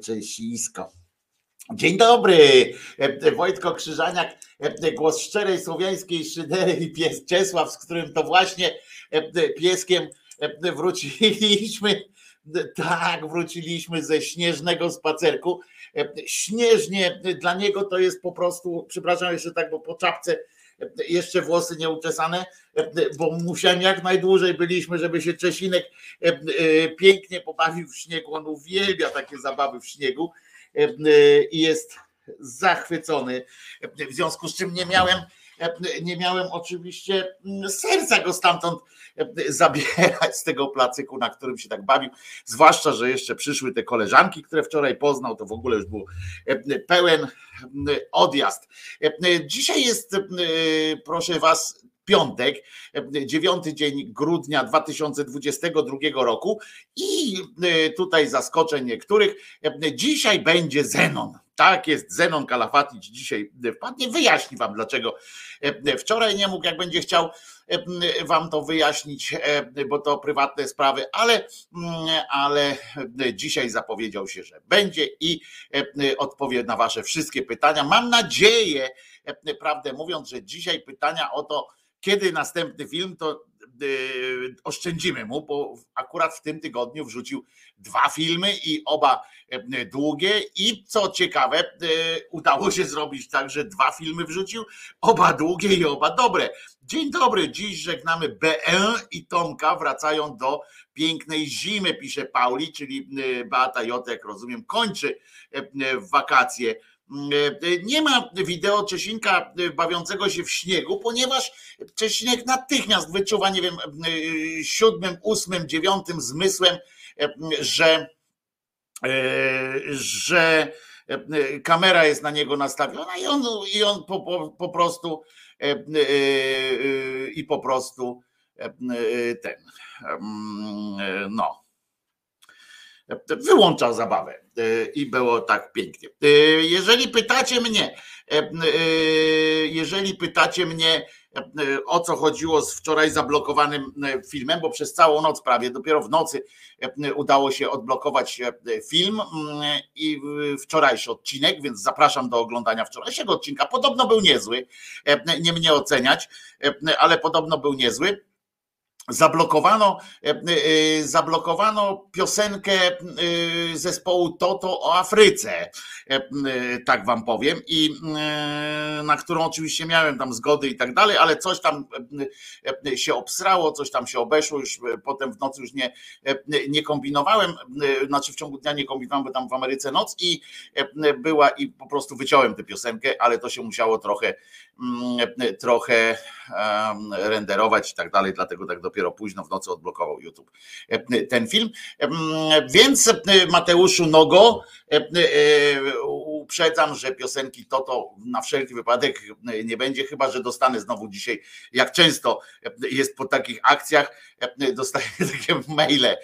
Czesisko. Dzień dobry, Wojtko Krzyżaniak, głos szczerej słowiańskiej szydery i pies Czesław, z którym to właśnie pieskiem wróciliśmy, tak, wróciliśmy ze śnieżnego spacerku. Śnieżnie dla niego to jest po prostu, przepraszam jeszcze tak, bo po czapce jeszcze włosy nieuczesane, bo musiałem jak najdłużej byliśmy, żeby się Czesinek pięknie pobawił w śniegu. On uwielbia takie zabawy w śniegu i jest zachwycony. W związku z czym nie miałem, nie miałem oczywiście serca go stamtąd zabierać z tego placyku, na którym się tak bawił. Zwłaszcza, że jeszcze przyszły te koleżanki, które wczoraj poznał, to w ogóle już był pełen odjazd. Dzisiaj jest, proszę Was, piątek, dziewiąty dzień grudnia 2022 roku i tutaj zaskoczę niektórych. Dzisiaj będzie Zenon. Tak jest, Zenon Kalafatic dzisiaj wpadnie. Wyjaśni wam dlaczego. Wczoraj nie mógł, jak będzie chciał wam to wyjaśnić, bo to prywatne sprawy, ale, ale dzisiaj zapowiedział się, że będzie i odpowie na wasze wszystkie pytania. Mam nadzieję, prawdę mówiąc, że dzisiaj pytania o to, kiedy następny film, to oszczędzimy mu, bo akurat w tym tygodniu wrzucił dwa filmy i oba y, długie i co ciekawe, y, udało się zrobić tak, że dwa filmy wrzucił, oba długie i oba dobre. Dzień dobry, dziś żegnamy BN i Tomka, wracają do pięknej zimy, pisze Pauli, czyli Beata J, jak rozumiem, kończy wakacje nie ma wideo Czesinka bawiącego się w śniegu, ponieważ Czesinek natychmiast wyczuwa, nie wiem, siódmym, ósmym, dziewiątym zmysłem, że, że kamera jest na niego nastawiona i on, i on po, po, po prostu i po prostu ten no wyłączał zabawę. e, i było tak pięknie. E, jeżeli pytacie mnie, e, jeżeli pytacie mnie, o co chodziło z wczoraj zablokowanym filmem, bo przez całą noc prawie, dopiero w nocy udało się odblokować film i wczorajszy odcinek, więc zapraszam do oglądania wczorajszego odcinka. Podobno był niezły, nie mnie oceniać, ale podobno był niezły Zablokowano, e, e, zablokowano piosenkę e, zespołu Toto o Afryce, tak wam powiem, i na którą oczywiście miałem tam zgody i tak dalej, ale coś tam się obsrało, coś tam się obeszło, już potem w nocy już nie, nie kombinowałem, znaczy w ciągu dnia nie kombinowałem, bo tam w Ameryce noc i była i po prostu wyciąłem tę piosenkę, ale to się musiało trochę, trochę renderować i tak dalej, dlatego tak do dopiero późno w nocy odblokował YouTube e, ten film. E, więc e, Mateuszu Nogo, uprzedzam, że piosenki Toto na wszelki wypadek nie będzie, chyba że dostanę znowu dzisiaj, jak często jest po takich akcjach, dostaję takie maile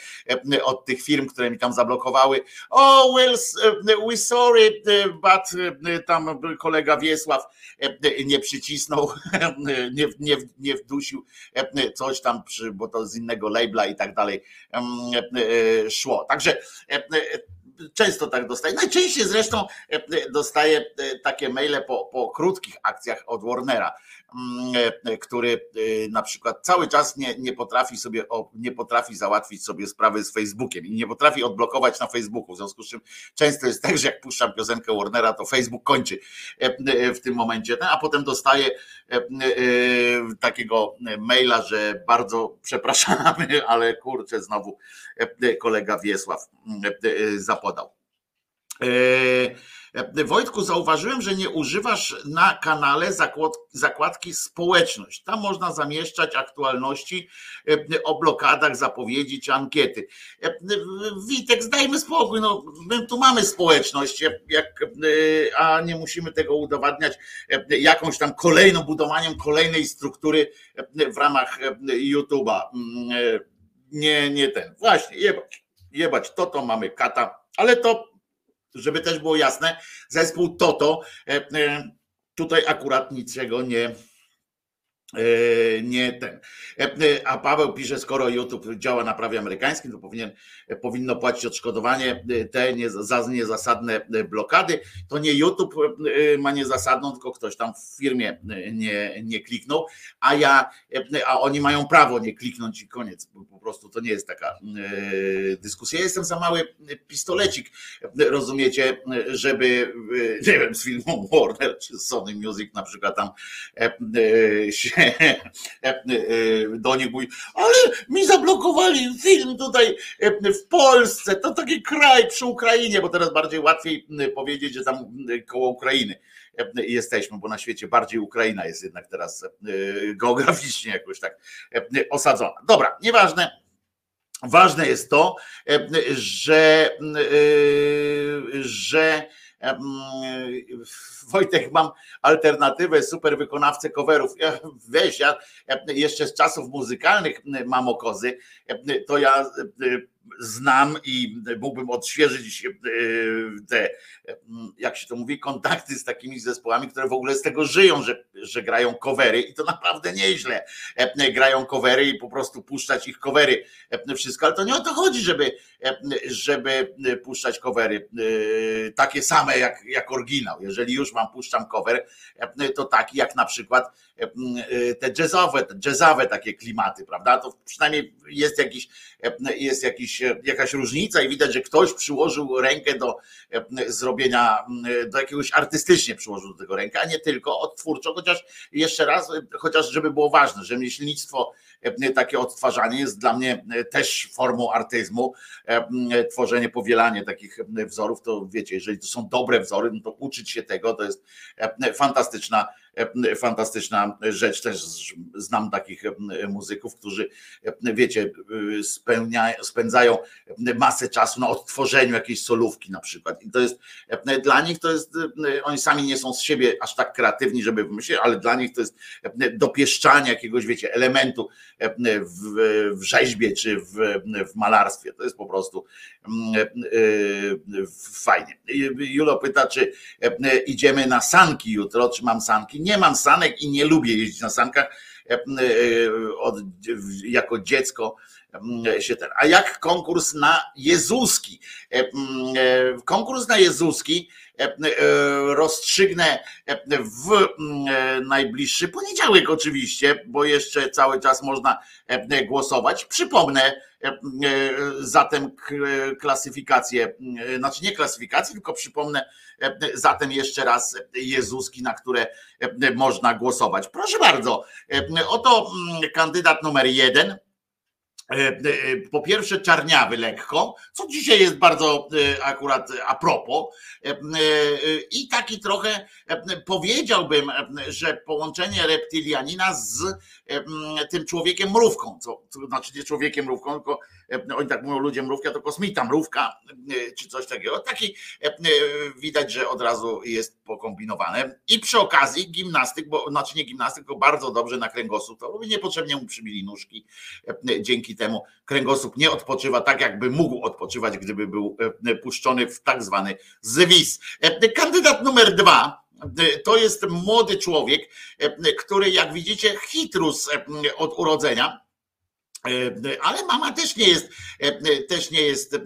od tych firm, które mi tam zablokowały. O, well, we sorry, but tam kolega Wiesław nie przycisnął, nie, nie, nie wdusił coś tam bo to z innego labela i tak dalej e, e, szło. Także e, często tak dostaję. Najczęściej zresztą dostaję takie maile po, po krótkich akcjach od Warnera e, który e, na przykład cały czas nie, nie potrafi sobie, nie potrafi załatwić sobie sprawy z Facebookiem i nie potrafi odblokować na Facebooku. W związku z czym często jest tak, że jak puszczam piosenkę Warnera, to Facebook kończy e, w tym momencie, a potem dostaję takiego maila, że bardzo przepraszamy, ale kurczę, znowu kolega Wiesław zapodał. E, Wojtku, zauważyłem, że nie używasz na kanale zakładki społeczność. Tam można zamieszczać aktualności e, o blokadach, zapowiedzi czy ankiety. E, Witek, zdajmy spokój, no, my tu mamy społeczność, jak, a nie musimy tego udowadniać jakąś tam kolejną, budowaniem kolejnej struktury w ramach YouTube'a. Mm, nie, nie ten. Właśnie, jebać. Jebać to, to mamy kata, ale to żeby też było jasne, zespół Toto e, e, tutaj akurat niczego nie, nie ten. E, e, a Paweł pisze, skoro YouTube działa na prawie amerykańskim, to powinien, powinno płacić odszkodowanie te nie, za niezasadne blokady. To nie YouTube ma niezasadną, tylko ktoś tam w firmie nie, nie kliknął, a ja, a oni mają prawo nie kliknąć i koniec. Po prostu to nie jest taka dyskusja. Ja jestem za mały pistolecik, rozumiecie, żeby, nie wiem, z filmą Warner czy Sony Music na przykład tam się do nich mówi, ale mi zablokowali film tutaj w Polsce, to taki kraj przy Ukrainie, bo teraz bardziej łatwiej powiedzieć, że tam koło Ukrainy jesteśmy, bo na świecie bardziej Ukraina jest jednak teraz geograficznie jakoś tak osadzona. Dobra, nieważne. Ważne jest to, że, że Wojtek, mam alternatywę, super wykonawcę coverów. Weź, ja jeszcze z czasów muzykalnych mam okozy, to ja znam i mógłbym odświeżyć e, te, jak się to mówi, kontakty z takimi zespołami, które w ogóle z tego żyją, że, że grają covery i to naprawdę nieźle. E, grają covery i po prostu puszczać ich covery, e, wszystko, ale to nie o to chodzi, żeby, żeby puszczać covery takie same jak, jak oryginał. Jeżeli już mam puszczam cover, to taki jak na przykład te jazzowe, te jazzowe takie klimaty, prawda? To przynajmniej jest jakiś, jest jakiś, jakaś różnica i widać, że ktoś przyłożył rękę do zrobienia, do jakiegoś artystycznie przyłożył do tego rękę, a nie tylko odtwórczo, chociaż jeszcze raz, chociaż żeby było ważne, że myślnictwo, takie odtwarzanie jest dla mnie też formą artyzmu, tworzenie, powielanie takich wzorów, to wiecie, jeżeli to są dobre wzory, no to uczyć się tego, to jest fantastyczna E, fantastyczna rzecz. Też znam takich e, muzyków, którzy, e, wiecie, spędzają masę czasu na odtworzeniu jakiejś solówki na przykład. I to jest dla nich to jest, oni sami nie są z siebie aż tak kreatywni, żeby wymyślić, ale dla nich to jest dopieszczanie jakiegoś, wiecie, elementu w, rzeźbie czy w, w malarstwie. To jest po prostu fajnie. Julo pyta, czy idziemy na sanki jutro, czy mam sanki. Nie mam sanek i nie lubię jeździć na sankach. E, e, od, jako dziecko się ten. A jak konkurs na Jezuski? E, konkurs na Jezuski rozstrzygnę w najbliższy poniedziałek oczywiście, bo jeszcze cały czas można głosować. Przypomnę, E, zatem klasyfikację, e, znaczy nie klasyfikację, tylko przypomnę e, zatem jeszcze raz Jezuski, na które można głosować. Proszę bardzo, oto mm, kandydat numer jeden E, e, po pierwsze czarniawy lekko, co dzisiaj jest bardzo e, akurat a propos. I taki trochę powiedziałbym, że połączenie reptilianina z tym człowiekiem mrówką, co, znaczy nie człowiekiem mrówką, tylko oni tak mówią ludzie mrówka, to kosmita mrówka, czy coś takiego. Taki widać, że od razu jest pokombinowane. I przy okazji gimnastyk, bo znaczy nie gimnastyk, tylko bardzo dobrze na kręgosłup, to niepotrzebnie mu przybili nóżki dzięki temu kręgosłup nie odpoczywa tak, jakby mógł odpoczywać, gdyby był e, puszczony w tak zwany zwis. E, kandydat numer dwa e, to jest młody człowiek, który jak widzicie hitrus od urodzenia, ale mama też nie jest, też nie jest,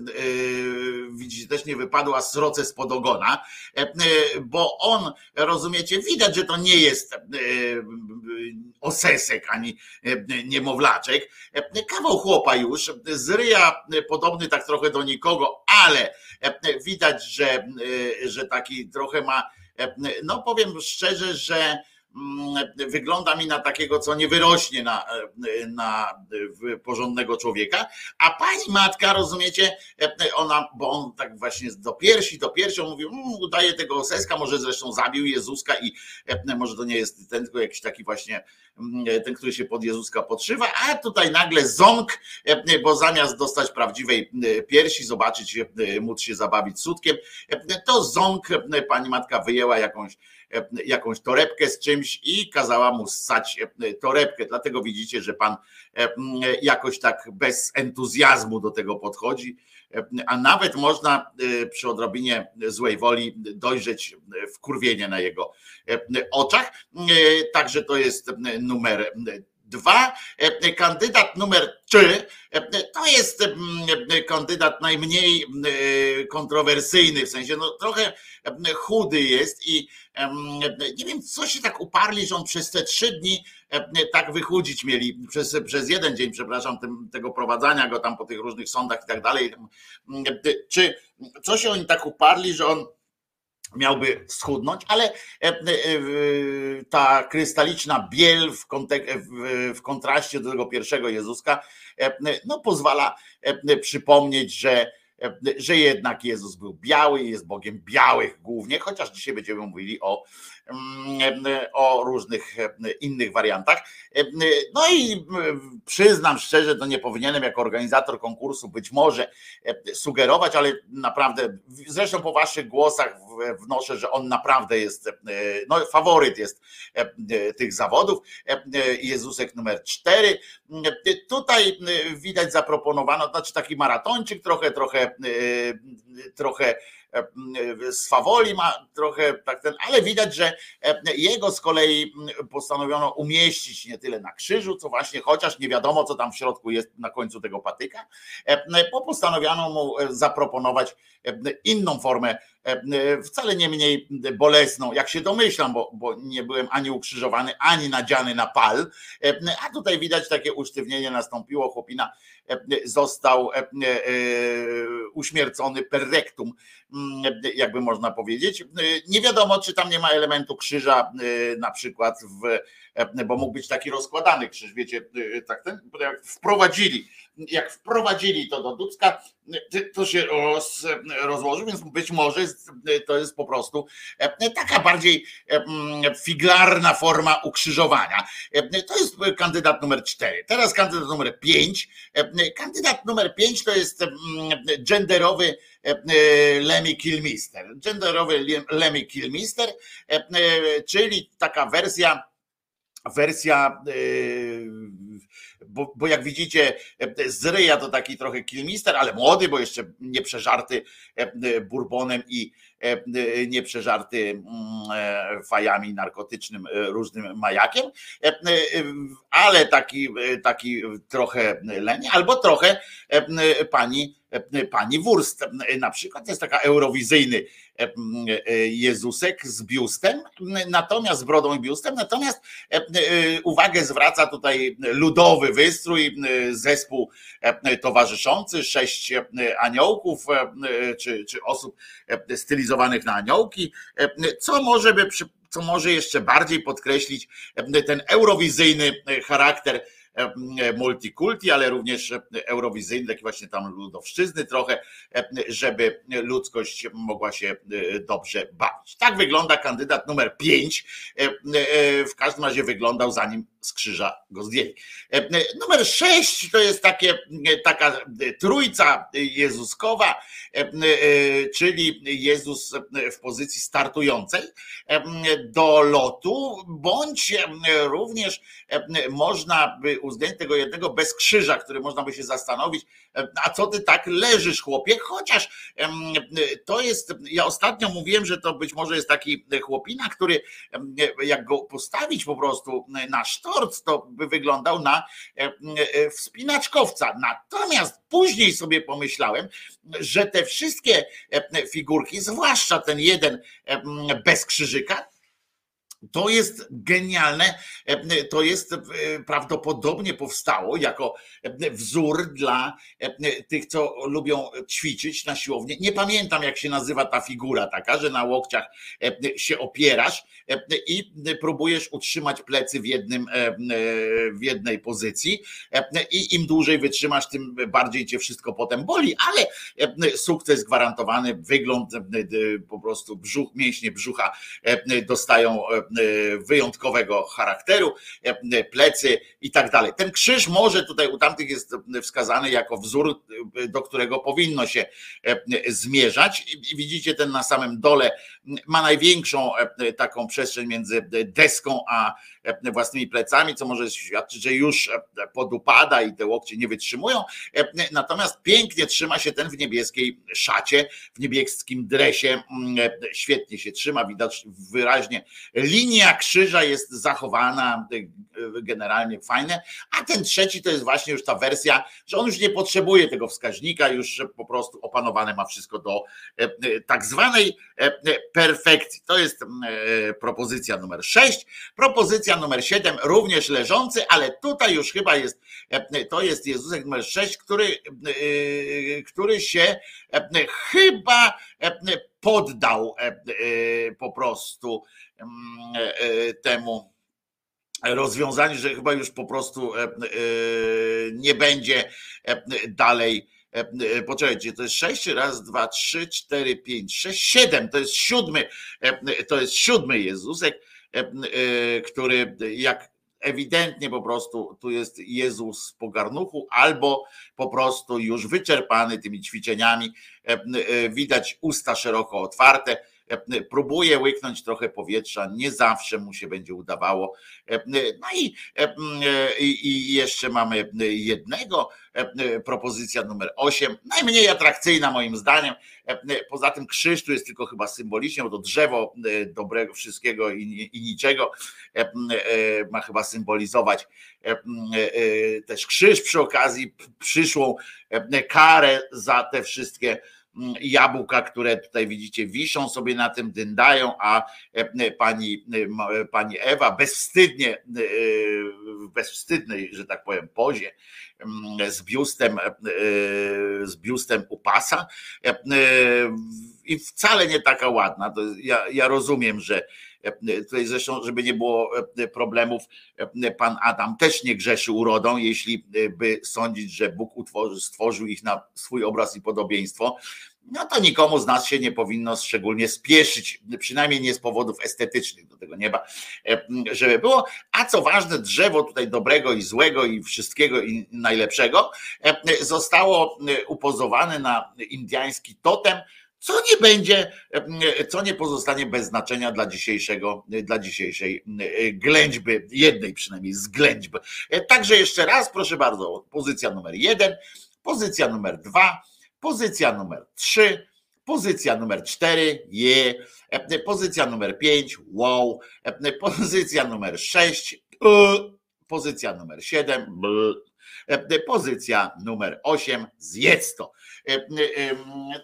widzicie, też nie wypadła sroce spod ogona, bo on, rozumiecie, widać, że to nie jest osesek ani niemowlaczek. Kawał chłopa już, z ryja podobny tak trochę do nikogo, ale widać, że, że taki trochę ma, no powiem szczerze, że wygląda mi na takiego, co nie wyrośnie na, na porządnego człowieka, a pani matka, rozumiecie, ona, bo on tak właśnie do piersi, do piersi, on mówił, mmm, udaje tego oseska, może zresztą zabił Jezuska i może to nie jest ten, tylko jakiś taki właśnie mm, ten, który się pod Jezuska podszywa, a tutaj nagle ząg, bo zamiast dostać prawdziwej piersi, zobaczyć, móc się zabawić sutkiem, to ząg pani matka wyjęła jakąś jakąś torebkę z czymś i kazała mu ssać torebkę. Dlatego widzicie, że pan jakoś tak bez entuzjazmu do tego podchodzi a nawet można przy odrobinie złej woli dojrzeć wkurwienie na jego oczach. Także to jest numer Dwa, e, kandydat numer trzy to jest kandydat najmniej kontrowersyjny, w sensie no, trochę chudy jest i nie wiem, co się tak uparli, że on przez te trzy dni tak wychudzić mieli, przez, przez jeden dzień, przepraszam, tym, tego prowadzenia go tam po tych różnych sądach i tak dalej. Czy co się oni tak uparli, że on miałby schudnąć, ale e, e, ta krystaliczna biel w, kontraście do tego pierwszego Jezuska e, no, pozwala przypomnieć, że, że jednak Jezus był biały i jest Bogiem białych głównie, chociaż dzisiaj będziemy mówili o o różnych e, innych wariantach. E, no i przyznam szczerze, to nie powinienem jako organizator konkursu być może e, sugerować, ale naprawdę, zresztą po waszych głosach wnoszę, że on naprawdę jest, no faworyt jest tych zawodów. Jezusek numer cztery. Tutaj widać zaproponowano, znaczy taki maratończyk trochę, trochę, trochę z Fawoli ma trochę tak ten, ale widać, że jego z kolei postanowiono umieścić nie tyle na krzyżu, co właśnie, chociaż nie wiadomo, co tam w środku jest na końcu tego patyka, bo postanowiono mu zaproponować inną formę E, wcale nie mniej bolesną, jak się domyślam, bo, bo nie byłem ani ukrzyżowany, ani nadziany na pal, e, a tutaj widać takie usztywnienie nastąpiło, chłopina e, został uśmiercony per rectum, mm, jakby można powiedzieć. Nie wiadomo, czy tam nie ma elementu krzyża na przykład w bo mógł być taki rozkładany krzyż, wiecie, tak ten, wprowadzili jak wprowadzili to do Dubska, to się roz, rozłoży, więc być może to jest po prostu e, taka bardziej e, figlarna forma ukrzyżowania. E, to jest kandydat numer cztery. Teraz kandydat numer pięć. Kandydat numer pięć to jest genderowy Lemmy Kilmister. Genderowy Lemmy Kilmister, czyli taka wersja wersja bo, bo jak widzicie, e, z ryja to taki trochę kilmister, ale młody, bo jeszcze nie przeżarty e, e, bourbonem i nie przeżarty mm, fajami narkotycznym, różnym majakiem, ale taki, taki trochę leni, albo trochę pani, pani Wurst. Na przykład jest taka eurowizyjny Jezusek z biustem, natomiast z brodą i biustem, natomiast uwagę zwraca tutaj ludowy wystrój, zespół towarzyszący, sześć aniołków czy, czy osób stylizowanych na aniołki, co może by co może jeszcze bardziej podkreślić ten eurowizyjny charakter multikulti, ale również eurowizyjny, taki właśnie tam ludowszczyzny trochę, żeby ludzkość mogła się dobrze bawić. Tak wygląda kandydat numer 5. W każdym razie wyglądał zanim z krzyża go zdjęli. Numer 6 to jest takie, taka trójca jezuskowa, czyli Jezus w pozycji startującej do lotu, bądź również można by uwzględnić tego jednego bez krzyża, który można by się zastanowić, a co ty tak leżysz, chłopie? Chociaż to jest, ja ostatnio mówiłem, że to być może jest taki chłopina, który jak go postawić po prostu na sztorc, to by wyglądał na wspinaczkowca. Natomiast później sobie pomyślałem, że te wszystkie figurki, zwłaszcza ten jeden bez krzyżyka, to jest genialne. To jest e, prawdopodobnie powstało jako wzór dla tych, co lubią ćwiczyć na siłowni. Nie pamiętam, jak się nazywa ta figura taka, że na łokciach się opierasz i próbujesz utrzymać plecy w, jednym, w jednej pozycji. I im dłużej wytrzymasz, tym bardziej cię wszystko potem boli, ale sukces gwarantowany, wygląd po prostu brzuch, mięśnie brzucha dostają wyjątkowego charakteru, plecy i tak dalej. Ten krzyż może tutaj u tamtych jest wskazany jako wzór, do którego powinno się zmierzać. Widzicie ten na samym dole ma największą taką przestrzeń między deską a własnymi plecami, co może świadczyć, że już podupada i te łokcie nie wytrzymują. Natomiast pięknie trzyma się ten w niebieskiej szacie, w niebieskim dresie. Świetnie się trzyma, widać wyraźnie. Linia krzyża jest zachowana, generalnie fajne. A ten trzeci to jest właśnie już ta wersja, że on już nie potrzebuje tego wskaźnika, już po prostu opanowane ma wszystko do tak zwanej perfekcji. To jest propozycja numer 6. Propozycja numer 7, również leżący, ale tutaj już chyba jest, to jest Jezusek numer 6, który, który się chyba poddał po prostu temu rozwiązaniu, że chyba już po prostu nie będzie dalej Poczekajcie, to jest sześć, raz, dwa, trzy, cztery, pięć, sześć, siedem, to jest siódmy, to jest siódmy Jezusek, który jak ewidentnie po prostu tu jest Jezus po garnuchu, albo po prostu już wyczerpany tymi ćwiczeniami, widać usta szeroko otwarte, próbuje łyknąć trochę powietrza, nie zawsze mu się będzie udawało. No i, i jeszcze mamy jednego, propozycja numer 8, najmniej atrakcyjna moim zdaniem. Poza tym krzyż tu jest tylko chyba symbolicznie, bo to drzewo dobrego wszystkiego i, i niczego ma chyba symbolizować też krzyż przy okazji przyszłą karę za te wszystkie jabłka, które tutaj widzicie, wiszą sobie na tym, dyndają, a e, pani, e, pani Ewa bezwstydnie, e, w bezwstydnej, że tak powiem, pozie z biustem, z biustem u pasa i wcale nie taka ładna. Ja, ja rozumiem, że Tutaj zresztą, żeby nie było problemów, pan Adam też nie grzeszy urodą, jeśli by sądzić, że Bóg stworzył ich na swój obraz i podobieństwo no to nikomu z nas się nie powinno szczególnie spieszyć, przynajmniej nie z powodów estetycznych do tego nieba, żeby było. A co ważne, drzewo tutaj dobrego i złego i wszystkiego i najlepszego zostało upozowane na indyjski totem, co nie będzie, co nie pozostanie bez znaczenia dla dzisiejszego, dla dzisiejszej ględźby, jednej przynajmniej z ględźb. Także jeszcze raz, proszę bardzo, pozycja numer jeden, pozycja numer dwa, pozycja numer trzy, pozycja numer cztery, je, pozycja numer pięć, wow, pozycja numer sześć, pozycja numer siedem, pozycja numer osiem, zjedz to.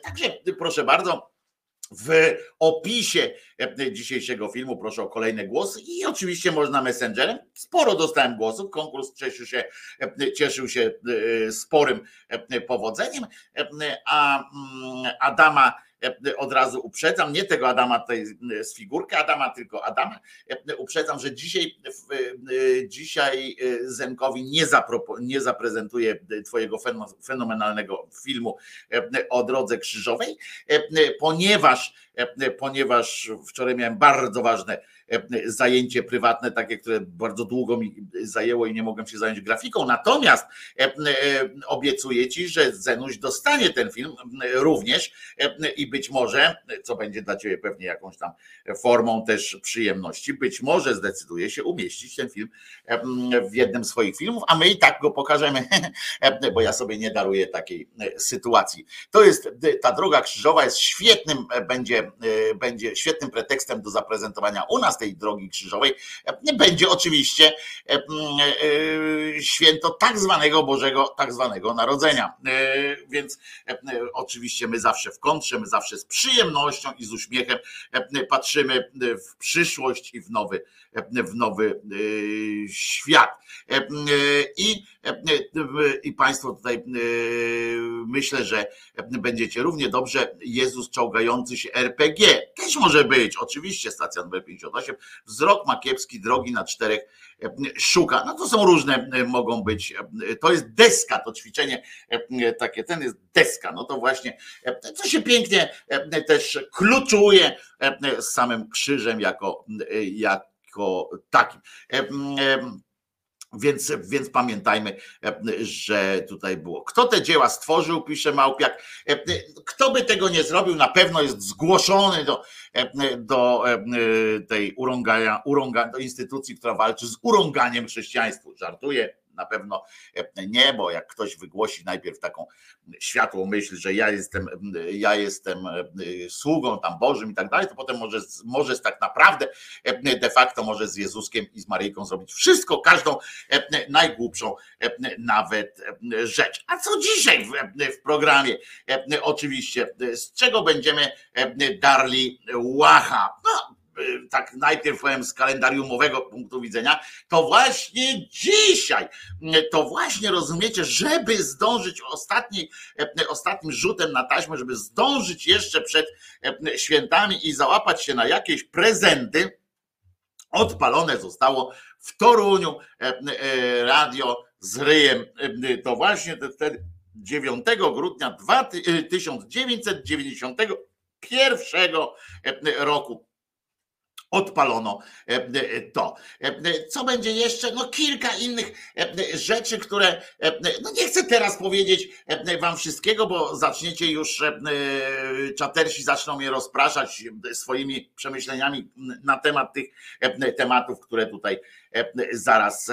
Także proszę bardzo, w opisie e, dzisiejszego filmu proszę o kolejne głosy i oczywiście można messengerem. Sporo dostałem głosów. Konkurs cieszył się, e, cieszył się e, sporym powodzeniem. A mm, Adama E, od razu uprzedzam, nie tego Adama tutaj e, z figurki Adama, tylko Adama, e, uprzedzam, że dzisiaj, dzisiaj Zenkowi nie, zapropo, nie zaprezentuje twojego fenomenalnego filmu o drodze krzyżowej, ponieważ, ponieważ wczoraj miałem bardzo ważne E, zajęcie prywatne, takie, które bardzo długo mi zajęło i nie mogłem się zająć grafiką. Natomiast e, e, obiecuję ci, że Zenuś dostanie ten film również i być może, co będzie dla ciebie pewnie jakąś tam formą też przyjemności, być może zdecyduje się umieścić ten film w jednym z swoich filmów, a my i tak go pokażemy, bo ja sobie nie daruję takiej sytuacji. To jest ta droga krzyżowa jest świetnym, będzie, będzie świetnym pretekstem do zaprezentowania u nas tej drogi krzyżowej będzie oczywiście e, e, święto tak zwanego Bożego, tak zwanego Narodzenia. Więc oczywiście my zawsze w kontrze, my zawsze z przyjemnością i z uśmiechem patrzymy w przyszłość i w nowy, w nowy świat. I, i Państwo tutaj myślę, że będziecie równie dobrze Jezus czołgający się RPG. Też może być, oczywiście, stacja numer 58 wzrok ma kiepski, drogi na czterech e, szuka. No to są różne, e, mogą być. E, to jest deska, to ćwiczenie takie, ten jest deska. No to właśnie, co się pięknie też kluczuje z samym krzyżem jako, jak jako takim. Więc, więc pamiętajmy, że tutaj było. Kto te dzieła stworzył, pisze Małpiak. Kto by tego nie zrobił, na pewno jest zgłoszony do, do tej urągania, urąga, do instytucji, która walczy z urąganiem chrześcijaństwu. Żartuję, na pewno e, nie, bo jak ktoś wygłosi najpierw taką światłą myśl, że ja jestem, ja jestem e, sługą tam Bożym i tak dalej, to potem może, może tak naprawdę e, de facto może z Jezuskiem i z Maryjką zrobić wszystko, każdą najgłupszą nawet rzecz. A co dzisiaj w, programie? Oczywiście, z czego będziemy darli łacha? No, tak najpierw powiem z kalendariumowego punktu widzenia, to właśnie dzisiaj, y, to właśnie rozumiecie, żeby zdążyć ostatni, y, ostatnim rzutem na taśmę, żeby zdążyć jeszcze przed świętami i załapać się na jakieś prezenty, odpalone zostało w Toruniu radio z ryjem. To właśnie wtedy 9 grudnia 1991 roku odpalono e, e, to. E, co będzie jeszcze? No kilka innych rzeczy, które no nie chcę teraz powiedzieć wam wszystkiego, bo zaczniecie już czatersi zaczną mnie rozpraszać swoimi przemyśleniami na temat tych tematów, które tutaj zaraz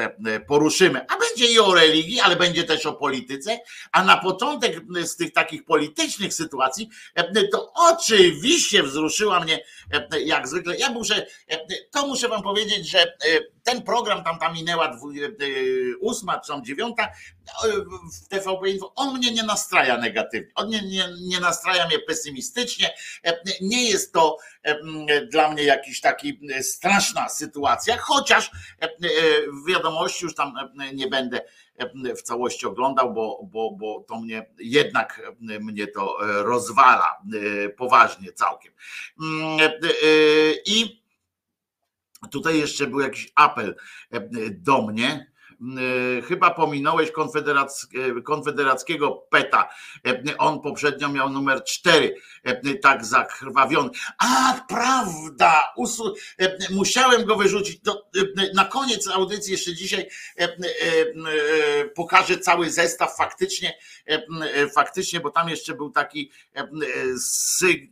poruszymy. A będzie i o religii, ale będzie też o polityce. A na początek z tych takich politycznych sytuacji, to oczywiście wzruszyła mnie jak zwykle. Ja muszę, to muszę wam powiedzieć, że ten program tam tam minęła ósma czy tam dziewiąta w TVP Info, on mnie nie nastraja negatywnie, on nie, nie, nie nastraja mnie pesymistycznie, nie jest to dla mnie jakiś taki straszna sytuacja, chociaż w wiadomości już tam nie będę w całości oglądał, bo, bo, bo to mnie jednak mnie to rozwala poważnie całkiem. I Tutaj jeszcze był jakiś apel e, do mnie. E, chyba pominąłeś e, konfederackiego PETA. On poprzednio miał numer 4, tak zakrwawiony. A, prawda! Musiałem go wyrzucić. na koniec audycji, jeszcze dzisiaj pokażę cały zestaw faktycznie, faktycznie, bo tam jeszcze był taki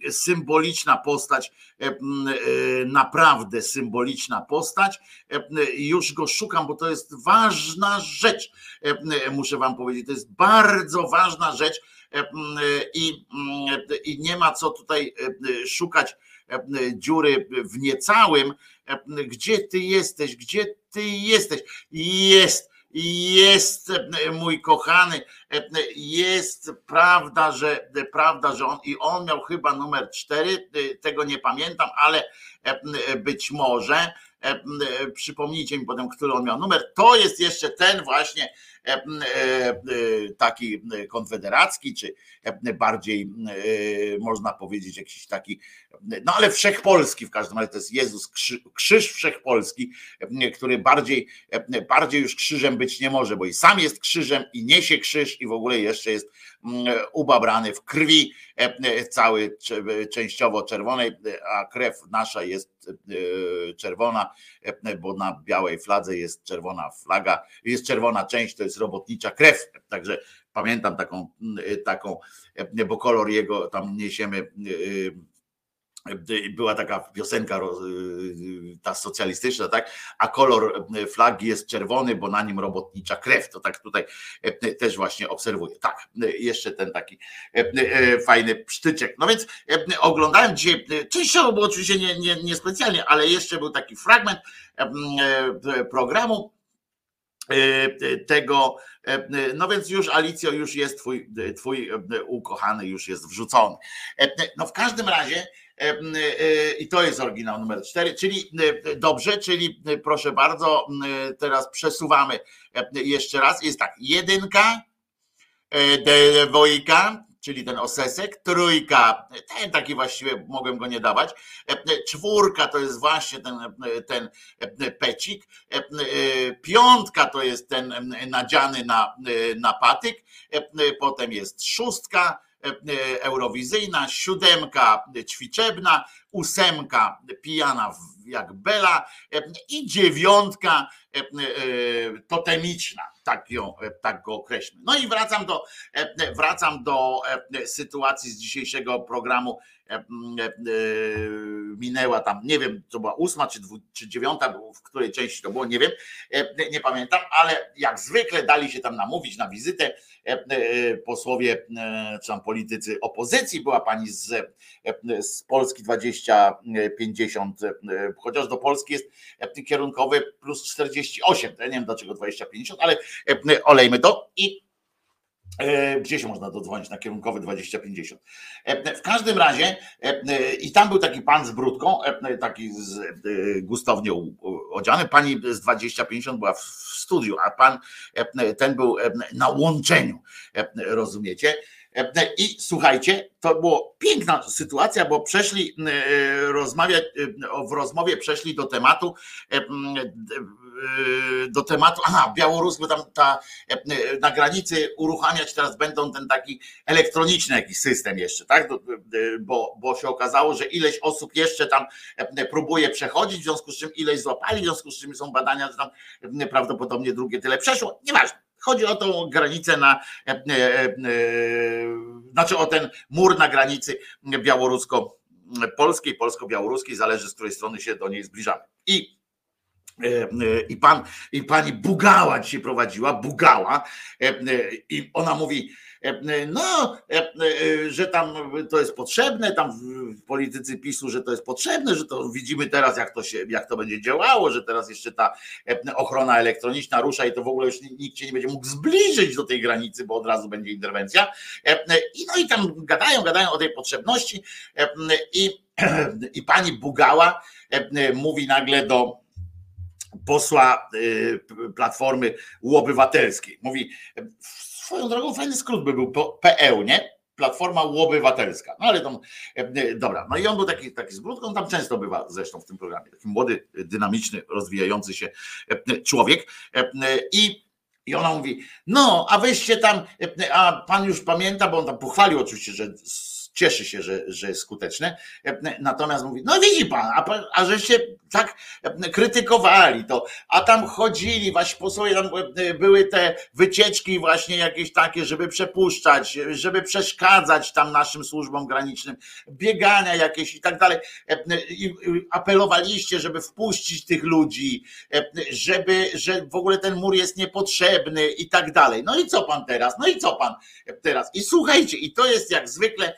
symboliczna postać E, e, naprawdę symboliczna postać. E, już go szukam, bo to jest ważna rzecz, muszę Wam powiedzieć. To jest bardzo ważna rzecz i, i nie ma co tutaj szukać dziury w niecałym. Gdzie Ty jesteś? Gdzie Ty jesteś? Jest jest mój kochany, jest prawda, że prawda, że on i on miał chyba numer cztery, tego nie pamiętam, ale być może przypomnijcie mi potem, który on miał numer. To jest jeszcze ten właśnie E, e, taki konfederacki, czy bardziej można powiedzieć jakiś taki, no ale wszechpolski w każdym razie to jest Jezus, krzyż wszechpolski, który bardziej, bardziej już krzyżem być nie może, bo i sam jest krzyżem i niesie krzyż i w ogóle jeszcze jest ubabrany w krwi cały częściowo czerwonej, a krew nasza jest czerwona, bo na białej fladze jest czerwona flaga, jest czerwona część, to jest robotnicza krew. Także pamiętam taką, taką, bo kolor jego tam niesiemy była taka piosenka ta socjalistyczna, tak? A kolor flagi jest czerwony, bo na nim robotnicza krew. To tak tutaj też właśnie obserwuję. Tak, jeszcze ten taki fajny psztyczek. No więc oglądałem dzisiaj, częściowo było oczywiście nie, nie, niespecjalnie, ale jeszcze był taki fragment programu tego, no więc już Alicjo, już jest twój, twój ukochany, już jest wrzucony. No w każdym razie i to jest oryginał numer 4, czyli dobrze, czyli proszę bardzo, teraz przesuwamy jeszcze raz, jest tak, jedynka, dwójka, czyli ten osesek, trójka, ten taki właściwie mogłem go nie dawać, czwórka to jest właśnie ten, ten pecik, piątka to jest ten nadziany na, na patyk, potem jest szóstka, eurowizyjna, siódemka ćwiczebna, ósemka pijana jak Bela i dziewiątka totemiczna tak, ją, tak go określmy. No i wracam do, wracam do sytuacji z dzisiejszego programu. Minęła tam, nie wiem, to była ósma czy, dwu, czy dziewiąta, w której części to było, nie wiem, nie pamiętam, ale jak zwykle dali się tam namówić na wizytę posłowie czy tam politycy opozycji. Była pani z, z Polski 2050, chociaż do Polski jest kierunkowy plus 48. Ja nie wiem dlaczego 2050, ale E, olejmy to i e, gdzie się można dodzwonić na kierunkowy 2050. E, w każdym razie, i tam był taki pan z brudką, taki z, gustownie odziany. Pani z 2050 była w studiu, a pan ten był na łączeniu. Rozumiecie? I słuchajcie, to była piękna sytuacja, bo przeszli rozmawiać, w rozmowie przeszli do tematu do tematu, aha, Białoruś, bo tam ta, y, na granicy uruchamiać teraz będą ten taki elektroniczny jakiś system jeszcze, tak? Y, bo, bo się okazało, że ileś osób jeszcze tam próbuje przechodzić, w związku z czym ileś złapali, w związku z czym są badania, że tam prawdopodobnie drugie tyle przeszło. Nieważne. Chodzi o tą granicę na, znaczy o ten mur na granicy białorusko-polskiej, polsko-białoruskiej, zależy z której strony się do niej zbliżamy. I E, e, I, pan, I pani Bugała dzisiaj prowadziła, Bugała, e, i ona mówi, no, że tam to jest potrzebne, tam politycy PiSu, że to jest potrzebne, że to widzimy teraz, jak to się, jak to będzie działało, że teraz jeszcze ta ochrona elektroniczna rusza i to w ogóle już nikt się nie będzie mógł zbliżyć do tej granicy, bo od razu będzie interwencja. I no i tam gadają, gadają o tej potrzebności i, i pani Bugała mówi nagle do posła y, Platformy Łobywatelskiej. Mówi, swoją drogą fajny skrót by był PL, nie? Platforma Łobywatelska. No ale to, y, dobra, no i on był taki, taki zbród, on tam często bywa zresztą w tym programie. Taki młody, dynamiczny, rozwijający się y, człowiek. I i ona mówi, no, a weźcie tam, a pan już pamięta, bo on tam pochwalił oczywiście, że cieszy się, że, że jest skuteczne. Natomiast mówi, no widzi pan, a, a że się tak krytykowali to, a tam chodzili właśnie po sobie, tam były te wycieczki właśnie jakieś takie, żeby przepuszczać, żeby przeszkadzać tam naszym służbom granicznym, biegania jakieś i tak dalej. I apelowaliście, żeby wpuścić tych ludzi, żeby, że w ogóle ten mur jest niepotrzebny i tak dalej. No i co pan teraz? No i co pan teraz? I słuchajcie, i to jest jak zwykle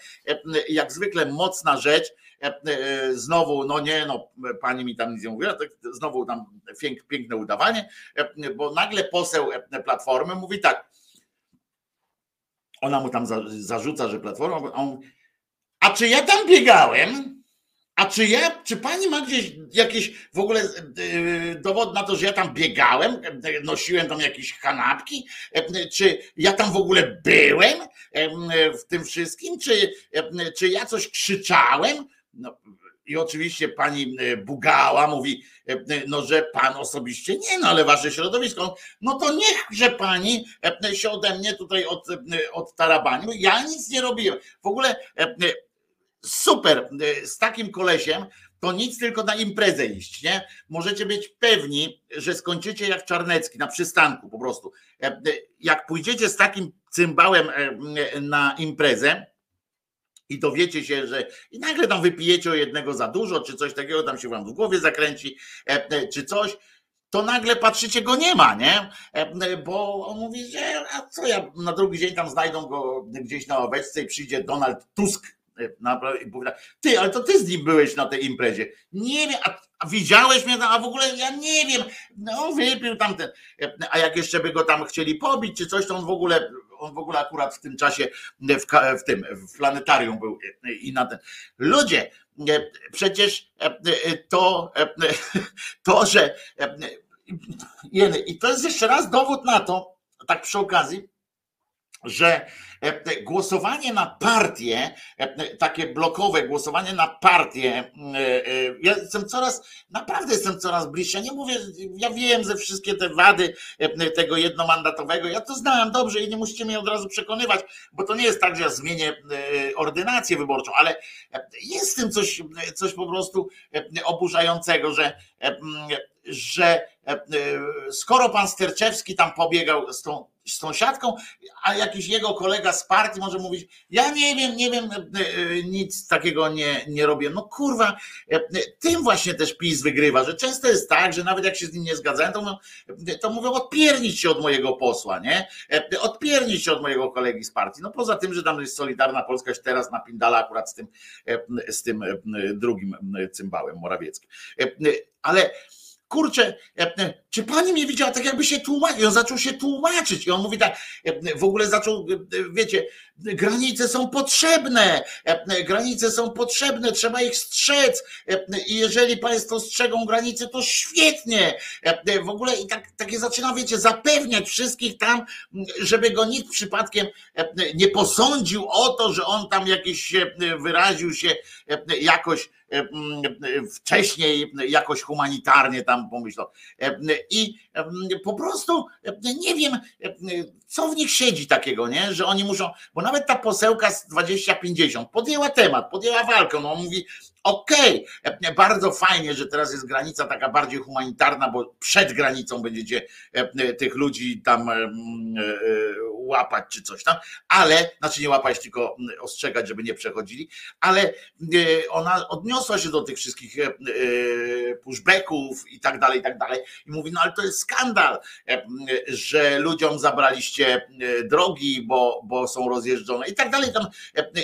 jak zwykle mocna rzecz. Znowu, no nie, no pani mi tam nic nie mówiła, znowu tam piękne udawanie, bo nagle poseł Platformy mówi tak, ona mu tam zarzuca, że Platforma, on, a czy ja tam biegałem? A czy ja, czy pani ma gdzieś jakieś w ogóle dowód na to, że ja tam biegałem, nosiłem tam jakieś kanapki? Czy ja tam w ogóle byłem w tym wszystkim? Czy, czy ja coś krzyczałem? No, i oczywiście pani Bugała mówi, no, że pan osobiście nie, no ale wasze środowisko. No to niechże pani się ode mnie tutaj od, od tarabaniu. Ja nic nie robiłem. W ogóle super, z takim kolesiem to nic tylko na imprezę iść, nie? Możecie być pewni, że skończycie jak Czarnecki na przystanku po prostu. E, e, jak pójdziecie z takim cymbałem e, na imprezę, i dowiecie się, że i nagle tam wypijecie o jednego za dużo, czy coś takiego tam się wam w głowie zakręci, czy coś, to nagle patrzycie, go nie ma, nie? Bo on mówi, że a co ja, na drugi dzień tam znajdą go gdzieś na obecce i przyjdzie Donald Tusk ty, ale to ty z nim byłeś na tej imprezie. Nie wiem, a, a widziałeś mnie tam, a w ogóle ja nie wiem. No, wypił tamten. A jak jeszcze by go tam chcieli pobić, czy coś, to on w ogóle, on w ogóle akurat w tym czasie w, w tym, w planetarium był i na ten. Ludzie, przecież to, to, że i to jest jeszcze raz dowód na to, tak przy okazji, że e, głosowanie na partię, e, takie blokowe głosowanie na partię, e, ja jestem coraz, naprawdę jestem coraz bliższy. Ja nie mówię, ja wiem ze wszystkie te wady tego jednomandatowego, ja to znałem dobrze i nie musicie mnie od razu przekonywać, bo to nie jest tak, że ja zmienię ordynację wyborczą, ale jest w tym coś, coś po prostu oburzającego, że, że skoro pan Sterczewski tam pobiegał z tą sąsiadką, a jakiś jego kolega z partii może mówić, ja nie wiem, nie wiem, e, e, nic takiego nie, nie robię. No kurwa, e, tym właśnie też PiS wygrywa, że często jest tak, że nawet jak się z nim nie zgadzają, to, mówią, to mówią odpiernić się od mojego posła, nie? Odpiernić się od mojego kolegi z partii. No poza tym, że tam jest Solidarna Polska już teraz napindala akurat z tym, z tym drugim cymbałem Morawieckim. Ale kurczę, e, czy pani mnie widziała tak jakby się tłumaczyć? I on zaczął się tłumaczyć i on mówi tak, e, w ogóle zaczął, e, wiecie, granice są potrzebne, granice są potrzebne, trzeba ich strzec i jeżeli państwo strzegą granice, to świetnie. W ogóle i tak, takie zaczyna, wiecie, zapewniać wszystkich tam, żeby go nikt przypadkiem nie posądził o to, że on tam jakiś wyraził się jakoś E, wcześniej jakoś humanitarnie tam pomyślał. E, I po prostu nie wiem, co w nich siedzi takiego, nie? że oni muszą, bo nawet ta posełka z 2050 podjęła temat, podjęła walkę. No on mówi, okej, okay, bardzo fajnie, że teraz jest granica taka bardziej humanitarna, bo przed granicą będziecie tych ludzi tam łapać czy coś tam, ale, znaczy nie łapać, tylko ostrzegać, żeby nie przechodzili, ale ona odniosła się do tych wszystkich pushbacków i tak dalej, i tak dalej i mówi, no ale to jest skandal, że ludziom zabraliście drogi, bo, bo są rozjeżdżone i tak dalej, tam,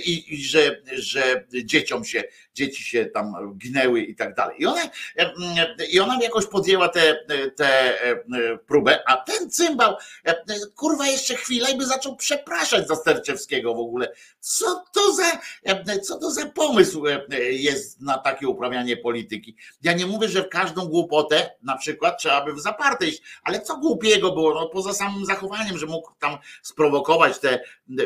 i, i że, że dzieciom się, dzieci się tam ginęły i tak dalej. I ona, i ona jakoś podjęła tę te, te próbę, a ten cymbał, kurwa, jeszcze chwilę i by zaczął przepraszać za Sterczewskiego w ogóle. Co to za, co to za pomysł jest na takie uprawianie polityki? Ja nie mówię, że w każdą głupotę na przykład trzeba by w zaparte iść, ale co głupiego było, no poza samym zachowaniem, że mógł tam sprowokować te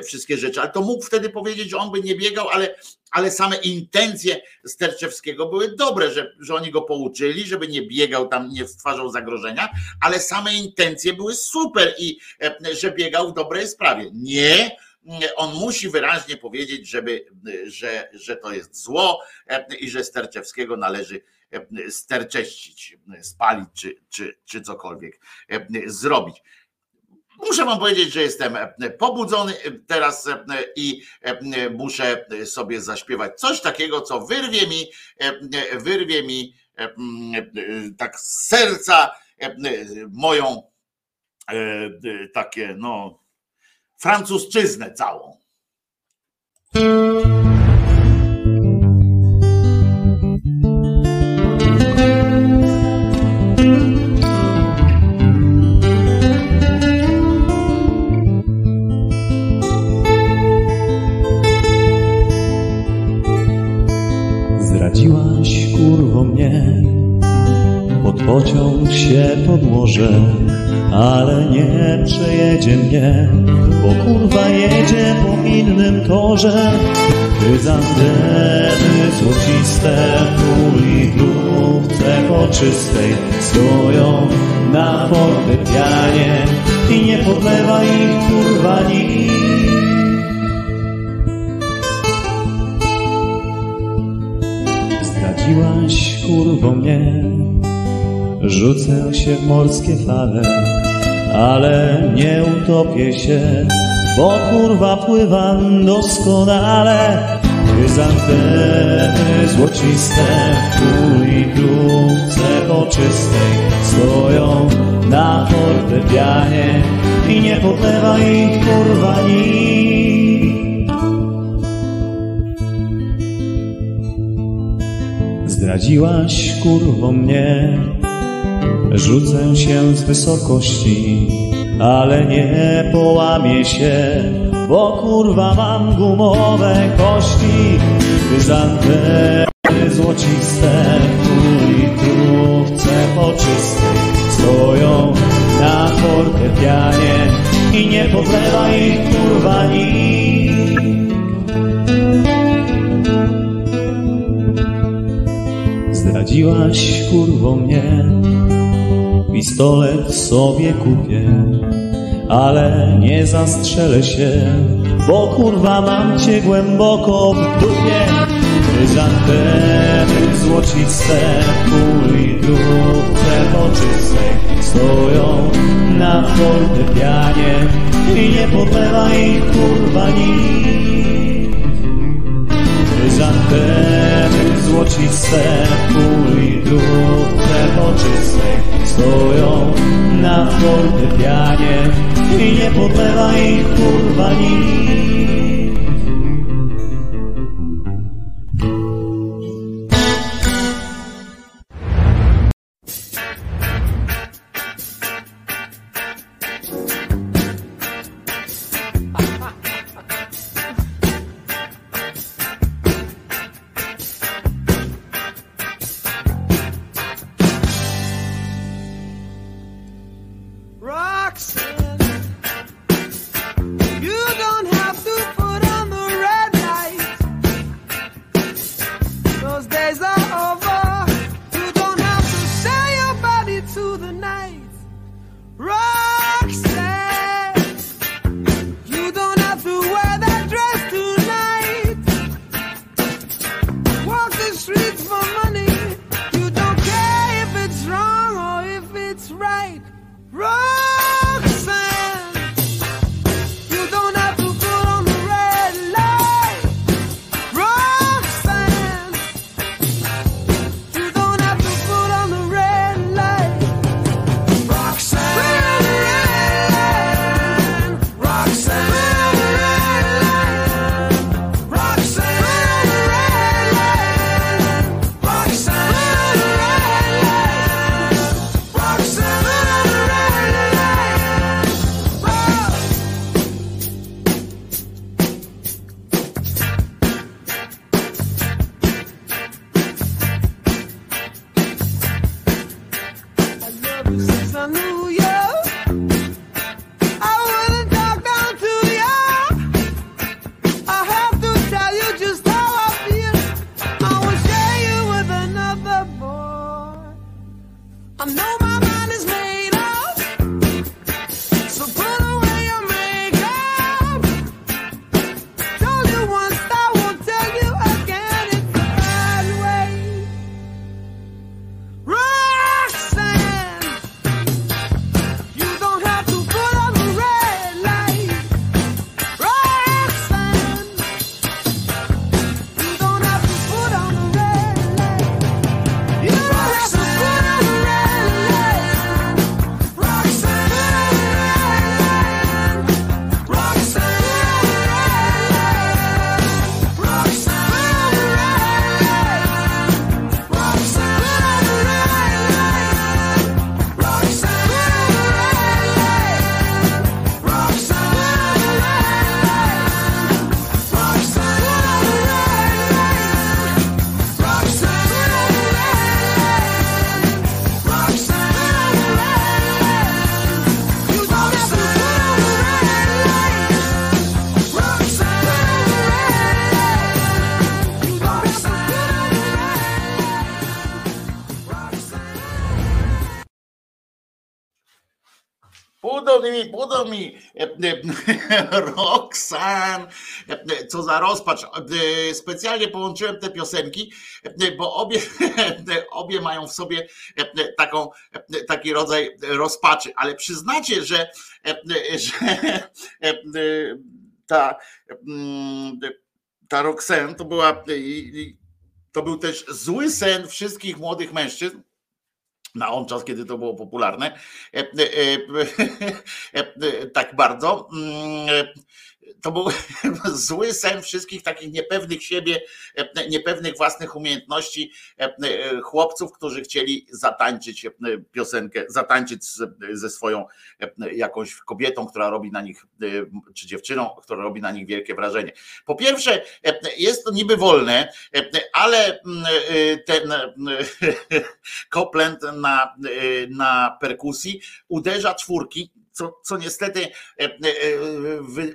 wszystkie rzeczy, ale to mógł wtedy powiedzieć, że on by nie biegał, ale ale same intencje Sterczewskiego były dobre, że, że oni go pouczyli, żeby nie biegał tam, nie stwarzał zagrożenia, ale same intencje były super i e, że biegał w dobrej sprawie. Nie, on musi wyraźnie powiedzieć, żeby, że, że to jest zło e, i że Sterczewskiego należy e, stercześcić, spalić czy, czy, czy cokolwiek zrobić. Muszę wam powiedzieć, że jestem e, pobudzony e, teraz e, i muszę sobie zaśpiewać coś takiego, co wyrwie mi, wyrwie mi tak z serca moją takie no francuszczyznę całą. Podłoży, ale nie przejedzie mnie, bo kurwa jedzie po innym torze. Chryzantemy złociste w uligrówce poczystej stoją na fortepianie i nie podlewa ich kurwa nikt. Zdradziłaś kurwo mnie Rzucę się w morskie fale, ale nie utopię się, bo kurwa pływam doskonale. Chryzantemy złociste w kuli grówce poczystej stoją na fortepianie i nie podlewa ich kurwa nikt. Zdradziłaś kurwo mnie, Rzucę się z wysokości, ale nie połamię się, bo kurwa mam gumowe kości. Chryzantemy pistolet sobie kupię, ale nie zastrzelę się, bo kurwa mam cię głęboko w dupie. Chryzantemy złociste, kuli drówce poczystej stoją na fortepianie i nie podlewa ich kurwa nikt. Chryzantemy złociste, kuli drówce poczystej stoją na fortepianie i nie podlewa ich kurwa nikt. Mi, budą mi e, e, Roxanne, e, co za rozpacz. Specjalnie połączyłem te piosenki, bo obie, obie mają w sobie taką, taki rodzaj rozpaczy, ale przyznacie, że, że ta, mm, ta to była to był też zły sen wszystkich młodych mężczyzn, na on czas, kiedy to było popularne, e, e, e, tak bardzo. To był zły sen wszystkich takich niepewnych siebie, niepewnych własnych umiejętności e, e, chłopców, którzy chcieli zatańczyć e, piosenkę, zatańczyć ze swoją jakąś kobietą, która robi na nich, czy dziewczyną, która robi na nich wielkie wrażenie. Po pierwsze, jest to niby wolne, ale mm, ten Copland na, na perkusji uderza czwórki co, co niestety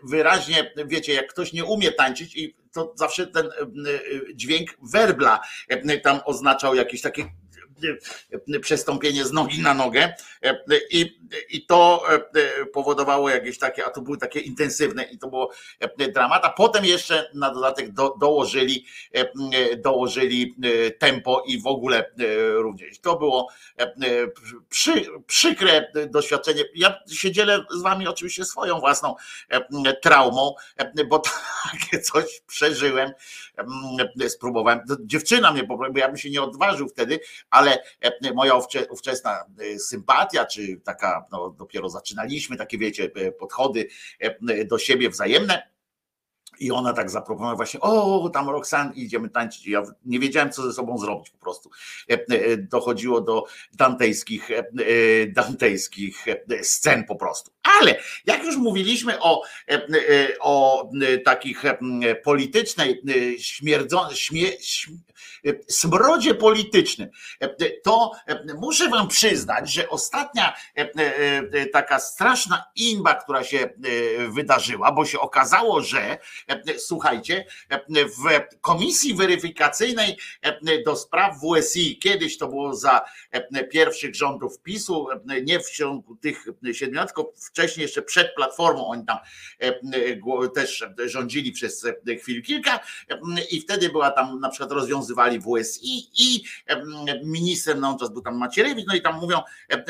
wyraźnie, wiecie, jak ktoś nie umie tańczyć i to zawsze ten dźwięk werbla tam oznaczał jakieś takie przestąpienie z nogi na nogę i, i to powodowało jakieś takie, a to były takie intensywne i to było dramat, a potem jeszcze na dodatek do, dołożyli, dołożyli tempo i w ogóle również. To było przy, przykre doświadczenie. Ja się dzielę z wami oczywiście swoją własną traumą, bo takie coś przeżyłem, spróbowałem. Dziewczyna mnie, bo ja bym się nie odważył wtedy, ale moja ówczesna e, sympatia, czy taka, no dopiero zaczynaliśmy, takie wiecie, e, podchody e, do siebie wzajemne, i ona tak zaproponowała właśnie, o, tam Roxanne, idziemy tańczyć. Ja nie wiedziałem, co ze sobą zrobić po prostu. Dochodziło do dantejskich, dantejskich scen po prostu. Ale jak już mówiliśmy o, o takich politycznej, śmierdzo, śmie, smrodzie politycznym, to muszę wam przyznać, że ostatnia taka straszna imba, która się wydarzyła, bo się okazało, że słuchajcie, w komisji weryfikacyjnej do spraw WSI, kiedyś to było za pierwszych rządów PiSu, nie w ciągu tych siedmiu lat, tylko wcześniej jeszcze przed Platformą, oni tam też rządzili przez chwil kilka i wtedy była tam na przykład rozwiązywali WSI i ministrem na czas był tam Macierewicz, no i tam mówią,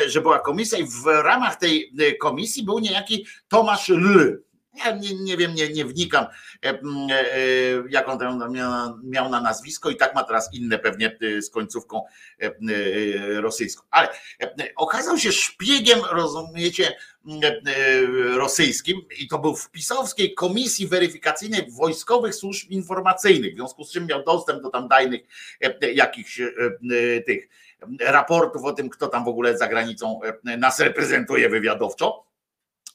że była komisja i w ramach tej komisji był niejaki Tomasz L ja nie, nie wiem, nie, nie wnikam, e, e, jak on tam miał na nazwisko i tak ma teraz inne pewnie e, z końcówką rosyjską. Ale okazał się szpiegiem, rozumiecie, rosyjskim i to był w pisowskiej komisji weryfikacyjnej wojskowych służb informacyjnych, w związku z czym miał dostęp do tam dajnych jakichś tych raportów o tym, kto tam w ogóle za granicą nas reprezentuje wywiadowczo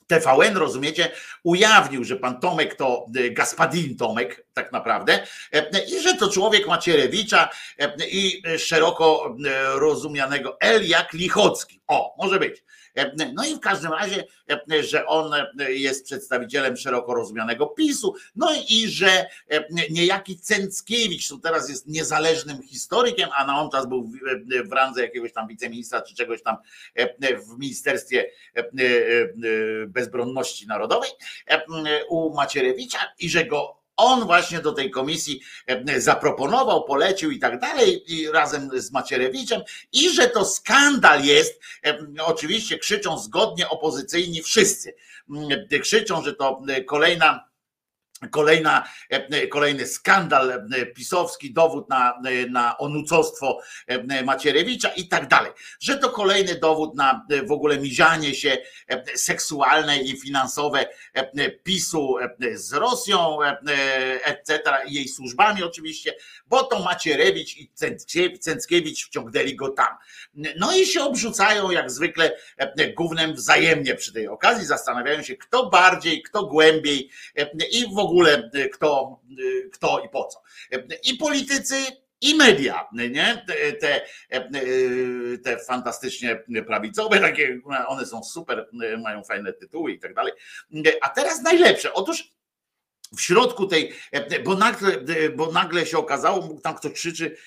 TVN, rozumiecie, ujawnił, że pan Tomek to y, Gaspadin Tomek, tak naprawdę, e, i że to człowiek Macierewicza e, i szeroko y, rozumianego L jak Lichocki. O, może być. No i w każdym razie, że on jest przedstawicielem szeroko rozumianego PiSu, no i że niejaki Cęckiewicz, to teraz jest niezależnym historykiem, a na on czas był w randze jakiegoś tam wiceministra czy czegoś tam w Ministerstwie Bezbronności Narodowej u Macierewicza i że go on właśnie do tej komisji e, zaproponował, polecił i tak dalej, razem z Macierewiczem, i że to skandal jest. E, oczywiście krzyczą zgodnie opozycyjni wszyscy. Krzyczą, że to kolejna Kolejna, e, kolejny skandal e, pisowski, dowód na, e, na onucostwo Macierewicza i tak dalej. Że to kolejny dowód na w ogóle mizianie się seksualne i finansowe PiSu z Rosją, etc. i jej służbami oczywiście, bo to Macierewicz i Cęckiewicz wciągnęli go tam. No i się obrzucają jak zwykle głównym wzajemnie przy tej okazji, zastanawiają się kto bardziej, kto głębiej i w ogóle ogóle y, kto, y, kto i po co. I politycy, i media, nie? Te, te fantastycznie prawicowe, takie, one są super, mają fajne tytuły i tak dalej. A teraz najlepsze. Otóż w środku tej, bo nagle, bo nagle się okazało, tam ktoś krzyczy,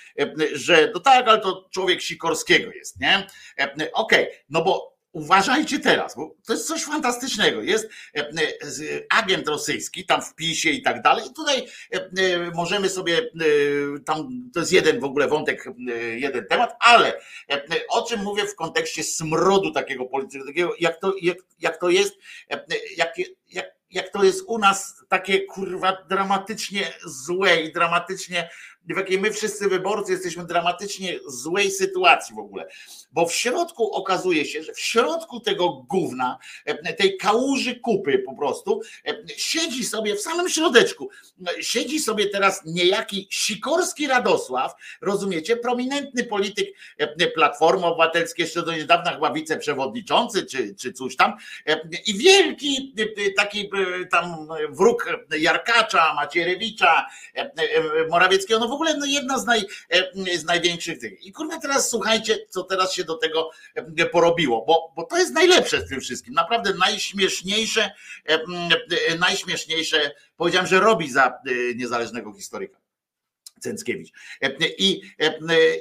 że no tak, ale to człowiek Sikorskiego jest, nie? Okej, okay, no bo Uważajcie teraz, bo to jest coś fantastycznego. Jest e, e, agent rosyjski tam w PiSie i tak dalej. I tutaj e, możemy sobie, tam to jest jeden w ogóle wątek, jeden temat, ale o czym mówię w kontekście smrodu takiego politycznego, jak to, jak, jak to jest, jak, jak, jak to jest u nas takie kurwa dramatycznie złe i dramatycznie w jakiej my wszyscy wyborcy jesteśmy dramatycznie złej sytuacji w ogóle. Bo w środku okazuje się, że w środku tego gówna, e, tej kałuży kupy po prostu, e, siedzi sobie w samym środeczku, siedzi sobie teraz niejaki Sikorski Radosław, rozumiecie, prominentny polityk e, Platformy Obywatelskiej, jeszcze do niedawna chyba wiceprzewodniczący, czy, czy coś tam, i wielki taki tam wróg Jarkacza, Macierewicza, Morawieckiego, no w ogóle no jedna z, naj, z największych tych. I kurwa teraz słuchajcie, co teraz się do tego porobiło, bo, bo to jest najlepsze z tym wszystkim. Naprawdę najśmieszniejsze, najśmieszniejsze, powiedziałem, że robi za niezależnego historyka. Cęckiewicz. I,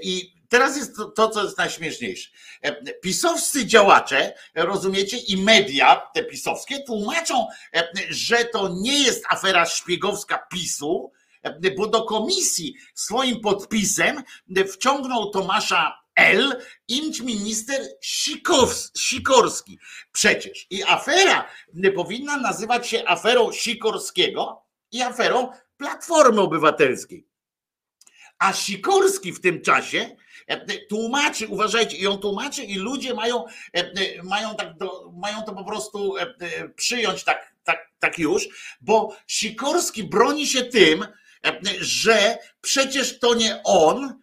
i teraz jest to, to, co jest najśmieszniejsze. Pisowscy działacze, rozumiecie, i media te pisowskie tłumaczą, że to nie jest afera szpiegowska PiSu, bo do komisji swoim podpisem wciągnął Tomasza L. imć minister Sikorski. Przecież i afera powinna nazywać się aferą Sikorskiego i aferą Platformy Obywatelskiej. A Sikorski w tym czasie tłumaczy, uważajcie, i on tłumaczy, i ludzie mają, mają, tak do, mają to po prostu przyjąć tak, tak, tak już, bo Sikorski broni się tym, że przecież to nie on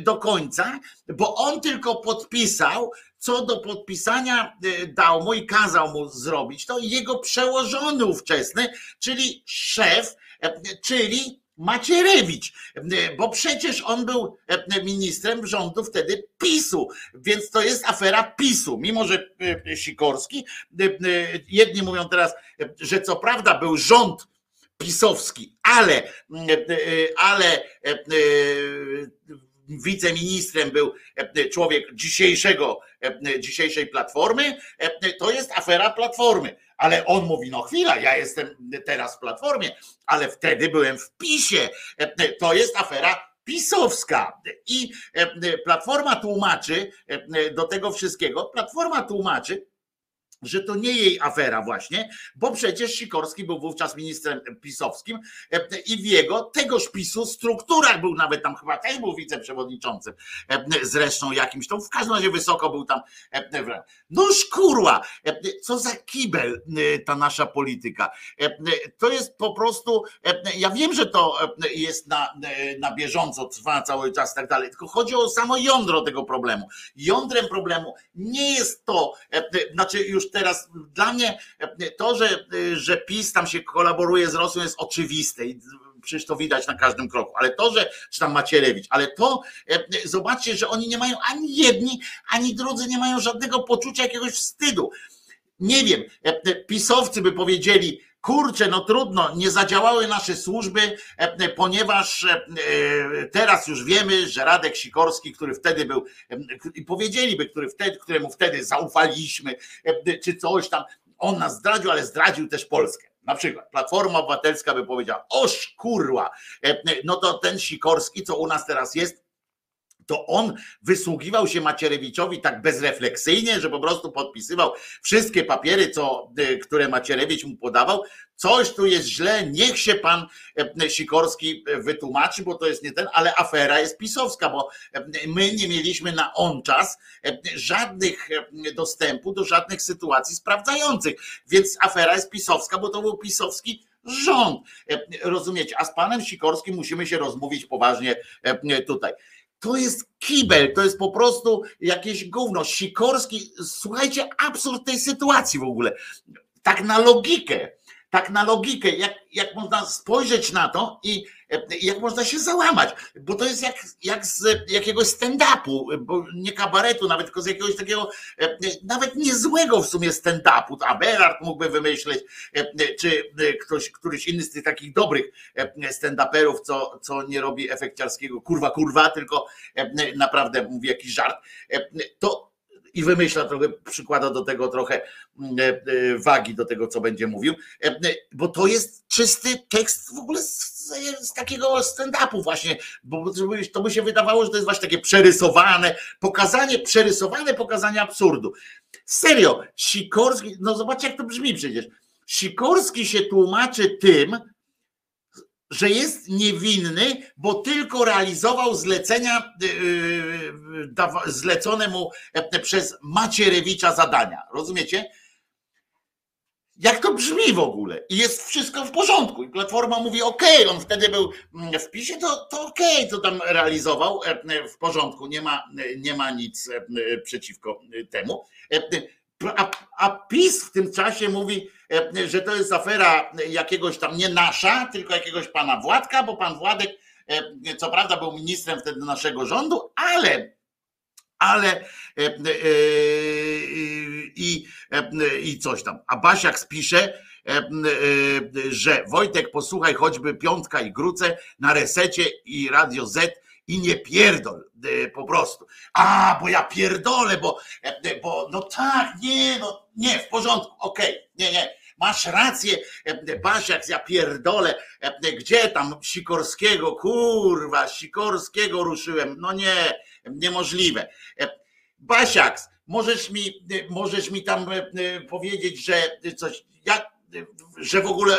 do końca, bo on tylko podpisał, co do podpisania dał mu i kazał mu zrobić, to jego przełożony ówczesny, czyli szef, czyli Macierewicz, bo przecież on był ministrem rządu wtedy PiSu, więc to jest afera PiSu, mimo że Sikorski, jedni mówią teraz, że co prawda był rząd pisowski, ale, ale wiceministrem był człowiek dzisiejszego, dzisiejszej platformy, to jest afera platformy. Ale on mówi, no chwila, ja jestem teraz w platformie, ale wtedy byłem w PiSie. To jest afera pisowska. I Platforma tłumaczy do tego wszystkiego, Platforma tłumaczy, że to nie jej afera właśnie, bo przecież Sikorski był wówczas ministrem pisowskim e, i w jego tegoż PiSu strukturach był nawet tam chyba też był wiceprzewodniczącym e, zresztą jakimś, to w każdym razie wysoko był tam. No szkurła, co za kibel ta nasza polityka. To jest po prostu, ja wiem, że to jest na, na bieżąco, trwa cały czas i tak dalej, tylko chodzi o samo jądro tego problemu. Jądrem problemu nie jest to, znaczy już teraz dla mnie to, że, że PiS tam się kolaboruje z Rosją jest oczywiste i przecież to widać na każdym kroku, ale to, że, czy tam Macierewicz, ale to zobaczcie, że oni nie mają ani jedni, ani drudzy nie mają żadnego poczucia jakiegoś wstydu. Nie wiem, pisowcy by powiedzieli, kurczę, no trudno, nie zadziałały nasze służby, ponieważ teraz już wiemy, że Radek Sikorski, który wtedy był, i powiedzieliby, który wtedy, któremu wtedy zaufaliśmy, czy coś tam, on nas zdradził, ale zdradził też Polskę. Na przykład Platforma Obywatelska by powiedziała, oż kurwa, no to ten Sikorski, co u nas teraz jest, to on wysługiwał się Macierewiczowi tak bezrefleksyjnie, że po prostu podpisywał wszystkie papiery, co, które Macierewicz mu podawał. Coś tu jest źle, niech się pan Sikorski wytłumaczy, bo to jest nie ten, ale afera jest pisowska, bo my nie mieliśmy na on czas żadnych dostępu do żadnych sytuacji sprawdzających, więc afera jest pisowska, bo to był pisowski rząd. Rozumiecie? A z panem Sikorskim musimy się rozmówić poważnie tutaj to jest kibel, to jest po prostu jakieś gówno. Sikorski, słuchajcie, absurd tej sytuacji w ogóle. Tak na logikę, tak na logikę, jak, jak można spojrzeć na to i jak można się załamać, bo to jest jak, jak z jakiegoś stand-upu, bo nie kabaretu, nawet tylko z jakiegoś takiego, nawet niezłego w sumie stand-upu. A Berard mógłby wymyśleć, czy ktoś, któryś inny z tych takich dobrych stand-uperów, co, co nie robi efekciarskiego kurwa, kurwa, tylko naprawdę mówi jakiś żart. To i wymyśla trochę, przykłada do tego trochę mm, e, e, wagi do tego, co będzie mówił, e, bo to jest czysty tekst w ogóle z, z takiego stand-upu właśnie, bo to by się wydawało, że to jest właśnie takie przerysowane, pokazanie, przerysowane pokazanie absurdu. Serio, Sikorski, no zobaczcie jak to brzmi przecież, Sikorski się tłumaczy tym, że jest niewinny, bo tylko realizował zlecenia y, y, zlecone mu e, przez Macierewicza zadania. Rozumiecie? Jak to brzmi w ogóle? I jest wszystko w porządku. I Platforma mówi, OK, on wtedy był mm, w PiSie, to, to OK, to tam realizował e, w porządku, nie ma, nie ma nic e, przeciwko temu. A, a PiS w tym czasie mówi, że to jest afera jakiegoś tam nie nasza, tylko jakiegoś pana Władka, bo pan Władek co prawda był ministrem wtedy naszego rządu, ale ale i, i coś tam. A Basiak spisze, że Wojtek posłuchaj choćby Piątka i Gruce na resecie i Radio Z i nie pierdol po prostu. A, bo ja pierdolę, bo, bo no tak, nie, no nie, w porządku, okej, okay, nie, nie. Masz rację, Basiak, ja pierdolę, gdzie tam Sikorskiego, kurwa, Sikorskiego ruszyłem, no nie, niemożliwe. Basiak, możesz mi, możesz mi tam powiedzieć, że coś, jak, że w ogóle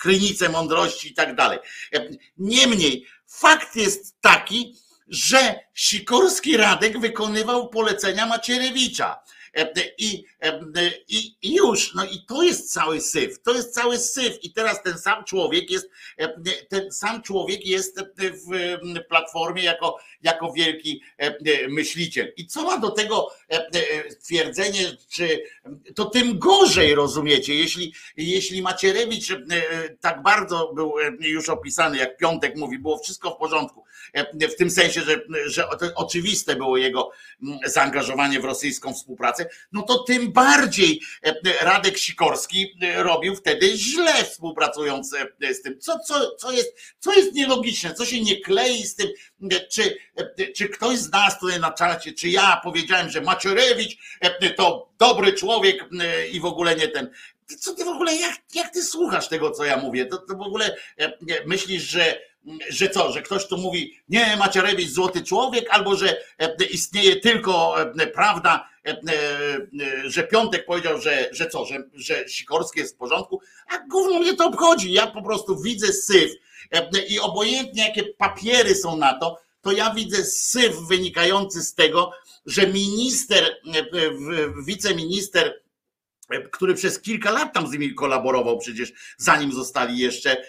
krynice mądrości i tak dalej. Niemniej, fakt jest taki, że Sikorski Radek wykonywał polecenia Macierewicza. I, i, I już, no i to jest cały syf, to jest cały syf. I teraz ten sam człowiek jest, ten sam człowiek jest w platformie jako, jako wielki myśliciel. I co ma do tego twierdzenie, czy to tym gorzej rozumiecie, jeśli, jeśli Macierewicz tak bardzo był już opisany, jak Piątek mówi, było wszystko w porządku, w tym sensie, że, że oczywiste było jego zaangażowanie w rosyjską współpracę, no to tym bardziej Radek Sikorski robił wtedy źle współpracując z tym. Co, co, co, jest, co jest nielogiczne, co się nie klei z tym, czy, czy ktoś z nas tutaj na czacie, czy ja powiedziałem, że Macierewicz to dobry człowiek i w ogóle nie ten. Co ty w ogóle, jak, jak ty słuchasz tego, co ja mówię? To, to w ogóle myślisz, że że co, że ktoś tu mówi, nie, Macierewicz złoty człowiek, albo że istnieje tylko prawda, że Piątek powiedział, że, że co, że, że Sikorski jest w porządku, a gówno mnie to obchodzi. Ja po prostu widzę syf i obojętnie jakie papiery są na to, to ja widzę syf wynikający z tego, że minister, wiceminister który przez kilka lat tam z nimi kolaborował przecież, zanim zostali jeszcze,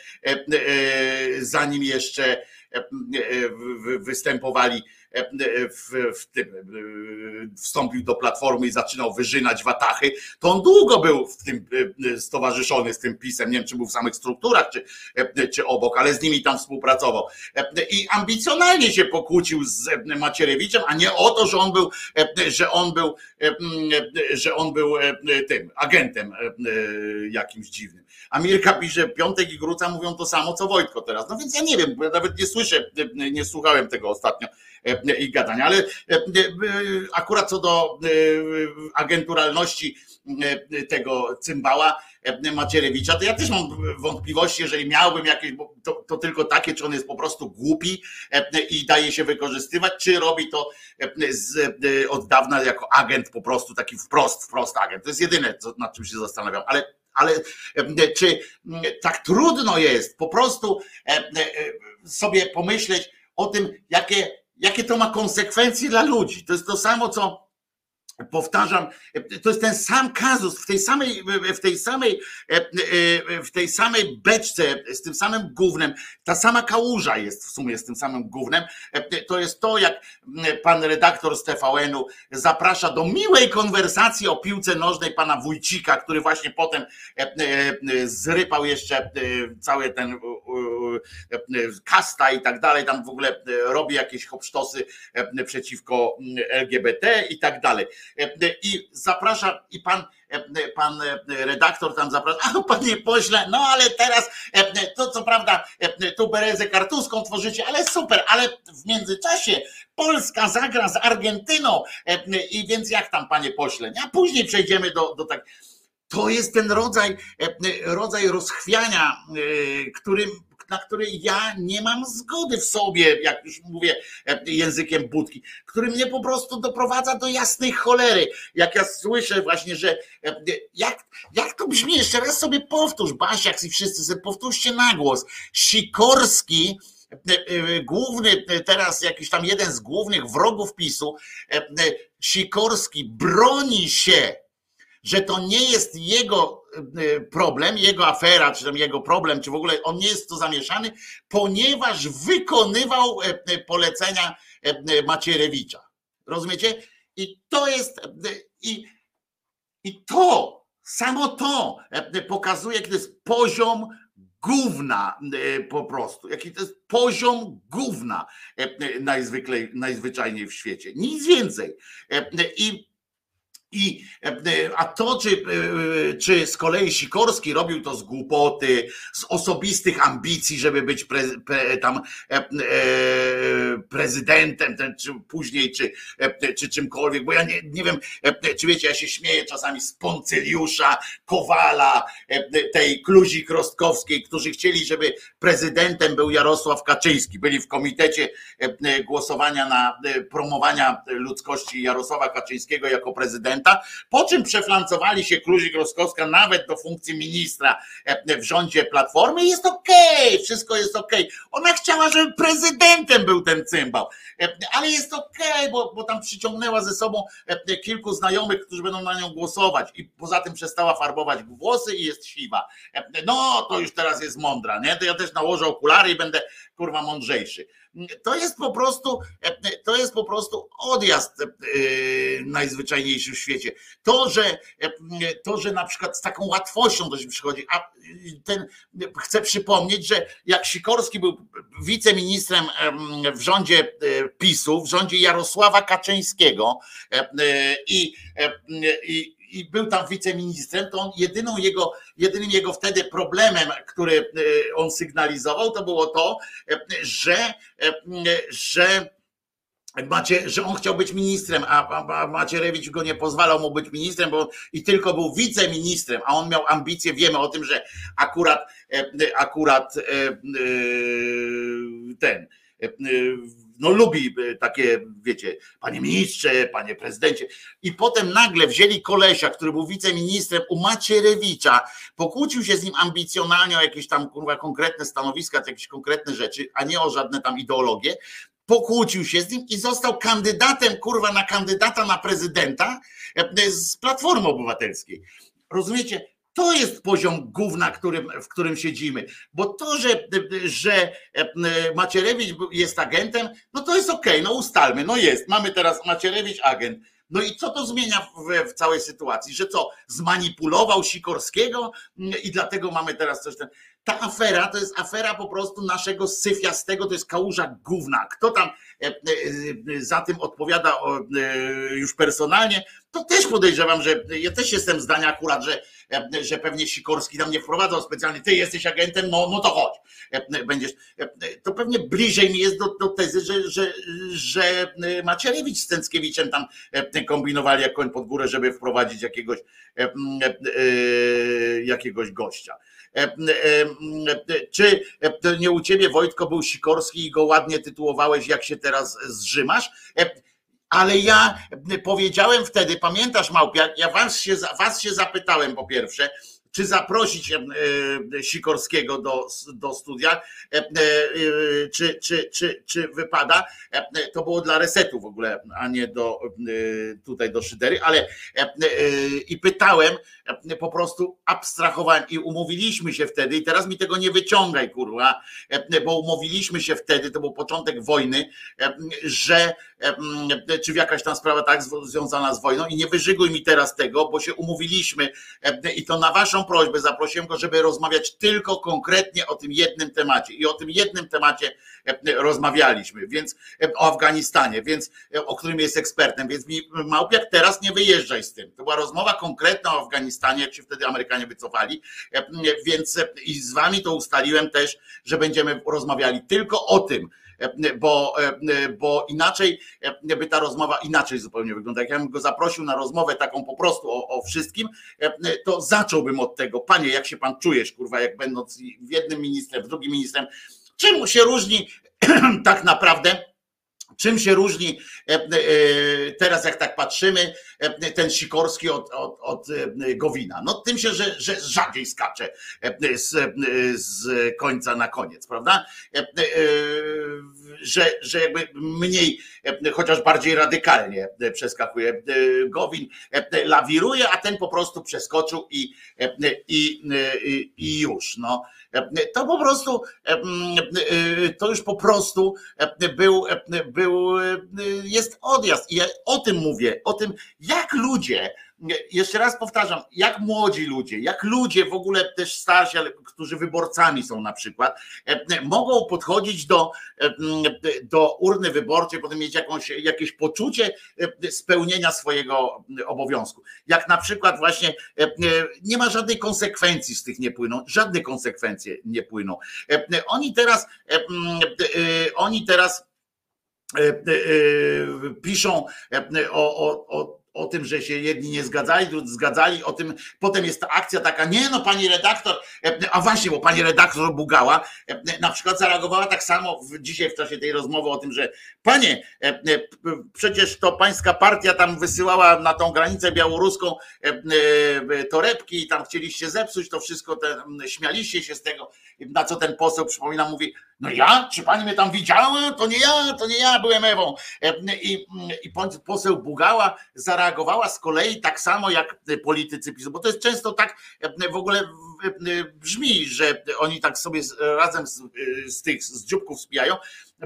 zanim jeszcze występowali w, w tym, wstąpił do platformy i zaczynał wyżynać watachy, to on długo był w tym stowarzyszony z tym pisem. Nie wiem, czy był w samych strukturach, czy, czy obok, ale z nimi tam współpracował. I ambicjonalnie się pokłócił z Macierewiczem, a nie o to, że on był, że on był, że on był tym agentem jakimś dziwnym. Amirka pisze, Piątek i Gruca mówią to samo, co Wojtko teraz. No więc ja nie wiem, bo ja nawet nie słyszę, nie słuchałem tego ostatnio i gadania, ale akurat co do agenturalności tego cymbała Macierewicza, to ja też mam wątpliwości, jeżeli miałbym jakieś, to, to, tylko takie, czy on jest po prostu głupi i daje się wykorzystywać, czy robi to z, od dawna jako agent po prostu, taki wprost, wprost agent. To jest jedyne, nad czym się zastanawiam, ale ale czy tak trudno jest po prostu sobie pomyśleć o tym, jakie, jakie to ma konsekwencje dla ludzi. To jest to samo, co powtarzam, to jest ten sam kazus w tej samej, w tej samej, w tej samej beczce, z tym samym gównem, ta sama kałuża jest w sumie z tym samym gównem. To jest to, jak pan redaktor z TVN-u zaprasza do miłej konwersacji o piłce nożnej pana Wójcika, który właśnie potem zrypał jeszcze cały ten kasta i tak dalej, tam w ogóle robi jakieś hopsztosy przeciwko LGBT i tak dalej. I zaprasza, i pan, pan redaktor tam zaprasza, a panie pośle, no ale teraz to co prawda tu berezę kartuską tworzycie, ale super, ale w międzyczasie Polska zagra z Argentyną i więc jak tam panie pośle, a później przejdziemy do, do tak to jest ten rodzaj, rodzaj rozchwiania, którym na który ja nie mam zgody w sobie, jak już mówię językiem budki, który mnie po prostu doprowadza do jasnej cholery. Jak ja słyszę właśnie, że jak, jak to brzmi, jeszcze raz sobie powtórz, Basiak i wszyscy sobie powtórzcie na głos. Sikorski, główny, teraz jakiś tam jeden z głównych wrogów PiSu, Sikorski broni się że to nie jest jego e, problem, jego afera, czy tam jego problem, czy w ogóle on nie jest to zamieszany, ponieważ wykonywał e, e, polecenia Macierewicza. Rozumiecie? I to jest, i, i to Samo to pokazuje, jaki to jest poziom gówna po prostu. Jaki to jest poziom gówna najzwyklej, najzwyczajniej w świecie. Nic więcej. I i, e, a to, czy, e, czy z kolei Sikorski robił to z głupoty, z osobistych ambicji, żeby być pre, pre, tam e, prezydentem, czy później, czy, czy czymkolwiek, bo ja nie, nie wiem, czy wiecie, ja się śmieję czasami z Poncyliusza, Kowala, tej Kluzik Rostkowskiej, którzy chcieli, żeby prezydentem był Jarosław Kaczyński. Byli w komitecie głosowania na promowania ludzkości Jarosława Kaczyńskiego jako prezydenta prezydenta, po czym przeflancowali się Kluzik Roskowska nawet do funkcji ministra e, w rządzie Platformy jest okej, okay, wszystko jest okej. Okay. Ona chciała, żeby prezydentem był ten cymbał, e, ale jest okej, okay, bo, bo tam przyciągnęła ze sobą e, kilku znajomych, którzy będą na nią głosować i poza tym przestała farbować włosy i jest siwa. No to już teraz jest mądra, nie? To ja też nałożę okulary i będę kurwa mądrzejszy. To jest po prostu, to jest po prostu odjazd e, najzwyczajniejszy w świecie. To, że to, że na przykład z taką łatwością to się przychodzi, a ten chcę przypomnieć, że jak Sikorski był wiceministrem w rządzie e, PiSu, w rządzie Jarosława Kaczyńskiego e, i, i i był tam wiceministrem, to on jedyną jego, jedynym jego wtedy problemem, który e, on sygnalizował, to było to, e, że, e, że Macie, że on chciał być ministrem, a, a, a Macierewicz go nie pozwalał mu być ministrem, bo i tylko był wiceministrem, a on miał ambicje, wiemy o tym, że akurat, akurat ten no lubi e, takie, wiecie, panie ministrze, panie prezydencie. I potem nagle wzięli kolesia, który był wiceministrem u Macierewicza, pokłócił się z nim ambicjonalnie o jakieś tam kurwa konkretne stanowiska, jakieś konkretne rzeczy, a nie o żadne tam ideologie. Pokłócił się z nim i został kandydatem, kurwa, na kandydata na prezydenta e, z Platformy Obywatelskiej. Rozumiecie? To jest poziom gówna, którym, w którym siedzimy. Bo to, że, że e, Macierewicz jest agentem, no to jest okej, okay, no ustalmy, no jest. Mamy teraz Macierewicz agent. No i co to zmienia w, w, całej sytuacji? Że co, zmanipulował Sikorskiego i dlatego mamy teraz coś tam ta afera to jest afera po prostu naszego syfiastego, to jest kałuża gówna. Kto tam e, e, za tym odpowiada już personalnie, to też podejrzewam, że ja też jestem zdania akurat, że, że pewnie Sikorski tam nie wprowadzał specjalnie, ty jesteś agentem, no, no to chodź, będziesz. To pewnie bliżej mi jest do, do tezy, że, że, że Macierewicz z Stęckiewiczem tam kombinowali jak koń pod górę, żeby wprowadzić jakiegoś, jakiegoś gościa. E, e, e, czy nie u ciebie Wojtko był Sikorski i go ładnie tytułowałeś, jak się teraz zrzymasz? Ale ja powiedziałem wtedy, pamiętasz Małpiak, ja was się, was się zapytałem po pierwsze, czy zaprosić Sikorskiego do, do studia, czy, czy, czy, czy wypada. To było dla resetu w ogóle, a nie do, tutaj do szydery, ale i pytałem, po prostu abstrahowałem i umówiliśmy się wtedy, i teraz mi tego nie wyciągaj, kurwa, bo umówiliśmy się wtedy, to był początek wojny, że czy jakaś tam sprawa tak związana z wojną. I nie wyżyguj mi teraz tego, bo się umówiliśmy i to na waszą prośbę zaprosiłem go, żeby rozmawiać tylko konkretnie o tym jednym temacie. I o tym jednym temacie rozmawialiśmy, więc o Afganistanie, więc o którym jest ekspertem, więc mi Małpiak teraz nie wyjeżdżaj z tym. To była rozmowa konkretna o Afganistanie, jak się wtedy Amerykanie wycofali, więc i z wami to ustaliłem też, że będziemy rozmawiali tylko o tym, bo, bo inaczej by ta rozmowa inaczej zupełnie wygląda. Jak ja bym go zaprosił na rozmowę taką po prostu o, o wszystkim, to zacząłbym od tego, panie, jak się pan czujesz, kurwa, jak będąc w jednym ministrem, w drugim ministrem, czym się różni tak naprawdę Czym się różni e, e, teraz, jak tak patrzymy, e, ten Sikorski od, od, od Gowina? No tym się, że, że rzadziej skacze z, z końca na koniec, prawda? Że, że jakby mniej, chociaż bardziej radykalnie przeskakuje. Gowin lawiruje, a ten po prostu przeskoczył i, i, i już. No to po prostu, to już po prostu był, był jest odjazd. I ja o tym mówię, o tym, jak ludzie jeszcze raz powtarzam, jak młodzi ludzie, jak ludzie w ogóle też starsi, ale którzy wyborcami są na przykład, mogą podchodzić do, do urny wyborczej, potem mieć jakąś, jakieś poczucie spełnienia swojego obowiązku. Jak na przykład właśnie nie ma żadnej konsekwencji z tych nie płyną, żadne konsekwencje nie płyną. Oni teraz, oni teraz piszą o, o, o o tym, że się jedni nie zgadzali, drudzy zgadzali, o tym, potem jest ta akcja taka, nie no pani redaktor, a właśnie, bo pani redaktor Bugała na przykład zareagowała tak samo dzisiaj w czasie tej rozmowy o tym, że panie, przecież to pańska partia tam wysyłała na tą granicę białoruską torebki i tam chcieliście zepsuć to wszystko, te, śmialiście się z tego, na co ten poseł przypomina, mówi, no ja? Czy pani mnie tam widziała? To nie ja, to nie ja byłem Ewą. I, i poseł Bugała zareagowała z kolei tak samo jak politycy PiSu, bo to jest często tak w ogóle brzmi, że oni tak sobie razem z, z tych z dzióbków spijają,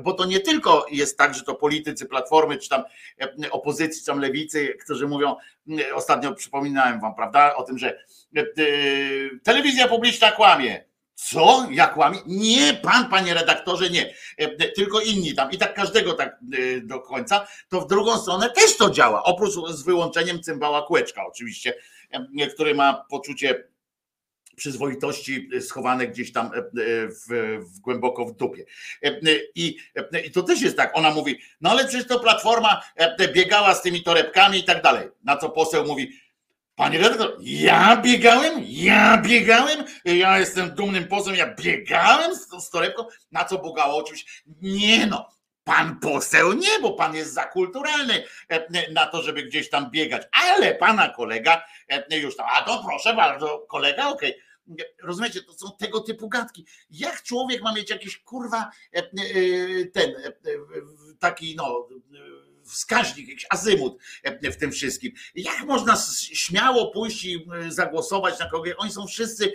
bo to nie tylko jest tak, że to politycy Platformy, czy tam opozycji, czy tam lewicy, którzy mówią, ostatnio przypominałem wam, prawda, o tym, że telewizja publiczna kłamie, co? Ja kłamie? Nie, pan, panie redaktorze, nie. E, tylko inni tam. I tak każdego tak e, do końca. To w drugą stronę też to działa. Oprócz z wyłączeniem cymbała kłeczka, oczywiście, e, który ma poczucie przyzwoitości schowane gdzieś tam w, w, głęboko w dupie. I, I to też jest tak. Ona mówi, no ale przecież to platforma biegała z tymi torebkami i tak dalej. Na co poseł mówi, Panie redaktor, ja biegałem? Ja biegałem? Ja jestem dumnym posłem, ja biegałem z, torebką? Na co Bogało oczywiście? Nie no, pan poseł nie, bo pan jest za kulturalny e, na to, żeby gdzieś tam biegać. Ale pana kolega e, już tam, a to proszę bardzo, kolega, okej. Okay. Rozumiecie, to są tego typu gadki. Jak człowiek ma mieć jakiś kurwa e, ten taki no wskaźnik, jakiś azymut e, w tym wszystkim. Jak można śmiało pójść i e, zagłosować na kogoś? Oni są wszyscy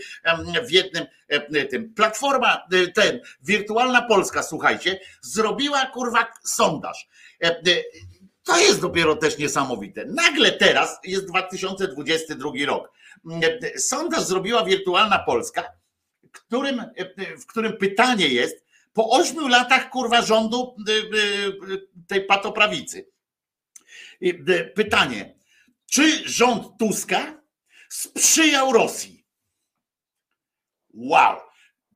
w jednym e, tym. Platforma, ten, Wirtualna Polska, słuchajcie, zrobiła kurwa sondaż. To jest dopiero też niesamowite. Nagle teraz jest 2022 rok. Sondaż zrobiła Wirtualna Polska, którym, w którym pytanie jest, po ośmiu latach kurwa rządu y, y, y, tej patoprawicy. Pytanie, czy rząd Tuska sprzyjał Rosji? Wow.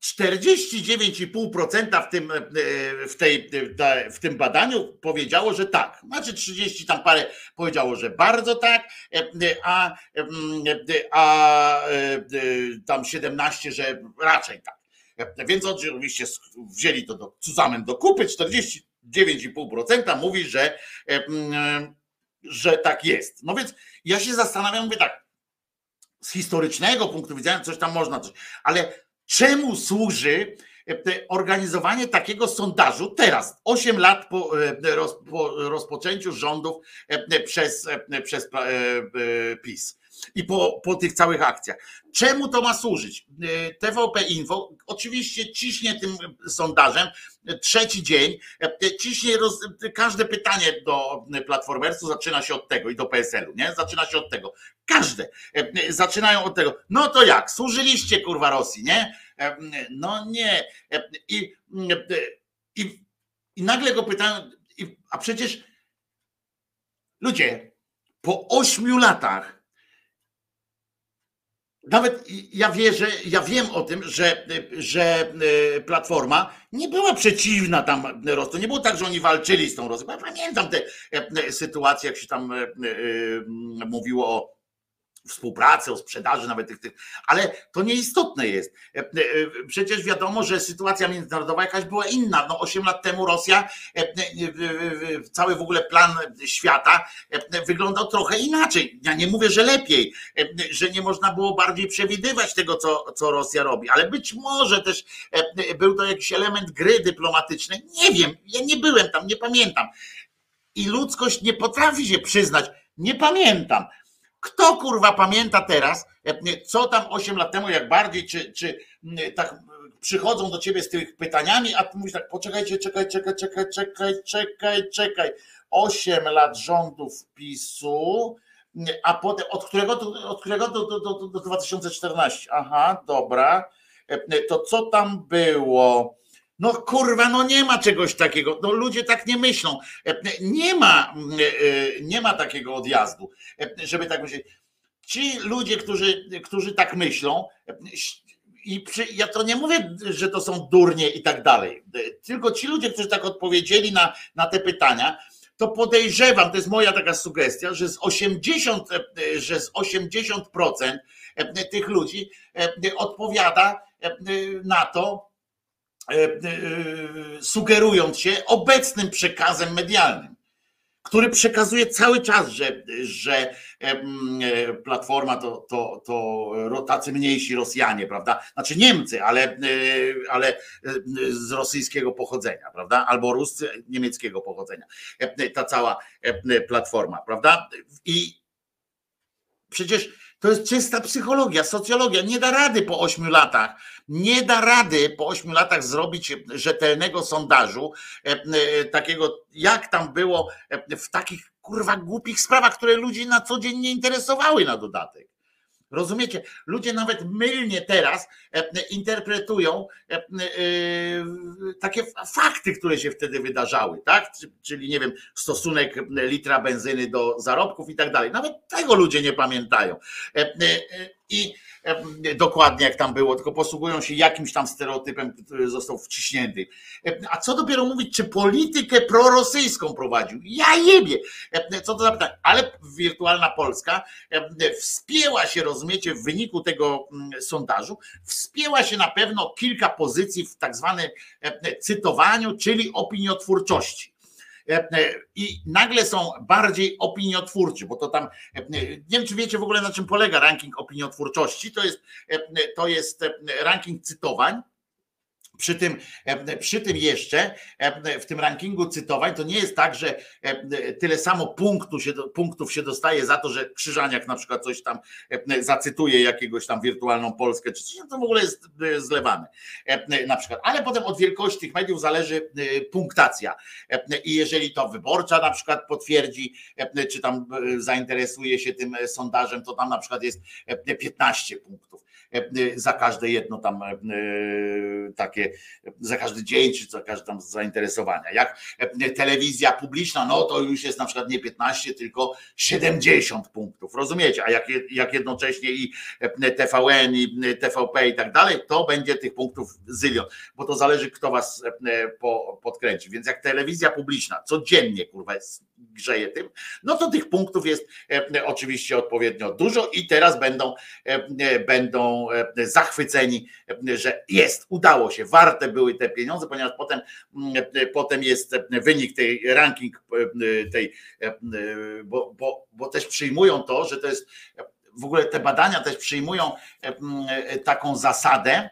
49,5% w tym, w, tej, w tym badaniu powiedziało, że tak. Znaczy 30 tam parę powiedziało, że bardzo tak, a, a tam 17, że raczej tak. Więc oczywiście wzięli to do, zusammen do kupy, 49,5% mówi, że, że tak jest. No więc ja się zastanawiam, mówię tak, z historycznego punktu widzenia coś tam można coś, ale czemu służy organizowanie takiego sondażu teraz, 8 lat po, po rozpoczęciu rządów przez, przez PiS i po, po tych całych akcjach. Czemu to ma służyć? E, TVP Info oczywiście ciśnie tym sondażem trzeci dzień, e, ciśnie roz, każde pytanie do Platformersu zaczyna się od tego i do PSL-u, nie? Zaczyna się od tego. Każde e, zaczynają od tego. No to jak? Służyliście kurwa Rosji, nie? No nie. I, i, i nagle go pytają, a przecież ludzie, po ośmiu latach nawet ja wierzę, ja wiem o tym, że, że e, Platforma nie była przeciwna tam Rosji. Nie było tak, że oni walczyli z tą Rosją. Ja pamiętam te e, sytuacje, jak się tam e, mówiło o współpracy, o sprzedaży nawet tych, tych, ale to nieistotne jest. E, e, przecież wiadomo, że sytuacja międzynarodowa jakaś była inna. No 8 lat temu Rosja, e, cały w ogóle plan świata wyglądał trochę inaczej. Ja nie mówię, że lepiej, że nie można było bardziej przewidywać tego, co, co Rosja robi, ale być może też był to jakiś element gry dyplomatycznej. Nie wiem, ja nie byłem tam, nie pamiętam. I ludzkość nie potrafi się przyznać, nie pamiętam kto kurwa pamięta teraz, e, co tam 8 lat temu, jak bardziej, czy, czy tak przychodzą do ciebie z tych pytaniami, a ty mówisz tak, poczekajcie, czekaj, czekaj, czekaj, czekaj, czekaj, czekaj. 8 lat rządów PiSu, a potem od którego, od którego do, do, do, do 2014? Aha, dobra. To co tam było? No kurwa, no nie ma czegoś takiego. No ludzie tak nie myślą. Nie ma, nie ma takiego odjazdu, żeby tak myśleć. Ci ludzie, którzy, którzy tak myślą, i przy, ja to nie mówię, że to są durnie i tak dalej, tylko ci ludzie, którzy tak odpowiedzieli na, na te pytania, to podejrzewam, to jest moja taka sugestia, że z 80, że z 80% tych ludzi odpowiada na to, sugerując się obecnym przekazem medialnym który przekazuje cały czas, że, że e, Platforma to, to, to tacy mniejsi Rosjanie, prawda? Znaczy Niemcy, ale, e, ale e, z rosyjskiego pochodzenia, prawda? Albo Ruscy niemieckiego pochodzenia. Ta cała Platforma, prawda? I przecież to jest czysta psychologia, socjologia. Nie da rady po ośmiu latach, nie da rady po ośmiu latach zrobić rzetelnego sondażu, e, e, takiego jak tam było e, w takich kurwa głupich sprawach, które ludzi na co dzień nie interesowały na dodatek. Rozumiecie? Ludzie nawet mylnie teraz interpretują takie fakty, które się wtedy wydarzały, tak? Czyli nie wiem, stosunek litra benzyny do zarobków i tak dalej. Nawet tego ludzie nie pamiętają. I dokładnie jak tam było, tylko posługują się jakimś tam stereotypem, który został wciśnięty. A co dopiero mówić, czy politykę prorosyjską prowadził? Ja jebie! Co to za pytanie? Ale wirtualna Polska wspięła się, rozumiecie, w wyniku tego mm, sondażu, wspięła się na pewno kilka pozycji w tak zwanym cytowaniu, czyli opiniotwórczości. E, e, i nagle są bardziej opiniotwórczy, bo to tam, e, nie wiem czy wiecie w ogóle na czym polega ranking opiniotwórczości, to jest, to jest ranking cytowań, przy tym, e, przy tym jeszcze e, w tym rankingu cytowań to nie jest tak, że e, tyle samo punktu się, punktów się dostaje za to, że Krzyżaniak na przykład coś tam zacytuje jakiegoś tam wirtualną Polskę, czy coś, to w ogóle jest zlewane na przykład. Ale potem od wielkości tych mediów zależy punktacja i jeżeli to wyborcza na przykład potwierdzi, czy tam zainteresuje się tym sondażem, to tam na przykład jest 15 punktów za każde jedno tam takie za każdy dzień, czy za każde tam zainteresowania. Jak e, telewizja publiczna, no to już jest na przykład nie 15, tylko 70 punktów, rozumiecie? A jak, jak jednocześnie i e, TVN, i e, TVP i tak dalej, to będzie tych punktów zylion, bo to zależy, kto was podkręci. Więc jak telewizja publiczna codziennie, kurwa, grzeje tym, no to tych punktów jest oczywiście odpowiednio dużo i teraz będą, będą zachwyceni, że jest, udało się, warte były te pieniądze, ponieważ potem, mm, potem jest wynik tej ranking e, tej, e, bo, bo, bo też przyjmują to, że to jest w ogóle te badania też przyjmują e, taką zasadę,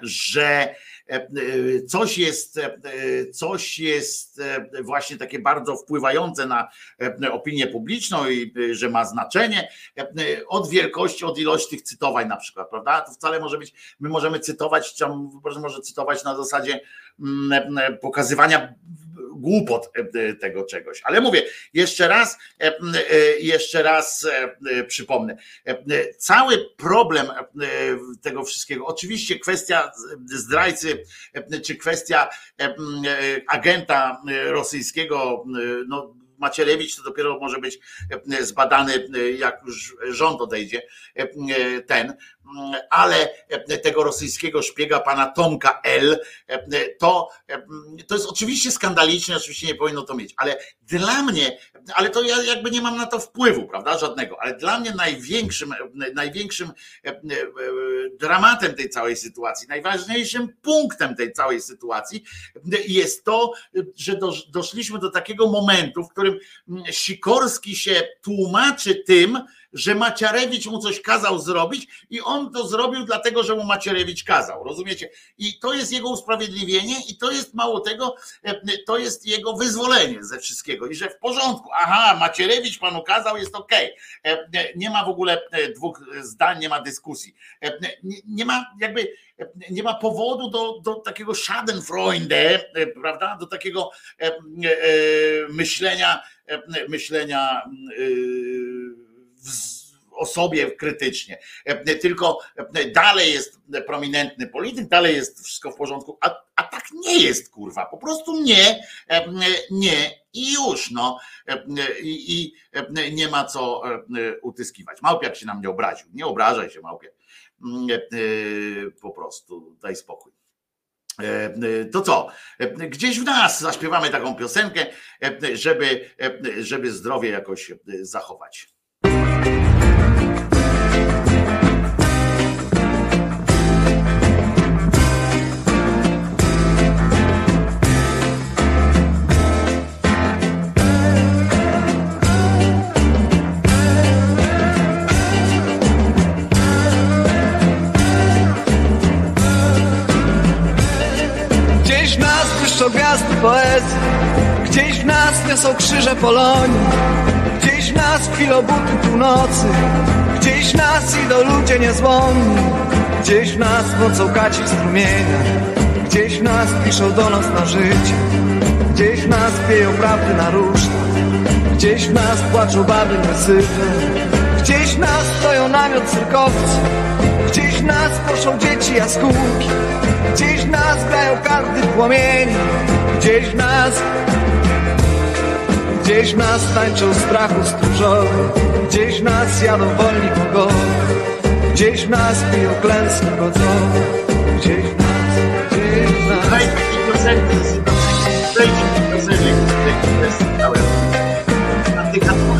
że coś jest, coś jest właśnie takie bardzo wpływające na opinię publiczną i że ma znaczenie od wielkości, od ilości tych cytowań na przykład, prawda? To wcale może być, my możemy cytować, może cytować na zasadzie mm, pokazywania głupot e, tego czegoś. Ale mówię, jeszcze raz, e, e, jeszcze raz przypomnę. Cały problem tego wszystkiego, oczywiście kwestia zdrajcy, czy kwestia agenta rosyjskiego, no Macierewicz to dopiero może być zbadany, jak już rząd odejdzie, ten, ale tego rosyjskiego szpiega, pana Tomka L, to, to jest oczywiście skandaliczne, oczywiście nie powinno to mieć, ale dla mnie, ale to ja jakby nie mam na to wpływu, prawda, żadnego, ale dla mnie największym, największym dramatem tej całej sytuacji, najważniejszym punktem tej całej sytuacji jest to, że doszliśmy do takiego momentu, w którym Sikorski się tłumaczy tym, że Macierewicz mu coś kazał zrobić i on to zrobił dlatego, że mu Macierewicz kazał, rozumiecie? I to jest jego usprawiedliwienie i to jest mało tego, e, to jest jego wyzwolenie ze wszystkiego i że w porządku, aha, Macierewicz panu kazał, jest okej. Okay. Nie ma w ogóle dwóch zdań, nie ma dyskusji. Nie, ma jakby nie ma powodu do, do takiego Schadenfreunde, prawda? Do takiego myślenia, myślenia o sobie krytycznie. Tylko dalej jest prominentny polityk, dalej jest wszystko w porządku, a, a tak nie jest, kurwa. Po prostu nie, nie i już, no. I, I, nie ma co utyskiwać. Małpiak się na mnie obraził. Nie obrażaj się, Małpiak. Po prostu daj spokój. To co? Gdzieś w nas zaśpiewamy taką piosenkę, żeby, żeby zdrowie jakoś zachować. Niosą krzyże Polonii Gdzieś w nas chwilobuty północy Gdzieś nas idą ludzie niezłomni Gdzieś w nas mocą kaci strumienia. Gdzieś nas piszą do nas na życie. Gdzieś nas pieją prawdy na ruszta Gdzieś nas płaczą baby niesyte. Gdzieś nas stoją namiot cyrkowcy. Gdzieś nas poszą dzieci jaskółki. Gdzieś nas grają karty płomieni. Gdzieś nas Gdzieś nas tańczą strachu stróżowy Gdzieś nas jadą wolni pogody Gdzieś nas piją klęski wodzowe Gdzieś nas, gdzieś nas piosenki, zejdź mi piosenek, które słuchałem. Na tych taką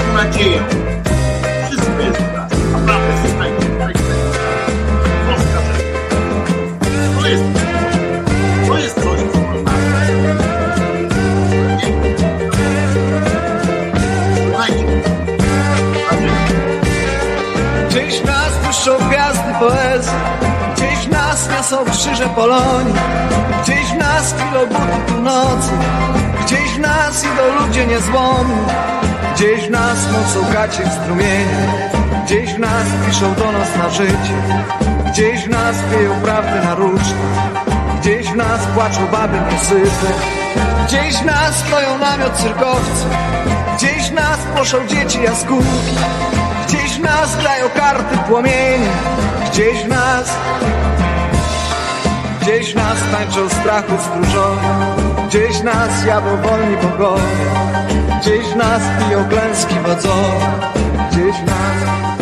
niosą krzyże Polonii Gdzieś w nas kilobuty północy Gdzieś w nas idą ludzie niezłomni Gdzieś w nas mocą gacie strumienia Gdzieś w nas piszą do nas na życie Gdzieś w nas pieją prawdy na różne Gdzieś w nas płaczą baby niesyte Gdzieś w nas stoją namiot cyrkowcy Gdzieś w nas poszą dzieci jaskółki Gdzieś w nas grają karty płomienie Gdzieś w nas Gdzieś nas tańczą strachu stróżowie Gdzieś nas jadą wolni bogowie Gdzieś nas piją klęski wodzowe Gdzieś nas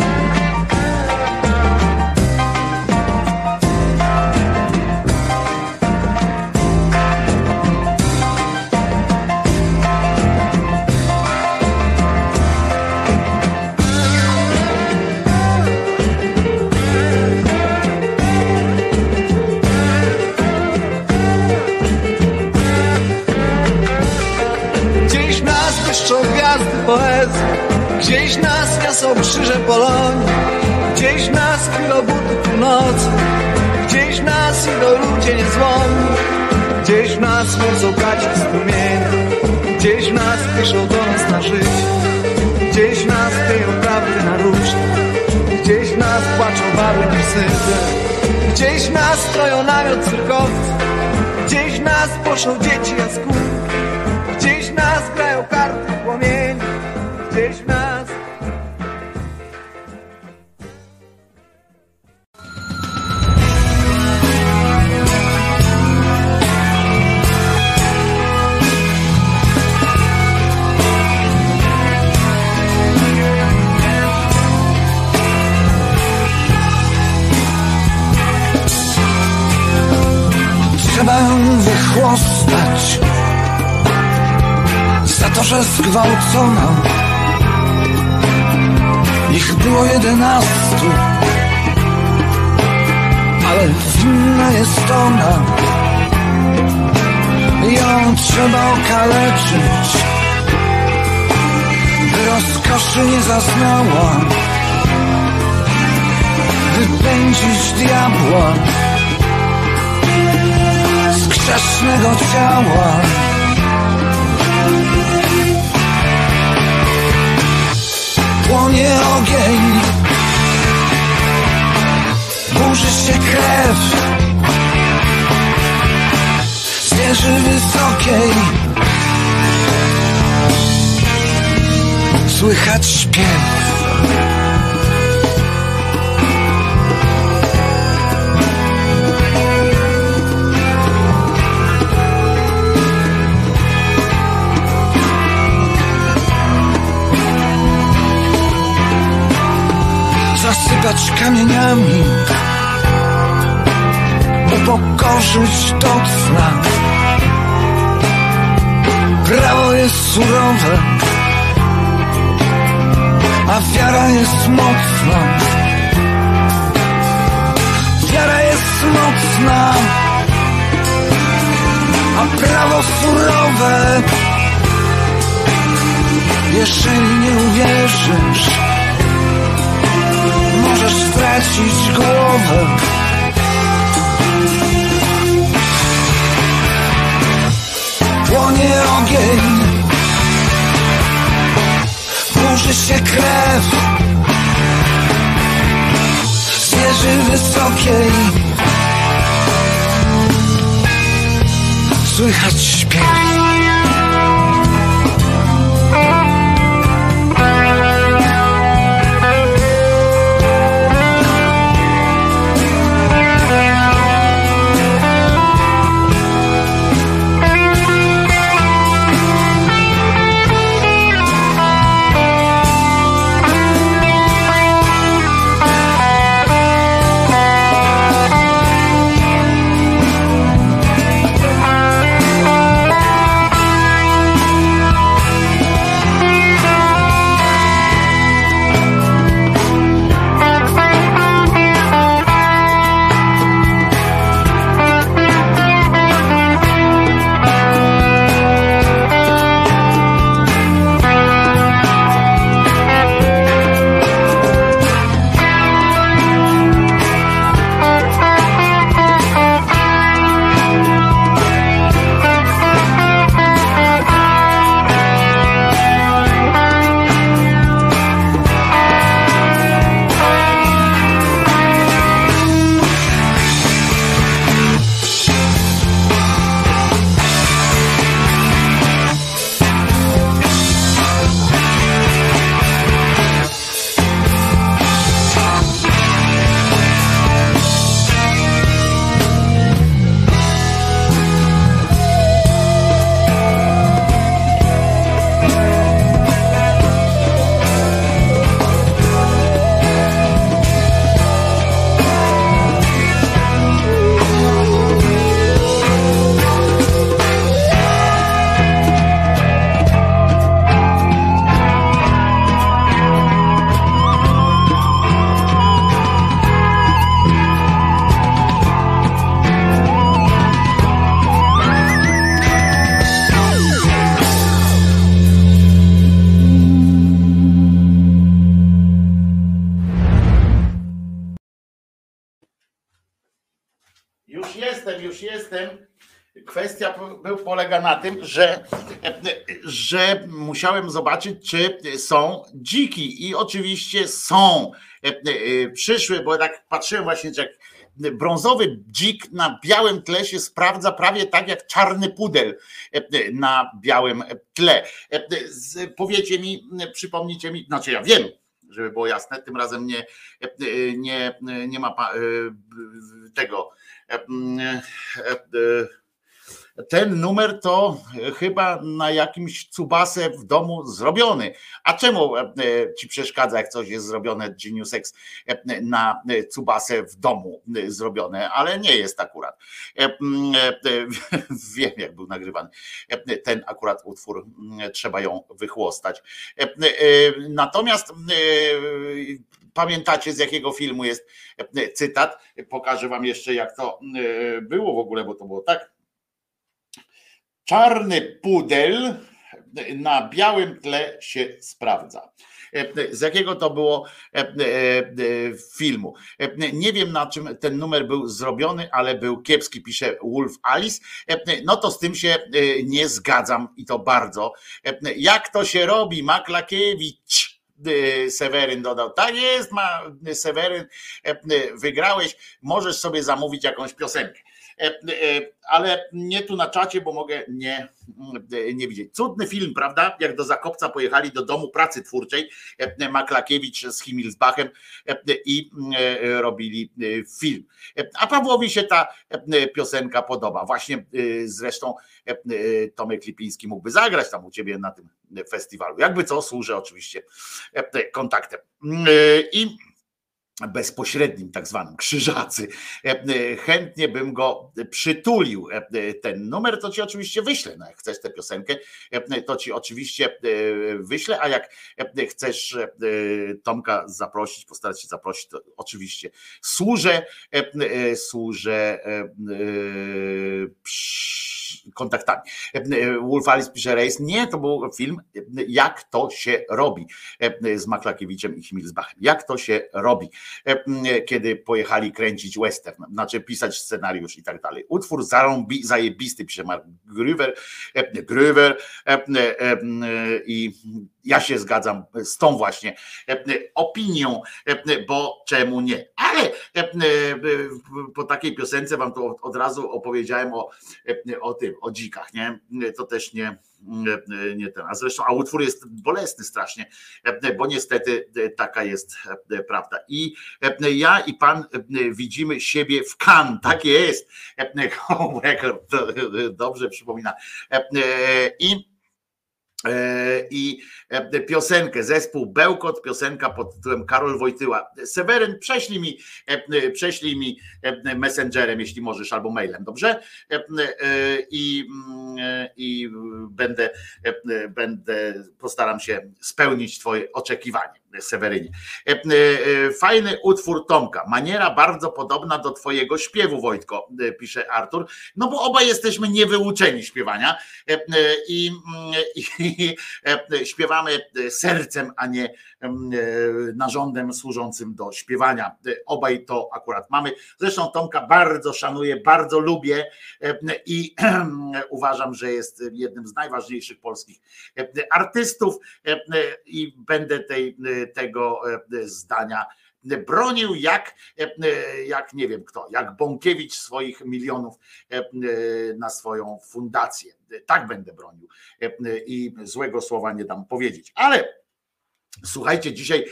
krzyże Polonii. Gdzieś w nas kilobuty północy. Gdzieś w nas idą ludzie niezłomni Gdzieś w nas mocą kaci strumienia Gdzieś w nas piszą do nas na życie. Gdzieś w nas pieją prawdy na różne Gdzieś w nas płaczą baby niesyte Gdzieś w nas stoją namiot cyrkowcy. Gdzieś w nas poszą dzieci jaskółki. Gdzieś w nas grają karty płomieni Gdzieś w nas Za to, że zgwałcona. Ich było jedenastu Ale winna jest ona. Ją trzeba okaleczyć By rozkoszy nie zaznała wypędzić diabła z grzesznego ciała. Płonie ogień, burzy się krew z wysokiej. Słychać śpiew. Zasypać kamieniami, upokorzyć do cna. Prawo jest surowe, a wiara jest mocna. Wiara jest mocna, a prawo surowe. Jeżeli nie uwierzysz, możesz stracić głowę. Płonie ogień, burzy się krew z wysokiej. Słychać śpiew. Tym, że, że musiałem zobaczyć, czy są dziki. I oczywiście są. Przyszły, bo tak patrzyłem właśnie, jak brązowy dzik na białym tle się sprawdza prawie tak jak czarny pudel na białym tle. Powiecie mi, przypomnijcie mi, znaczy ja wiem, żeby było jasne, tym razem nie, nie, nie ma tego ten numer to chyba na jakimś cubase w domu zrobiony. A czemu e, ci przeszkadza, jak coś jest zrobione Genius X e, na cubase w domu e, zrobione, ale nie jest akurat. E, e, Wiem, jak był nagrywany. E, Ten akurat utwór trzeba ją wychłostać. E, e, Natomiast e, pamiętacie z jakiego filmu jest e, cytat? Pokażę wam jeszcze jak to e, było w ogóle, bo to było tak. Czarny pudel na białym tle się sprawdza. z jakiego to było filmu. Nie wiem na czym ten numer był zrobiony, ale był kiepski, pisze Wolf Alice. No to z tym się nie zgadzam i to bardzo. Jak to się robi, Maklakiewicz? Seweryn dodał. Tak jest, ma Seweryn, wygrałeś, możesz sobie zamówić jakąś piosenkę. E, e, ale nie tu na czacie, bo mogę nie, e, nie widzieć. Cudny film, prawda? Jak do Zakopca pojechali do domu pracy twórczej Maklakiewicz z Himilsbachem i robili film. A Pawłowi się ta piosenka podoba. Właśnie zresztą Tomek Lipiński mógłby zagrać tam u ciebie na tym festiwalu. Jakby co, służę oczywiście kontaktem. I bezpośrednim, tak zwanym krzyżacy. E, e, chętnie bym go przytulił. E, ten numer to ci oczywiście wyślę. No jak chcesz tę piosenkę, to ci oczywiście wyślę, a jak chcesz Tomka zaprosić, postarać się zaprosić, to oczywiście służę, służę kontaktami. Wolf Alice pisze rejs. Nie, to był film Jak to się robi z Maklakiewiczem i Himilsbachem. Jak to się robi. E, kiedy pojechali kręcić western, znaczy pisać scenariusz i tak dalej. Utwór zarąbi, zajebisty, pisze Mark Gruver, e, Gruver e, i ja się zgadzam z tą właśnie opinią, bo czemu nie? Ale po takiej piosence wam to od razu opowiedziałem o, o tym, o dzikach, nie? To też nie, nie ten. A zresztą, a utwór jest bolesny strasznie, bo niestety taka jest prawda. I ja i pan widzimy siebie w kan, tak jest. Dobrze przypomina. I E, i e, piosenkę, zespół Bełkot, piosenka pod tytułem Karol Wojtyła. Seweryn, prześlij mi, e, prześlij mi messengerem, jeśli możesz, albo mailem, dobrze? I, mm, i będę, będę, postaram się spełnić Twoje oczekiwanie. Sewerynie. Fajny utwór Tomka. Maniera bardzo podobna do Twojego śpiewu, Wojtko, pisze Artur. No bo obaj jesteśmy niewyuczeni śpiewania i, i E, śpiewamy sercem, a nie e, narządem służącym do śpiewania. Obaj to akurat mamy. Zresztą Tomka bardzo szanuję, bardzo lubię e, i uważam, że jest jednym z najważniejszych polskich artystów i będę tej, tego zdania bronił jak, jak nie wiem kto, jak Bąkiewicz swoich milionów na swoją fundację. Tak będę bronił i złego słowa nie dam powiedzieć. Ale Słuchajcie, dzisiaj,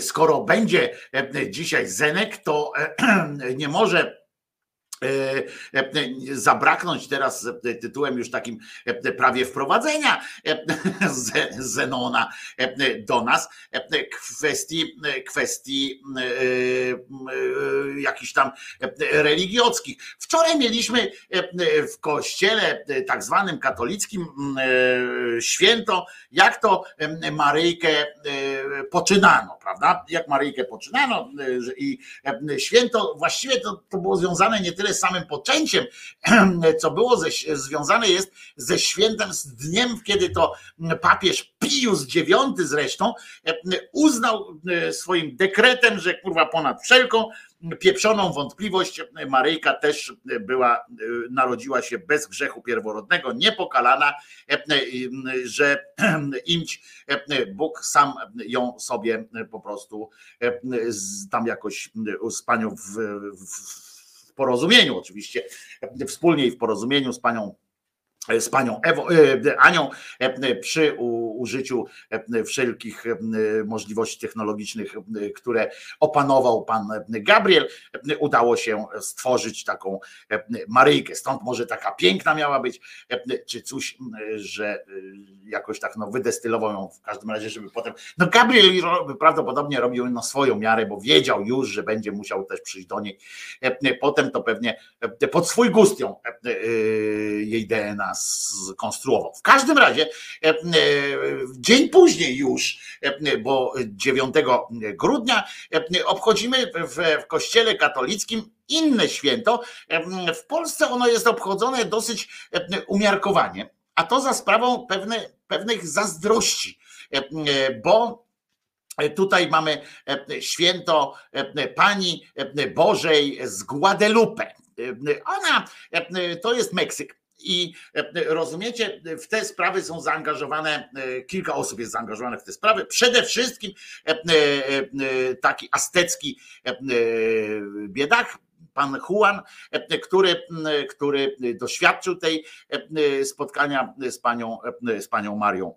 skoro będzie dzisiaj Zenek, to nie może E, e, zabraknąć teraz tytułem już takim e, prawie wprowadzenia Zenona do nas kwestii, kwestii jakichś tam religiockich. Wczoraj mieliśmy w kościele tak zwanym katolickim święto, jak to Maryjkę poczynano, prawda? Jak Maryjkę poczynano i święto właściwie to, to było związane nie tyle tyle samym poczęciem, co było ze, związane jest ze świętem, z dniem, kiedy to papież Pius IX zresztą uznał e, swoim dekretem, że kurwa ponad wszelką pieprzoną wątpliwość Maryjka też była, e, narodziła się bez grzechu pierworodnego, niepokalana, e, że imć Bóg sam ją sobie po prostu tam jakoś z panią w, w porozumieniu oczywiście, wspólnie i w porozumieniu z panią z panią Ewo, e, Anią e, przy użyciu e, wszelkich możliwości technologicznych, które opanował pan Gabriel, udało się stworzyć taką Maryjkę. Stąd może taka piękna miała być, czy coś, że jakoś tak no, wydestylował ją w każdym razie, żeby potem. No Gabriel prawdopodobnie robił na swoją miarę, bo wiedział już, że będzie musiał też przyjść do niej. Potem to pewnie pod swój gust ją jej DNA skonstruował. W każdym razie e, e, dzień później już, e, bo 9 grudnia obchodzimy w kościele katolickim inne święto. W Polsce ono jest obchodzone dosyć umiarkowanie, a to za sprawą pewne, pewnych zazdrości, bo Tutaj mamy święto Pani Bożej z Guadalupe. Ona to jest Meksyk. I e, rozumiecie, w te sprawy są zaangażowane, e, kilka osób jest zaangażowanych w te sprawy. Przede wszystkim e, taki aztecki biedak, pan Juan, który, który doświadczył tej spotkania z panią, z panią Marią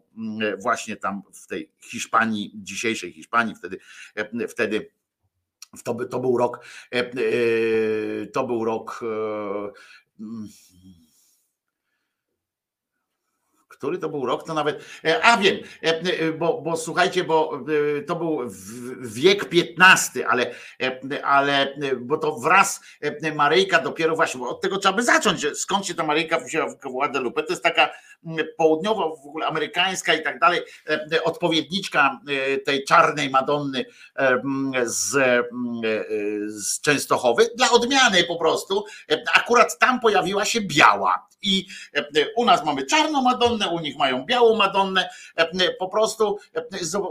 właśnie tam w tej Hiszpanii, dzisiejszej Hiszpanii, wtedy, wtedy to, to był rok, to był rok który to był rok, to nawet. e, A wiem, e, e, bo, bo słuchajcie, bo to był wiek XV, ale, ale bo to wraz Maryjka dopiero właśnie, bo od tego trzeba by zacząć, skąd się ta Maryjka wzięła w Guadalupe. To jest taka południowo w ogóle amerykańska i tak dalej, odpowiedniczka tej czarnej Madonny z, z Częstochowy. Dla odmiany po prostu, akurat tam pojawiła się biała. I e, u nas mamy czarną Madonnę, u nich mają białą Madonnę. E, Po prostu e,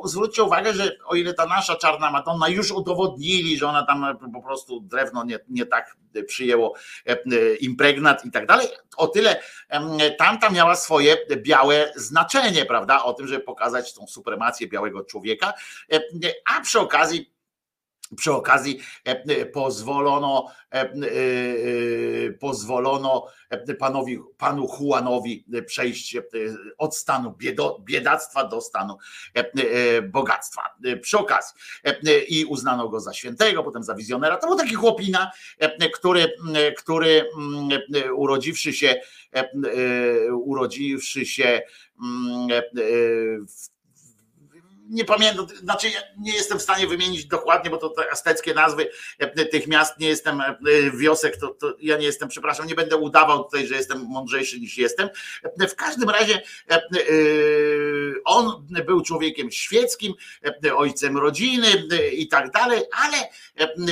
zwróćcie uwagę, że o ile ta nasza czarna Madonna już udowodnili, że ona tam e, po prostu drewno nie, nie tak przyjęło e, e, impregnat i tak dalej, o tyle tamta miała swoje białe znaczenie, prawda? O tym, żeby pokazać tą supremację białego człowieka, E, a przy okazji przy okazji e, e, pozwolono, e, pozwolono panowi, panu Juanowi przejść od stanu biedactwa do stanu bogactwa. Przy okazji. I uznano go za świętego, potem za wizjonera. To był taki chłopina, który, który urodziwszy się, urodziwszy się w nie pamiętam, znaczy nie jestem w stanie wymienić dokładnie, bo to te azteckie nazwy e, tych miast nie jestem, e, wiosek, to, to ja nie jestem, przepraszam, nie będę udawał tutaj, że jestem mądrzejszy niż jestem. E, W każdym razie on był człowiekiem świeckim, ojcem rodziny i tak dalej, ale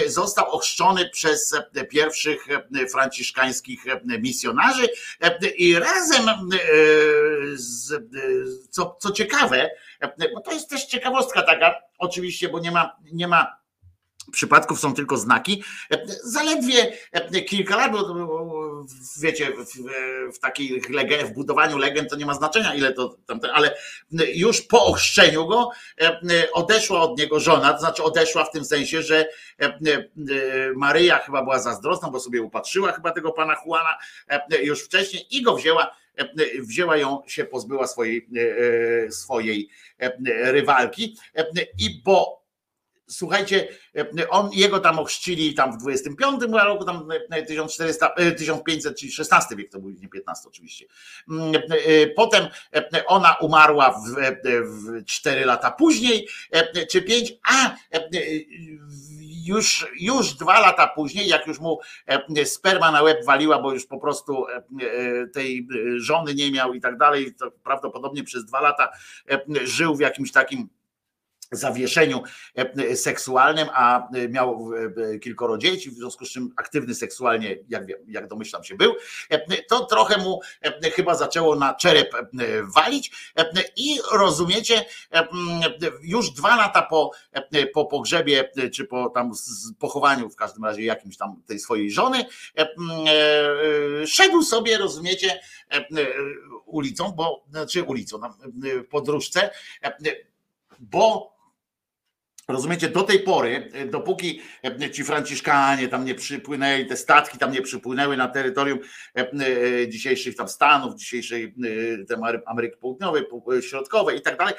został ochrzczony przez pierwszych franciszkańskich misjonarzy i razem z, co, co ciekawe, bo to jest też ciekawostka taka, oczywiście, bo nie ma, nie ma przypadków, są tylko znaki. Zaledwie kilka lat, bo wiecie, w, w takiej w budowaniu legend to nie ma znaczenia, ile to tamte, ale już po ochrzczeniu go odeszła od niego żona, to znaczy odeszła w tym sensie, że Maryja chyba była zazdrosna, bo sobie upatrzyła chyba tego pana Juana już wcześniej i go wzięła wzięła ją, się pozbyła swojej, e, e, swojej e, rywalki. E, i bo słuchajcie, e, on, jego tam ochrzcili tam w 25 roku, tam e, 1400, e, 1500, czyli 16 wiek to był, nie 15 oczywiście. Mm, e, Potem e, ona umarła w, e, w 4 lata później, e, czy 5, a e, już, już dwa lata później, jak już mu e, sperma na łeb waliła, bo już po prostu e, e, tej e, żony nie miał i tak dalej, to prawdopodobnie przez dwa lata e, żył w jakimś takim zawieszeniu e, seksualnym, a e, miał e, kilkoro dzieci, w związku z czym aktywny seksualnie, jak, wiem, jak domyślam się, był, e, to trochę mu e, chyba zaczęło na czerep e, walić. E, i rozumiecie, e, już dwa lata po, e, po pogrzebie, e, czy po tam pochowaniu w każdym razie jakimś tam tej swojej żony, e, e, szedł sobie, rozumiecie, e, ulicą, bo, znaczy ulicą, na- po dróżce, e, bo Rozumiecie, do tej pory, e, dopóki e, ci Franciszkanie tam nie przypłynęli, te statki tam nie przypłynęły na terytorium e, dzisiejszych tam Stanów, dzisiejszej Ameryki Południowej, Środkowej i tak dalej,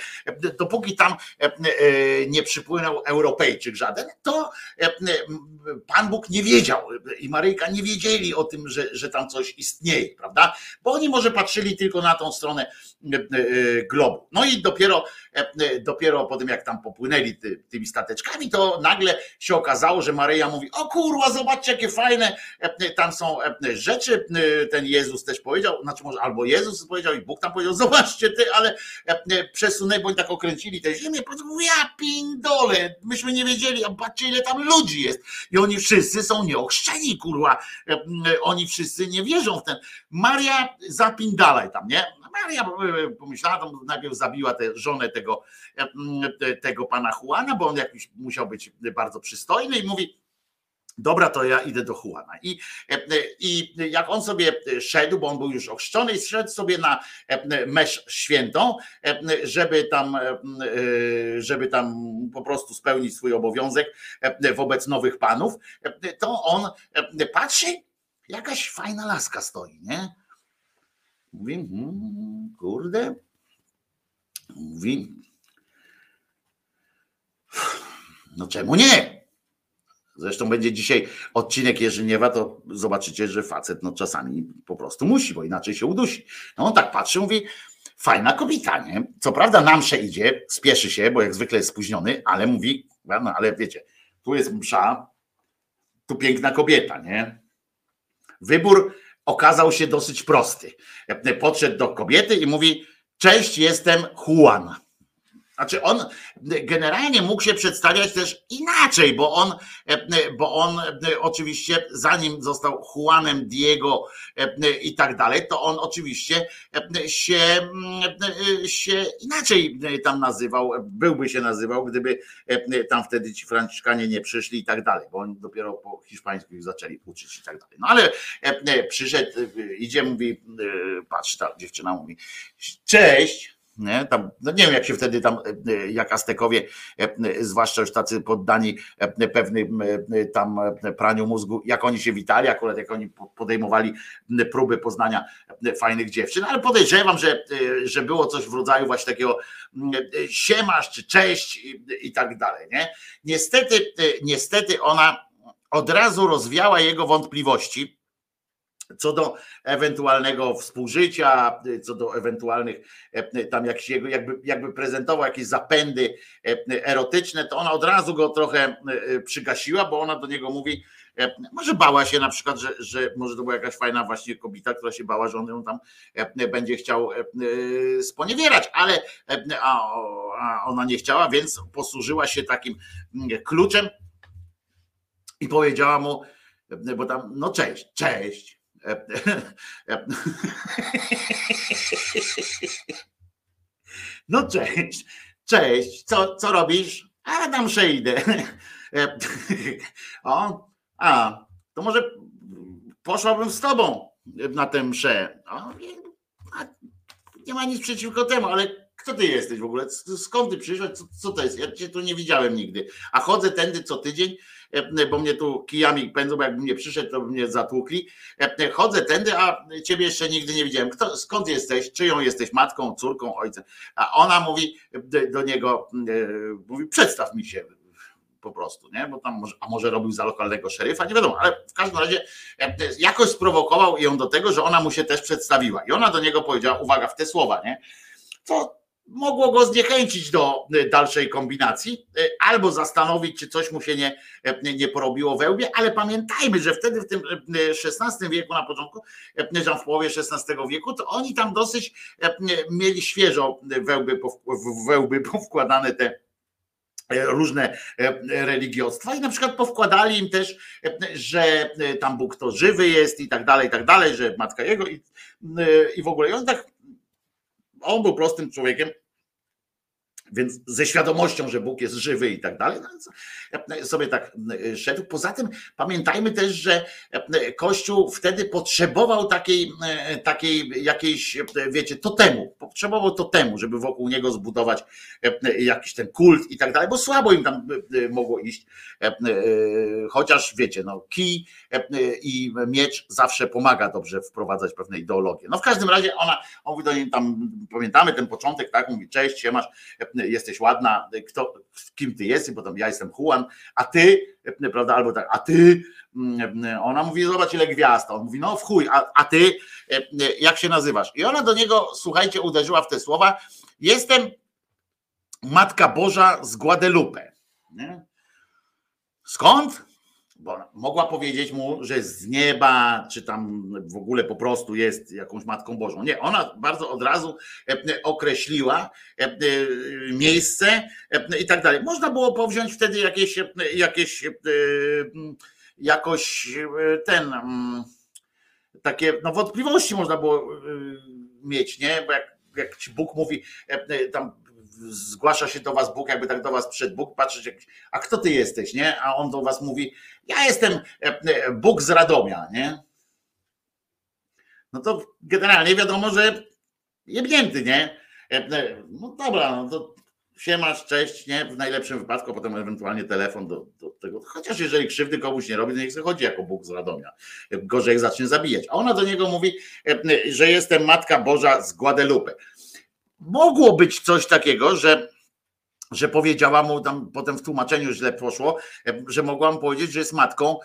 dopóki tam nie przypłynął Europejczyk żaden, to Pan Bóg nie wiedział i Maryjka nie wiedzieli o tym, że, że tam coś istnieje, prawda? Bo oni może patrzyli tylko na tą stronę globu. No i dopiero, dopiero po tym, jak tam popłynęli ty, tymi stateczkami, to nagle się okazało, że Maryja mówi: O kurwa, zobaczcie, jakie fajne e, tam są e, rzeczy. E, Ten Jezus też powiedział, znaczy może albo Jezus powiedział i Bóg tam powiedział: Zobaczcie ty, ale e, e, przesunęli, bo oni tak okręcili tę ziemię. Powiedział, Ja pindole, myśmy nie wiedzieli, a patrzcie, ile tam ludzi jest. I oni wszyscy są nieochrzczeni, kurwa. E, e, Oni wszyscy nie wierzą w ten. Maria, zapindalaj tam, nie? Maria e, pomyślała, tam najpierw zabiła tę żonę tego, e, te- tego pana Juana, bo on jakiś musiał być bardzo przystojny i mówi, Dobra, to ja idę do Juana. I, e, I jak on sobie szedł, bo on był już ochrzczony, i szedł sobie na mesz świętą, żeby tam, żeby tam po prostu spełnić swój obowiązek wobec nowych panów, to on patrzy, jakaś fajna laska stoi, nie? Mówi, hmm, kurde. Mówi, no czemu nie? Zresztą będzie dzisiaj odcinek Jerzyniewa, to zobaczycie, że facet no czasami po prostu musi, bo inaczej się udusi. No on tak patrzy, mówi, fajna kobieta, nie? Co prawda na mszę idzie, spieszy się, bo jak zwykle jest spóźniony, ale mówi, no ale wiecie, tu jest msza, tu piękna kobieta, nie? Wybór okazał się dosyć prosty. Podszedł do kobiety i mówi, cześć, jestem Juan. Znaczy on generalnie mógł się przedstawiać też inaczej, bo on, bo on oczywiście zanim został Juanem Diego i tak dalej, to on oczywiście się, się inaczej tam nazywał, byłby się nazywał, gdyby tam wtedy ci Franciszkanie nie przyszli i tak dalej, bo oni dopiero po hiszpańsku ich zaczęli uczyć i tak dalej. No ale przyszedł, idzie, mówi, patrz, ta dziewczyna mówi, cześć, nie? Tam, no nie wiem, jak się wtedy tam, e, jak Aztekowie, e, zwłaszcza już tacy poddani e, pewnym tam praniu mózgu, jak oni się witali, akurat jak oni podejmowali próby poznania fajnych dziewczyn, ale podejrzewam, że, że było coś w rodzaju właśnie takiego siemasz czy cześć i, i tak dalej. Nie? Niestety, niestety ona od razu rozwiała jego wątpliwości co do ewentualnego współżycia, co do ewentualnych e, tam jakiś jakby, jakby prezentował jakieś zapędy e, erotyczne, to ona od razu go trochę e, przygasiła, bo ona do niego mówi, może bała się na przykład, że, że może to była jakaś fajna właśnie kobieta, która się bała, że on ją tam będzie chciał sponiewierać, ale a ona nie chciała, więc posłużyła się takim kluczem i powiedziała mu, bo tam, no cześć, cześć, no cześć, cześć, co, co robisz? A tam przejdę. O, a, to może poszłabym z tobą na tę mszę. O, nie ma nic przeciwko temu, ale kto ty jesteś w ogóle? Skąd ty przyszłeś? Co, co to jest? Ja cię tu nie widziałem nigdy. A chodzę tędy co tydzień E, bo mnie tu kijami pędzą, bo jakbym nie przyszedł, to by mnie zatłukli. Chodzę tędy, a ciebie jeszcze nigdy nie widziałem. Kto, skąd jesteś? Czyją jesteś matką, córką, ojcem? A ona mówi do niego, e, mówi, przedstaw mi się po prostu, nie? Bo tam może, a może robił za lokalnego szeryfa, nie wiadomo, ale w każdym razie jakoś sprowokował ją do tego, że ona mu się też przedstawiła. I ona do niego powiedziała, uwaga, w te słowa, nie? To mogło go zniechęcić do e, dalszej kombinacji, e, albo zastanowić, czy coś mu się nie, e, nie porobiło we łbie, ale pamiętajmy, że wtedy w tym XVI wieku na początku, w połowie XVI wieku, to oni tam dosyć mieli świeżo wełby, wełby powkładane te różne religiostwa i na przykład powkładali im też, że tam Bóg to żywy jest i tak dalej, i tak dalej, że matka jego i, i w ogóle. I on tak on był prostym człowiekiem, więc ze świadomością, że Bóg jest żywy i tak dalej, no sobie tak e, szedł. Poza tym pamiętajmy też, że e, Kościół wtedy potrzebował takiej, e, takiej jakiejś, wiecie, totemu. Potrzebował totemu, żeby wokół niego zbudować jakiś ten kult i tak dalej, bo słabo im tam mogło iść. Chociaż wiecie, no kij i miecz zawsze pomaga dobrze wprowadzać pewne ideologie. No w każdym razie ona, on mówi do niej tam, pamiętamy ten początek, tak, mówi cześć, się masz jesteś ładna, kto, kim ty jesteś, bo tam ja jestem Juan, a ty, prawda, albo tak, a ty, ona mówi, zobacz ile gwiazd, on mówi, no w chuj, a, a ty, jak się nazywasz? I ona do niego, słuchajcie, uderzyła w te słowa, jestem Matka Boża z Guadalupe. Nie? Skąd? Bo mogła powiedzieć mu, że z nieba, czy tam w ogóle po prostu jest jakąś Matką Bożą. Nie, ona bardzo od razu e, określiła e, miejsce e, i tak dalej. Można było powziąć wtedy jakieś, jakieś jakoś ten takie no wątpliwości można było mieć, nie? Bo jak, jak ci Bóg mówi, tam zgłasza się do was Bóg, jakby tak do was przed Bóg, patrzeć, a kto ty jesteś, nie? A on do was mówi, ja jestem Bóg z Radomia, nie? No to generalnie wiadomo, że jebnięty, nie? No dobra, no to siemasz, cześć, nie? W najlepszym wypadku, potem ewentualnie telefon do, do tego. Chociaż jeżeli krzywdy komuś nie robi, to niech chodzi jako Bóg z Radomia. Gorzej jak zacznie zabijać. A ona do niego mówi, że jestem Matka Boża z Guadalupe. Mogło być coś takiego, że że powiedziała mu tam potem w tłumaczeniu źle poszło, że mogłam powiedzieć, że jest matką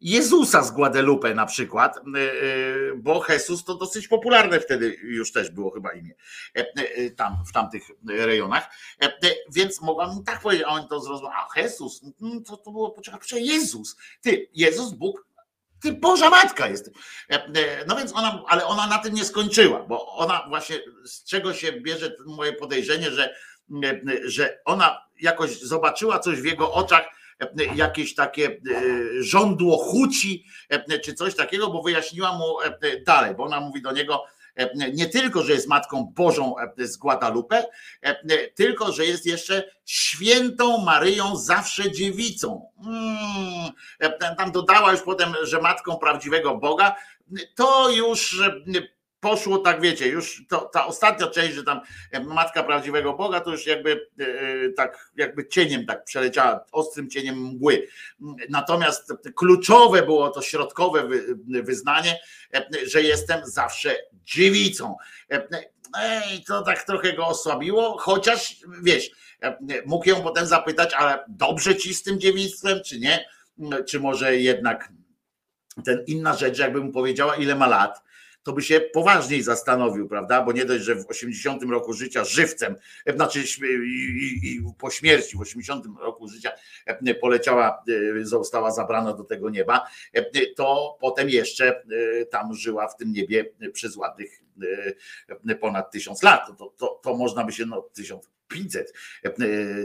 Jezusa z Guadalupe na przykład, y, y, bo Jesus to dosyć popularne wtedy już też było chyba imię e, e, tam w tamtych rejonach, e, więc mogłam tak powiedzieć, a on to zrozumiał, a Jesus, mm, to, to było, poczekaj, poczekaj, Jezus, ty, Jezus, Bóg, ty Boża Matka jest. No więc ona, ale ona na tym nie skończyła, bo ona właśnie, z czego się bierze moje podejrzenie, że, że ona jakoś zobaczyła coś w jego oczach, jakieś takie e, żądło chuci e, czy coś takiego, bo wyjaśniła mu e, dalej, bo ona mówi do niego, nie tylko, że jest Matką Bożą z Guadalupe, tylko, że jest jeszcze świętą Maryją, zawsze dziewicą. Hmm. Tam dodała już potem, że Matką prawdziwego Boga. To już poszło tak, wiecie, już to, ta ostatnia część, że tam e, matka prawdziwego Boga, to już jakby e, tak, jakby cieniem tak przeleciała, ostrym cieniem mgły. Natomiast kluczowe było to środkowe wyznanie, e, że jestem zawsze dziewicą. I to tak trochę go osłabiło, chociaż wiesz, mógł ją potem zapytać, ale dobrze ci z tym dziewictwem, czy nie? Czy może jednak ten inna rzecz, jakby mu powiedziała, ile ma lat, to by się poważniej zastanowił, prawda? Bo nie dość, że w 80 roku życia żywcem, e, znaczy i, i, po śmierci w 80 roku życia e, poleciała, e, została zabrana do tego nieba, to potem jeszcze tam żyła w tym niebie przez ładnych ponad tysiąc lat. To, to, to można by się, no tysiąc, 500,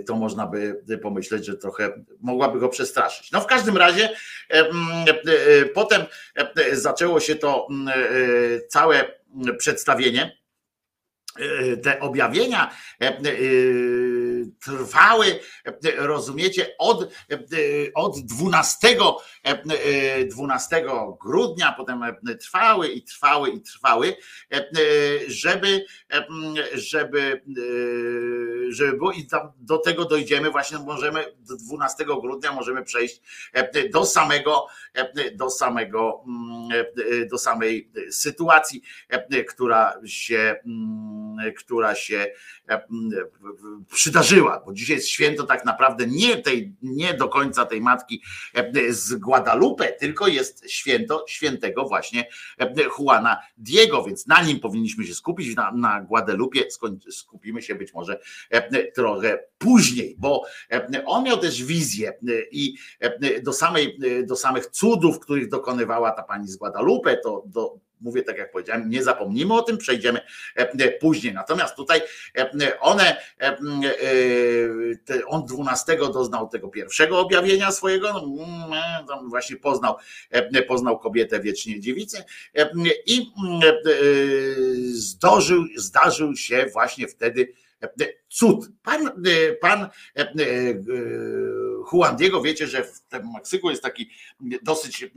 to można by pomyśleć, że trochę mogłaby go przestraszyć. No w każdym razie potem zaczęło się to całe przedstawienie te objawienia trwały, rozumiecie, od, od 12, 12 grudnia, potem trwały i trwały i trwały, żeby, żeby, żeby było i do tego dojdziemy, właśnie możemy do 12 grudnia możemy przejść do samego, do samego, do samej sytuacji, która się, która się przydarzyła, bo dzisiaj jest święto tak naprawdę nie, tej, nie do końca tej matki z Guadalupe, tylko jest święto świętego właśnie Juana Diego, więc na nim powinniśmy się skupić, na, na Guadalupe skupimy się być może trochę później, bo on miał też wizję i do, samej, do samych cudów, których dokonywała ta pani z Guadalupe, to do, mówię tak jak powiedziałem, nie zapomnimy o tym, przejdziemy e, później. Natomiast tutaj e, one, e, on 12 doznał tego pierwszego objawienia swojego, no, mm, właśnie poznał, poznał kobietę wiecznie dziewicę i zdarzył, zdarzył się właśnie wtedy cud. Pan, pan Juan Diego, wiecie, że w Meksyku jest taki dosyć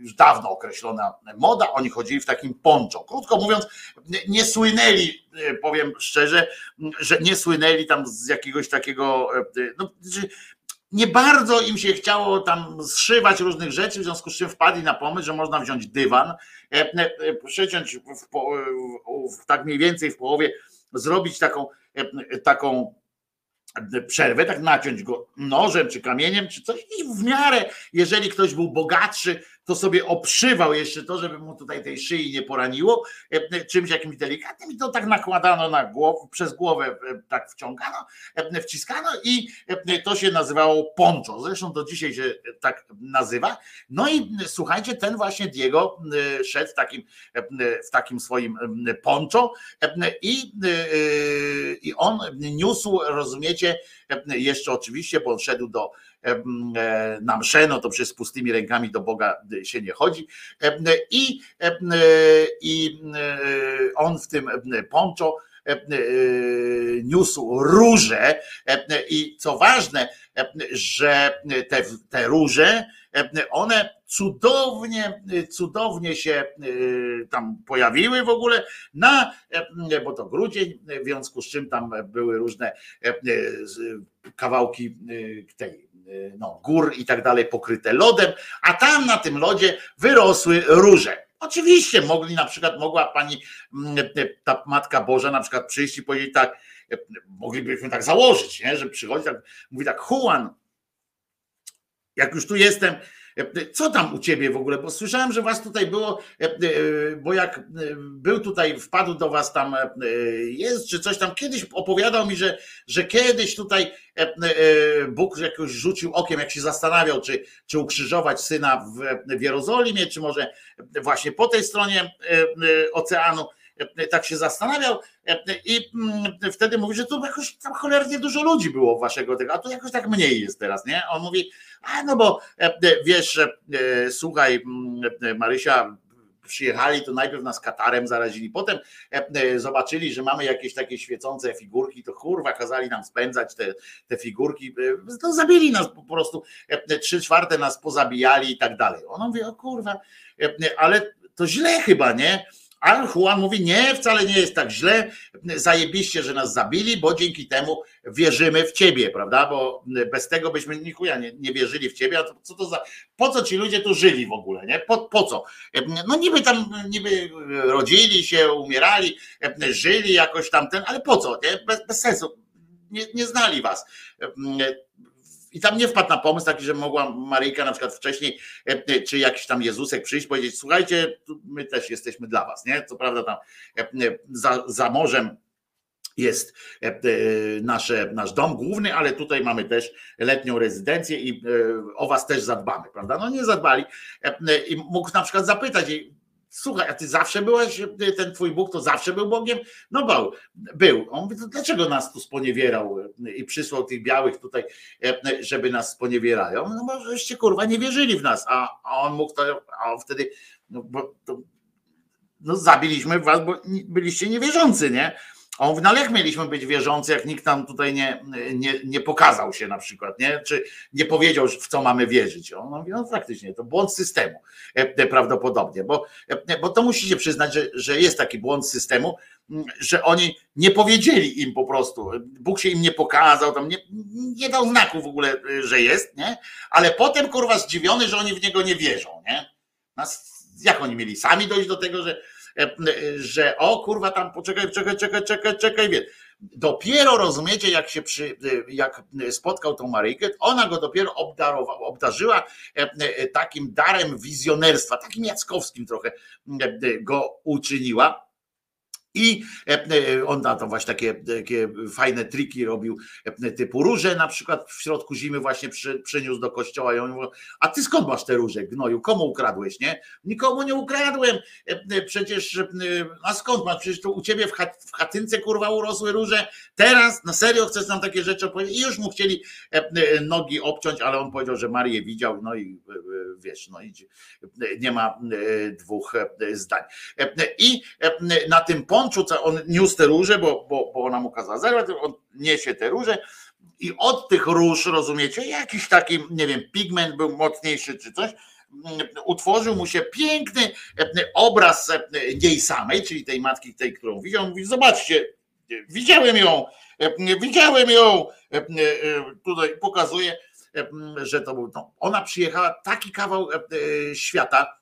już dawno określona moda, oni chodzili w takim poncho. Krótko mówiąc, nie słynęli, e, powiem szczerze, że nie słynęli tam z jakiegoś takiego, e, no, nie bardzo im się chciało tam zszywać różnych rzeczy, w związku z czym wpadli na pomysł, że można wziąć dywan, e, przeciąć w, w, tak mniej więcej w połowie, zrobić taką, taką przerwę, tak naciąć go nożem czy kamieniem czy coś i w miarę, jeżeli ktoś był bogatszy, to sobie obszywał jeszcze to, żeby mu tutaj tej szyi nie poraniło e, czymś jakimś delikatnym i to tak nakładano na głowę, przez głowę e, tak wciągano, e, wciskano i to się nazywało poncho. Zresztą do dzisiaj się tak nazywa. No i słuchajcie, ten właśnie Diego szedł w takim, w takim swoim poncho i, i on niósł, rozumiecie, jeszcze oczywiście, bo on szedł do na mszę, no to przez pustymi rękami do Boga się nie chodzi. I, i on w tym poncho niósł róże i co ważne, że te, te róże, one cudownie, cudownie się tam pojawiły w ogóle na, bo to grudzień, w związku z czym tam były różne kawałki tej no, gór i tak dalej pokryte lodem, a tam na tym lodzie wyrosły róże. Oczywiście mogli na przykład, mogła pani, ta Matka Boża na przykład przyjść i powiedzieć tak, moglibyśmy tak założyć, nie? że przychodzi tak, mówi tak, Juan, jak już tu jestem, co tam u ciebie w ogóle? Bo słyszałem, że was tutaj było, bo jak był tutaj, wpadł do was tam jest, czy coś tam kiedyś opowiadał mi, że, że kiedyś tutaj Bóg jakoś rzucił okiem, jak się zastanawiał, czy, czy ukrzyżować syna w, w Jerozolimie, czy może właśnie po tej stronie oceanu tak się zastanawiał i wtedy mówi, że tu jakoś tam cholernie dużo ludzi było waszego tego, a tu jakoś tak mniej jest teraz, nie? On mówi, a no bo wiesz, słuchaj Marysia, przyjechali, to najpierw nas Katarem zarazili, potem zobaczyli, że mamy jakieś takie świecące figurki, to kurwa kazali nam spędzać te, te figurki, no zabili nas po prostu, trzy czwarte nas pozabijali i tak dalej. On mówi, o kurwa, ale to źle chyba, nie? A Juan mówi, nie, wcale nie jest tak źle, zajebiście, że nas zabili, bo dzięki temu wierzymy w ciebie, prawda? Bo bez tego byśmy nikuja nie, nie wierzyli w ciebie, a to, co to za, po co ci ludzie tu żyli w ogóle, nie? Po, po co? No niby tam, niby rodzili się, umierali, żyli jakoś tam ten, ale po co, nie? Bez, bez sensu, nie, nie znali was i tam nie wpadł na pomysł taki, że mogła Maryjka na przykład wcześniej, e, e, czy jakiś tam Jezusek przyjść, powiedzieć, słuchajcie, my też jesteśmy dla was, nie? Co prawda tam e, za, za morzem jest nasze, nasz dom główny, ale tutaj mamy też letnią rezydencję i o was też zadbamy, prawda? No nie zadbali i mógł na przykład zapytać słuchaj, a ty zawsze byłeś, ten twój Bóg to zawsze był Bogiem? No był, był. On mówi, to dlaczego nas tu sponiewierał i przysłał tych białych tutaj, żeby nas sponiewierają? No bo żeście kurwa nie wierzyli w nas, a, a on mógł to, a on wtedy, no bo to, no zabiliśmy was, bo byliście niewierzący, nie? A on mówi, no ale jak mieliśmy być wierzący, jak nikt tam tutaj nie, nie, nie pokazał się na przykład, nie? czy nie powiedział, w co mamy wierzyć. On mówi, no faktycznie, to błąd systemu e, e, prawdopodobnie, bo, e, bo to musicie przyznać, że, że jest taki błąd systemu, że oni nie powiedzieli im po prostu, Bóg się im nie pokazał, tam nie, nie dał znaku w ogóle, że jest, nie? ale potem kurwa zdziwiony, że oni w niego nie wierzą. Nie? Jak oni mieli sami dojść do tego, że, że o kurwa tam poczekaj, czekaj, czekaj, czekaj, czekaj, wie. Dopiero rozumiecie, jak się przy, jak spotkał tą Maryjkę, ona go dopiero obdarowała, obdarzyła e, e, takim darem wizjonerstwa, takim jackowskim trochę go uczyniła i e, e, on to właśnie takie, takie fajne triki robił, e, typu róże na przykład w środku zimy właśnie przy, przyniósł do kościoła i on mówił, a ty skąd masz te róże, gnoju, komu ukradłeś, nie? Nikomu nie ukradłem, przecież, a skąd masz, przecież to u ciebie w, chat, w chatynce kurwa urosły róże, teraz na serio chcesz nam takie rzeczy opowiedzieć? I już mu chcieli nogi obciąć, ale on powiedział, że Marię widział, no i wiesz, no i nie ma dwóch zdań. I na tym ponczu, on niósł te róże, bo, bo, bo ona mu kazała zerwać, on niesie te róże i od tych róż, rozumiecie, jakiś taki, nie wiem, pigment był mocniejszy czy coś, utworzył mu się piękny obraz niej samej, czyli tej matki, tej, którą widział. Mówi, zobaczcie, widziałem ją, widziałem ją, tutaj pokazuje, że to był, no, ona przyjechała taki kawał świata,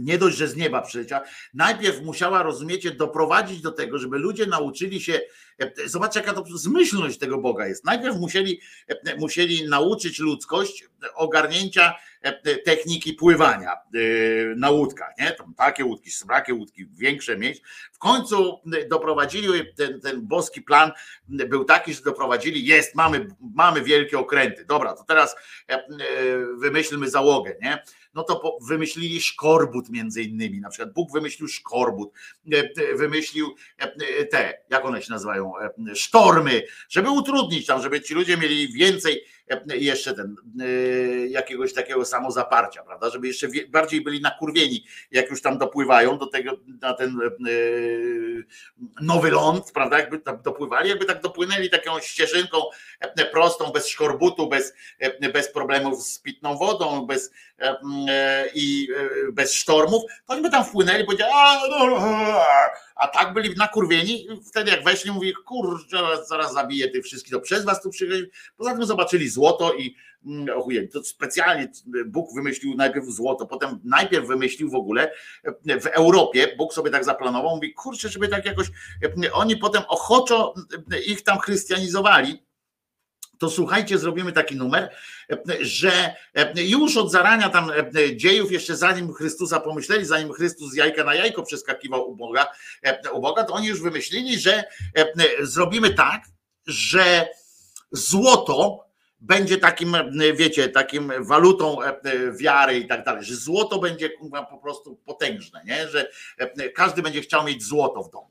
nie dość, że z nieba przyleciała, najpierw musiała, rozumiecie, doprowadzić do tego, żeby ludzie nauczyli się, e, zobaczcie jaka to zmyślność tego Boga jest, najpierw musieli, e, musieli nauczyć ludzkość ogarnięcia e, techniki pływania na łódkach, nie? Tam takie łódki, srakie łódki, większe mieć. W końcu doprowadzili, ten, ten boski plan był taki, że doprowadzili, jest, mamy, mamy wielkie okręty, dobra, to teraz wymyślmy załogę, nie? No to wymyślili szkorbut między innymi, na przykład Bóg wymyślił szkorbut, wymyślił te, jak one się nazywają, sztormy, żeby utrudnić tam, żeby ci ludzie mieli więcej jeszcze ten jakiegoś takiego samozaparcia, prawda, żeby jeszcze bardziej byli nakurwieni, jak już tam dopływają do tego, na ten nowy ląd, prawda, jakby tam dopływali, jakby tak dopłynęli taką ścieżynką prostą, bez szkorbutu, bez, bez problemów z pitną wodą, bez i bez sztormów, to oni by tam wpłynęli, powiedzieli, a, no, a tak byli nakurwieni, wtedy jak weszli, mówi, kurczę, zaraz zabiję tych wszystkich, to przez was tu przyjechali, poza tym zobaczyli złoto i mm, ochujeli, to specjalnie Bóg wymyślił najpierw złoto, potem najpierw wymyślił w ogóle w Europie, Bóg sobie tak zaplanował, mówi, kurczę, żeby tak jakoś, oni potem ochoczo ich tam chrystianizowali, to słuchajcie, zrobimy taki numer, że już od zarania tam dziejów, jeszcze zanim Chrystusa pomyśleli, zanim Chrystus z jajka na jajko przeskakiwał u Boga, u Boga to oni już wymyślili, że zrobimy tak, że złoto będzie takim, wiecie, takim walutą wiary i tak dalej, że złoto będzie po prostu potężne, nie? że każdy będzie chciał mieć złoto w domu.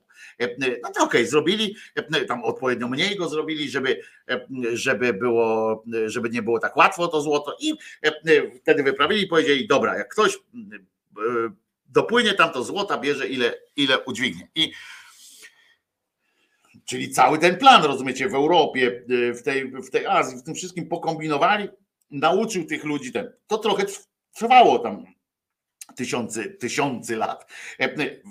No to okej, zrobili, tam odpowiednio mniej go zrobili, żeby, żeby było, żeby nie było tak łatwo to złoto i wtedy wyprawili i powiedzieli, dobra, jak ktoś dopłynie tam to złota, bierze ile, ile udźwignie. I Czyli cały ten plan, rozumiecie, w Europie, w tej, w tej Azji, w tym wszystkim pokombinowali, nauczył tych ludzi ten. To trochę trwało tam tysiące, tysiące lat,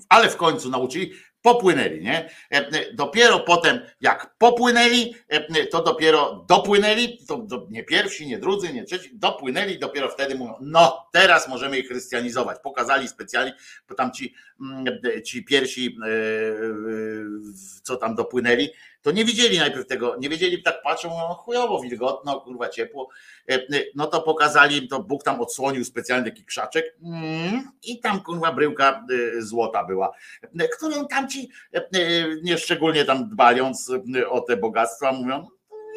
ale w końcu nauczyli popłynęli, nie? E, dopiero potem, jak popłynęli, e, to dopiero dopłynęli, to nie pierwsi, nie drudzy, nie trzeci, dopłynęli, dopiero wtedy mówią, no teraz możemy ich chrystianizować. Pokazali specjalnie, bo tam ci, mm, ci pierwsi, e, co tam dopłynęli, to nie widzieli najpierw tego, nie wiedzieli, tak patrzą, no chujowo, wilgotno, kurwa ciepło, no to pokazali im, to Bóg tam odsłonił specjalny taki krzaczek mm, i tam kurwa bryłka złota była, którą tam ci nieszczególnie tam dbając o te bogactwa mówią,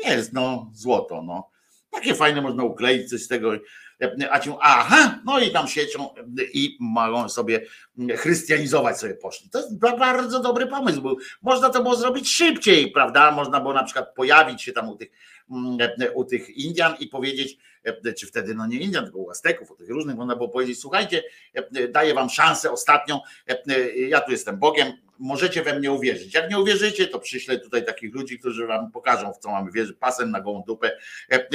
jest no złoto, no. Takie fajne można ukleić coś z tego, a ci aha, no i tam siecią i mogą sobie chrystianizować sobie poszli. To jest bardzo dobry pomysł był. Można to było zrobić szybciej, prawda? Można było na przykład pojawić się tam u tych, u tych Indian i powiedzieć, czy wtedy no nie Indian, tylko u Azteków, u tych różnych, można było powiedzieć, słuchajcie, daję wam szansę ostatnią, ja tu jestem Bogiem, możecie we mnie uwierzyć. Jak nie uwierzycie, to przyślę tutaj takich ludzi, którzy wam pokażą, w co mamy wierzyć, pasem na gołą dupę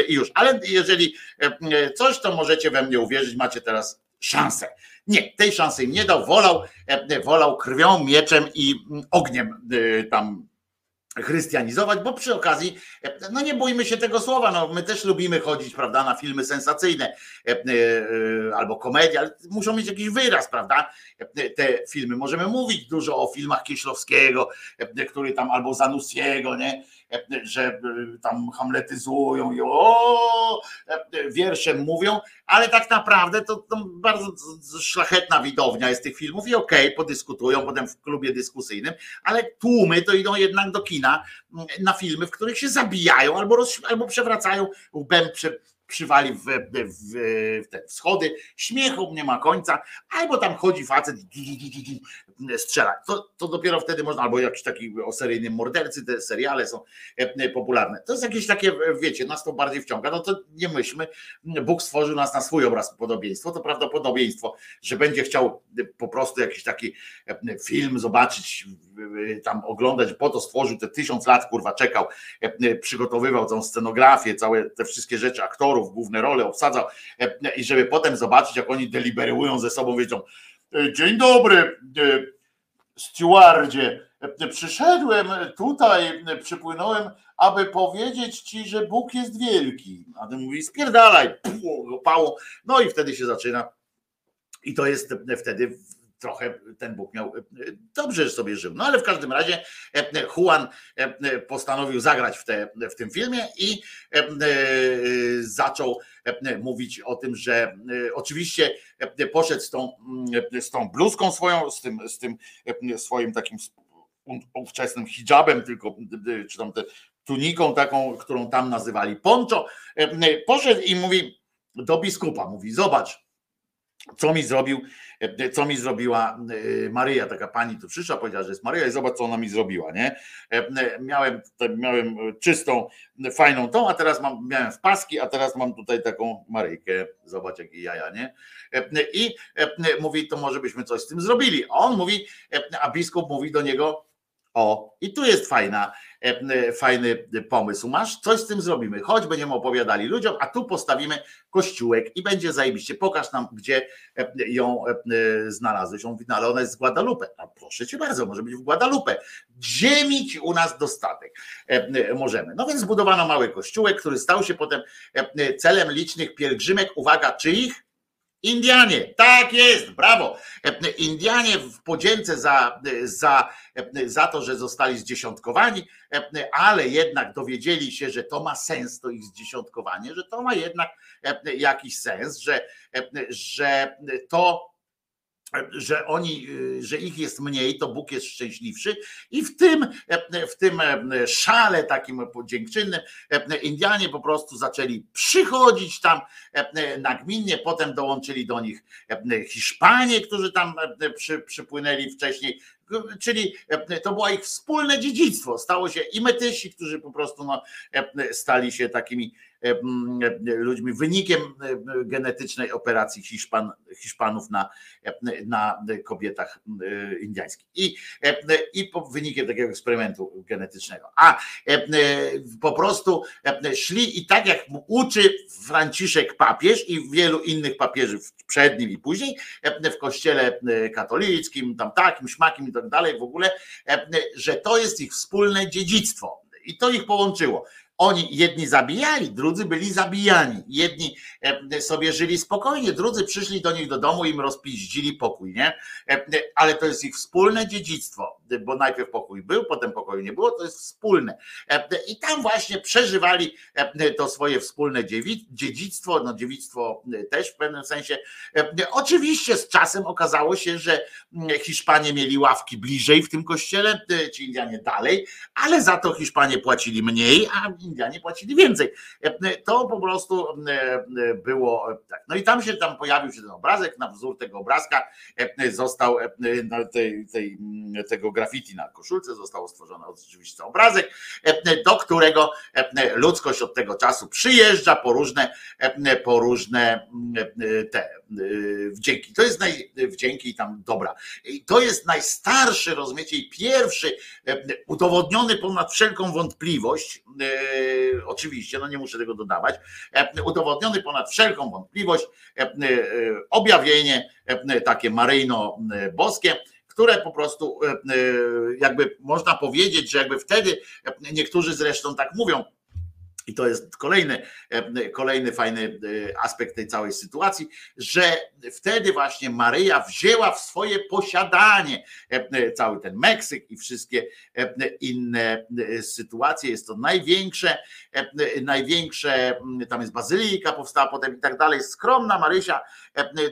i już. Ale jeżeli coś, to możecie we mnie uwierzyć, macie teraz szansę. Nie, tej szansy im nie dał, wolał, wolał krwią, mieczem i ogniem tam chrystianizować, bo przy okazji, no nie bójmy się tego słowa, no my też lubimy chodzić, prawda, na filmy sensacyjne e, e, albo komedie, ale muszą mieć jakiś wyraz, prawda, te filmy. Możemy mówić dużo o filmach Kieślowskiego, który tam, albo Zanussiego, nie, że tam hamletyzują i o, wierszem mówią, ale tak naprawdę to, to bardzo szlachetna widownia jest tych filmów i okej, okay, podyskutują potem w klubie dyskusyjnym, ale tłumy to idą jednak do kina na filmy, w których się zabijają albo, roz, albo przewracają łbem prze, przywali w, w, w te schody, śmiechu nie ma końca, albo tam chodzi facet strzela. To, to dopiero wtedy można, albo jakiś taki o seryjnym mordercy, te seriale są e, popularne. To jest jakieś takie, wiecie, nas to bardziej wciąga, no to nie myślmy, Bóg stworzył nas na swój obraz podobieństwo, to prawdopodobieństwo, że będzie chciał po prostu jakiś taki e, film zobaczyć, tam oglądać, po to stworzył te tysiąc lat, kurwa, czekał, e, przygotowywał tą scenografię, całe te wszystkie rzeczy, aktorów, główne role obsadzał i żeby potem zobaczyć, jak oni deliberują ze sobą, wiedzą, dzień dobry, stewardzie, przyszedłem tutaj, przypłynąłem, aby powiedzieć ci, że Bóg jest wielki. A ten mówi, spierdalaj, pało. No i wtedy się zaczyna. I to jest wtedy trochę ten Bóg miał dobrze że sobie żył. No ale w każdym razie Juan postanowił zagrać w, te, w tym filmie i zaczął mówić o tym, że oczywiście poszedł z tą, z tą bluzką swoją, z tym, z tym swoim takim ówczesnym hijabem, tylko czy tam te tuniką taką, którą tam nazywali poncho, poszedł i mówi do biskupa, mówi zobacz, co mi zrobił, e, co mi zrobiła e, Maryja, taka pani tu przyszła, powiedziała, że jest Maryja i zobacz, co ona mi zrobiła, nie? E, miałem, miałem czystą, fajną tą, a teraz mam, miałem w paski, a teraz mam tutaj taką Maryjkę, zobacz jakie jaja, nie? I mówi, to może byśmy coś z tym zrobili. A on mówi, a biskup mówi do niego, o, i tu jest fajna, E, e, fajny pomysł masz, coś z tym zrobimy, choć będziemy opowiadali ludziom, a tu postawimy kościółek i będzie zajebiście, pokaż nam, gdzie e, ją znalazłeś. On mówi, no ale ona jest z Guadalupe. A proszę cię bardzo, może być w Guadalupe. Ziemi ci u nas dostatek. Możemy. No więc zbudowano mały kościółek, który stał się potem celem licznych pielgrzymek, uwaga, czyich? Indianie, tak jest, brawo. Indianie w podzięce za, za, za to, że zostali zdziesiątkowani, ale jednak dowiedzieli się, że to ma sens, to ich zdziesiątkowanie, że to ma jednak jakiś sens, że, że to że oni, że ich jest mniej, to Bóg jest szczęśliwszy i w tym, w tym szale takim dziękczynnym Indianie po prostu zaczęli przychodzić tam nagminnie, potem dołączyli do nich Hiszpanie, którzy tam przy, przypłynęli wcześniej, czyli to było ich wspólne dziedzictwo. Stało się i metysi, którzy po prostu no, stali się takimi ludźmi, wynikiem genetycznej operacji Hiszpan, Hiszpanów na, na kobietach indyjskich. I, I wynikiem takiego eksperymentu genetycznego. A po prostu szli i tak jak uczy Franciszek papież i wielu innych papieży przed nim i później, w kościele katolickim, tam takim, śmakim i tak dalej, w ogóle, że to jest ich wspólne dziedzictwo. I to ich połączyło. Oni jedni zabijali, drudzy byli zabijani. Jedni e, sobie żyli spokojnie, drudzy przyszli do nich do domu i im rozpiździli pokój, nie? E, ale to jest ich wspólne dziedzictwo, bo najpierw pokój był, potem pokoju nie było, to jest wspólne. E, I tam właśnie przeżywali to swoje wspólne dziedzictwo, no dziedzictwo też w pewnym sensie. Oczywiście z czasem okazało się, że Hiszpanie mieli ławki bliżej w tym kościele, ci Indianie dalej, ale za to Hiszpanie płacili mniej, a Indianie płacili więcej. To po prostu było tak. No i tam się tam pojawił się ten obrazek, na wzór tego obrazka został tej, tej, tego graffiti na koszulce został stworzony oczywiście obrazek, do którego ludzkość od tego czasu przyjeżdża po różne, po różne te wdzięki. To jest naj, wdzięki tam dobra. I to jest najstarszy, rozumiecie, i pierwszy udowodniony ponad wszelką wątpliwość E, oczywiście, no nie muszę tego dodawać, e, udowodniony ponad wszelką wątpliwość e, objawienie takie maryjno-boskie, które po prostu jakby można powiedzieć, że jakby wtedy niektórzy zresztą tak mówią, i to jest kolejny, e, kolejny fajny e, aspekt tej całej sytuacji, że wtedy właśnie Maryja wzięła w swoje posiadanie e, cały ten Meksyk i wszystkie inne sytuacje. Jest to największe, największe, tam jest bazylika powstała potem i tak dalej. Skromna Marysia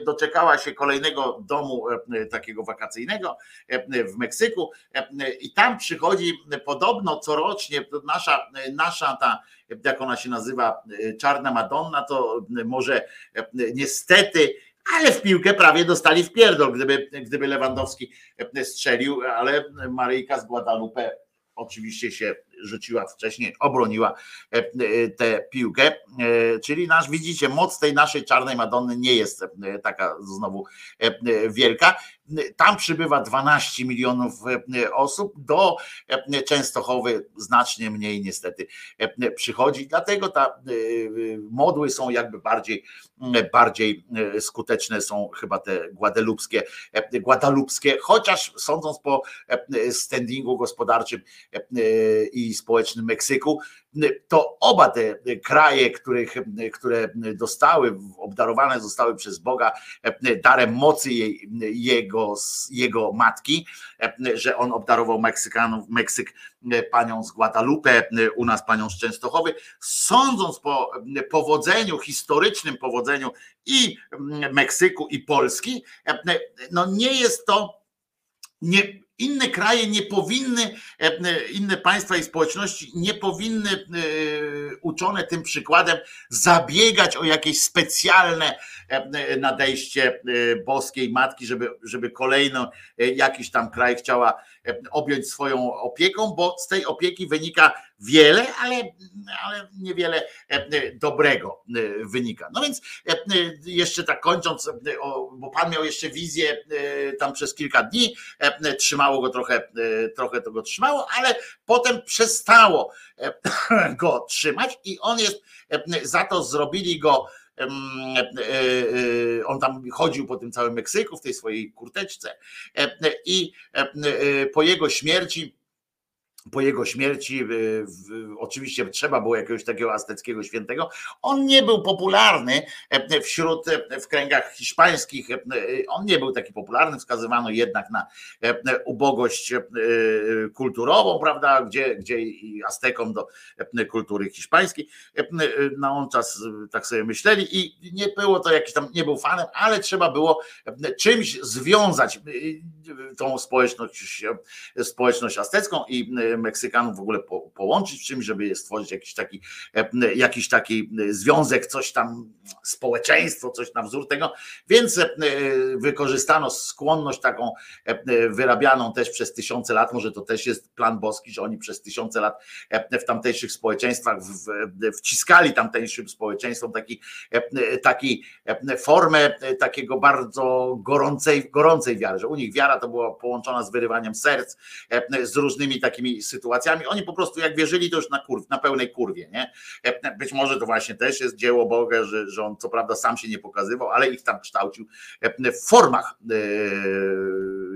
doczekała się kolejnego domu takiego wakacyjnego w Meksyku. I tam przychodzi podobno corocznie nasza, nasza ta jak ona się nazywa, e, Czarna Madonna, to e, może e, niestety ale w piłkę prawie dostali w pierdol, gdyby, gdyby Lewandowski strzelił, ale Maryjka z Guadalupe oczywiście się rzuciła wcześniej, obroniła tę piłkę. Czyli nasz, widzicie, moc tej naszej czarnej Madonny nie jest taka znowu wielka. Tam przybywa 12 milionów e, osób, do e, Częstochowy znacznie mniej niestety e, przychodzi, dlatego ta modły są jakby bardziej, bardziej skuteczne są chyba te guadalupskie, guadalupskie, chociaż sądząc po standingu gospodarczym i społecznym Meksyku, to oba te kraje, których, które dostały, obdarowane zostały przez Boga darem mocy jej, jego, jego matki, że on obdarował Meksykanów, Meksyk panią z Guadalupe, u nas panią z Częstochowy, sądząc po powodzeniu, historycznym powodzeniu i Meksyku i Polski, no nie jest to nie, inne kraje nie powinny, inne państwa i społeczności nie powinny uczone tym przykładem zabiegać o jakieś specjalne nadejście boskiej matki, żeby, żeby kolejno jakiś tam kraj chciała objąć swoją opieką, bo z tej opieki wynika wiele, ale, ale niewiele dobrego wynika. No więc jeszcze tak kończąc, bo pan miał jeszcze wizję tam przez kilka dni, trzymało go trochę, trochę to go trzymało, ale potem przestało go trzymać i on jest, za to zrobili go on tam chodził po tym całym Meksyku w tej swojej kurteczce i po jego śmierci po jego śmierci, oczywiście trzeba było jakiegoś takiego azteckiego świętego. On nie był popularny wśród, w kręgach hiszpańskich, on nie był taki popularny, wskazywano jednak na ubogość kulturową, prawda, gdzie, gdzie i Aztekom do kultury hiszpańskiej. Na on czas tak sobie myśleli i nie było to jakiś tam, nie był fanem, ale trzeba było czymś związać tą społeczność, społeczność aztecką i Meksykanów w ogóle po, połączyć w czymś, żeby stworzyć jakiś taki, e, jakiś taki związek, coś tam, społeczeństwo, coś na wzór tego, więc e, wykorzystano skłonność taką e, wyrabianą też przez tysiące lat, może to też jest plan boski, że oni przez tysiące lat w tamtejszych społeczeństwach wciskali tamtejszym społeczeństwom taki, taki formę takiego bardzo gorącej, gorącej wiary, że u nich wiara to była połączona z wyrywaniem serc, z różnymi takimi sytuacjami. Oni po prostu jak wierzyli, to już na, kurw, na pełnej kurwie. Nie? Być może to właśnie też jest dzieło Boga, że, że on co prawda sam się nie pokazywał, ale ich tam kształcił w formach e,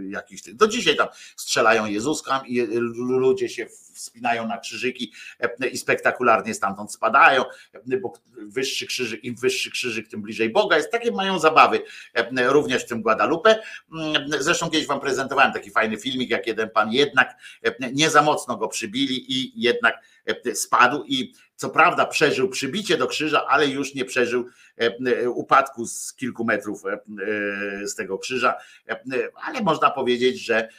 jakichś. Do dzisiaj tam strzelają Jezuskam i ludzie się wspinają na krzyżyki i spektakularnie stamtąd spadają, bo wyższy krzyżyk, im wyższy krzyżyk, tym bliżej Boga jest. Takie mają zabawy również w tym Guadalupe. Zresztą kiedyś wam prezentowałem taki fajny filmik, jak jeden pan jednak nie za mocno go przybili i jednak spadł i co prawda przeżył przybicie do krzyża, ale już nie przeżył upadku z kilku metrów z tego krzyża, ale można powiedzieć, że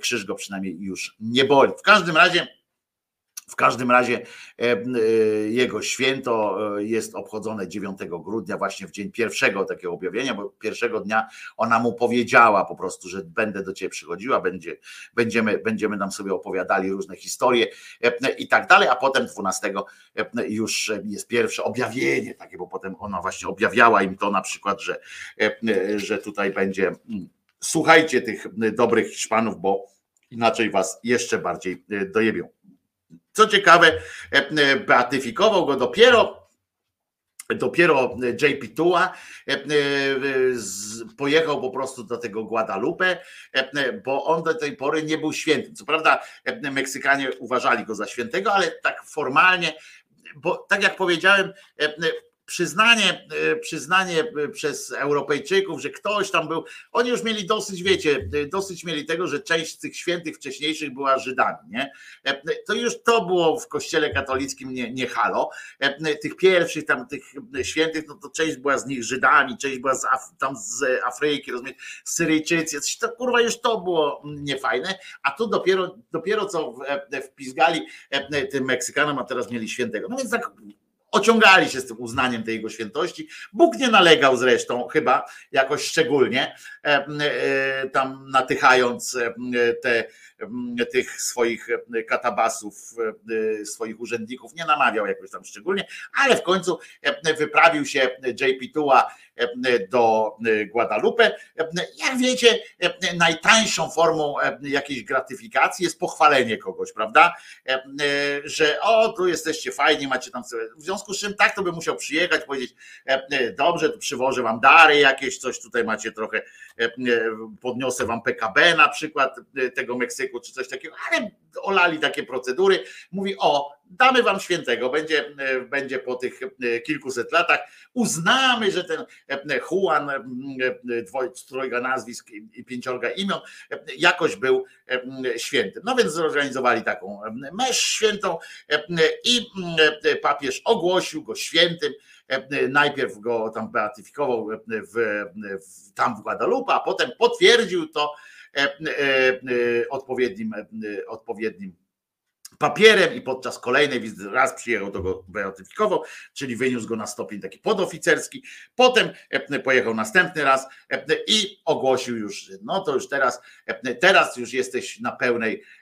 krzyż go przynajmniej już nie boli. W każdym razie w każdym razie e, e, jego święto e, jest obchodzone 9 grudnia, właśnie w dzień pierwszego takiego objawienia, bo pierwszego dnia ona mu powiedziała po prostu, że będę do ciebie przychodziła, będzie, będziemy, będziemy nam sobie opowiadali różne historie i tak dalej, a potem 12 już jest pierwsze objawienie takie, bo potem ona właśnie objawiała im to na przykład, że, że tutaj będzie słuchajcie tych dobrych Hiszpanów, bo inaczej was jeszcze bardziej dojebią. Co ciekawe, e, e, beatyfikował go dopiero Dopiero JP Tua e, pojechał po prostu do tego Guadalupe, bo on do tej pory nie był świętym. Co prawda, Meksykanie uważali go za świętego, ale tak formalnie, bo tak jak powiedziałem, przyznanie, e, przyznanie e, przez Europejczyków, że ktoś tam był, oni już mieli dosyć, wiecie, e, dosyć mieli tego, że część tych świętych wcześniejszych była Żydami, nie? To już to było w kościele katolickim nie, nie halo. Tych pierwszych tam, tych świętych, no to część była z nich Żydami, część była z Af, tam z Afryki, rozumiecie, Syryjczycy, to kurwa już to było niefajne, a tu dopiero, dopiero co wpizgali tym Meksykanom, a teraz mieli świętego. No więc tak ociągali się z tym uznaniem tej jego świętości. Bóg nie nalegał zresztą chyba jakoś szczególnie, e, e, tam natychając e, te, tych swoich katabasów, swoich urzędników, nie namawiał jakoś tam szczególnie, ale w końcu wyprawił się JP Tua do Guadalupe. Jak wiecie, najtańszą formą jakiejś gratyfikacji jest pochwalenie kogoś, prawda? Że o, tu jesteście fajni, macie tam sobie. W związku z czym tak to by musiał przyjechać, powiedzieć, dobrze, tu przywożę wam dary jakieś, coś tutaj macie trochę, podniosę wam PKB na przykład tego Meksyku, czy coś takiego, ale olali takie procedury. Mówi, o, damy wam świętego, będzie, e, będzie po tych e, kilkuset latach, uznamy, że ten e, Juan, trojga nazwisk i pięciorga imion, jakoś był świętym. No więc zorganizowali taką mesz świętą i papież ogłosił go świętym, najpierw go tam beatyfikował w, w, tam w Guadalupe, a potem potwierdził to odpowiednim, e, odpowiednim papierem i podczas kolejnej wizyty raz przyjechał, to go beatyfikował, czyli wyniósł go na stopień taki podoficerski, potem e, pojechał następny raz e, i ogłosił już, no to już teraz, e, teraz już jesteś na pełnej e,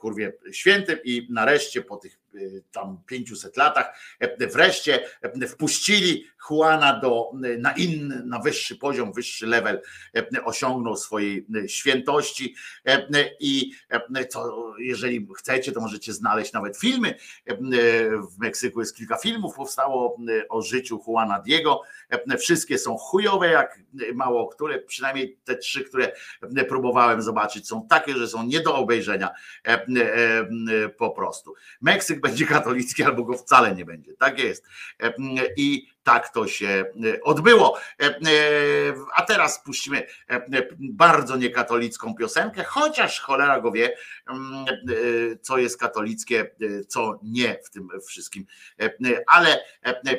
kurwie świętym i nareszcie po tych e, tam 500 latach e, wreszcie e, wpuścili Juana do, na inny, na wyższy poziom, wyższy level e, osiągnął swojej e, świętości e, i e, co, jeżeli chcecie, to możecie znaleźć nawet filmy. E, W Meksyku jest kilka filmów, powstało e, o życiu Juana Diego. E, Wszystkie są chujowe, jak mało które, przynajmniej te trzy, które e, próbowałem zobaczyć, są takie, że są nie do obejrzenia e, e, e, po prostu. Meksyk będzie katolicki albo go wcale nie będzie. Tak jest. I tak to się odbyło. A teraz puścimy bardzo niekatolicką piosenkę, chociaż cholera go wie, co jest katolickie, co nie w tym wszystkim. Ale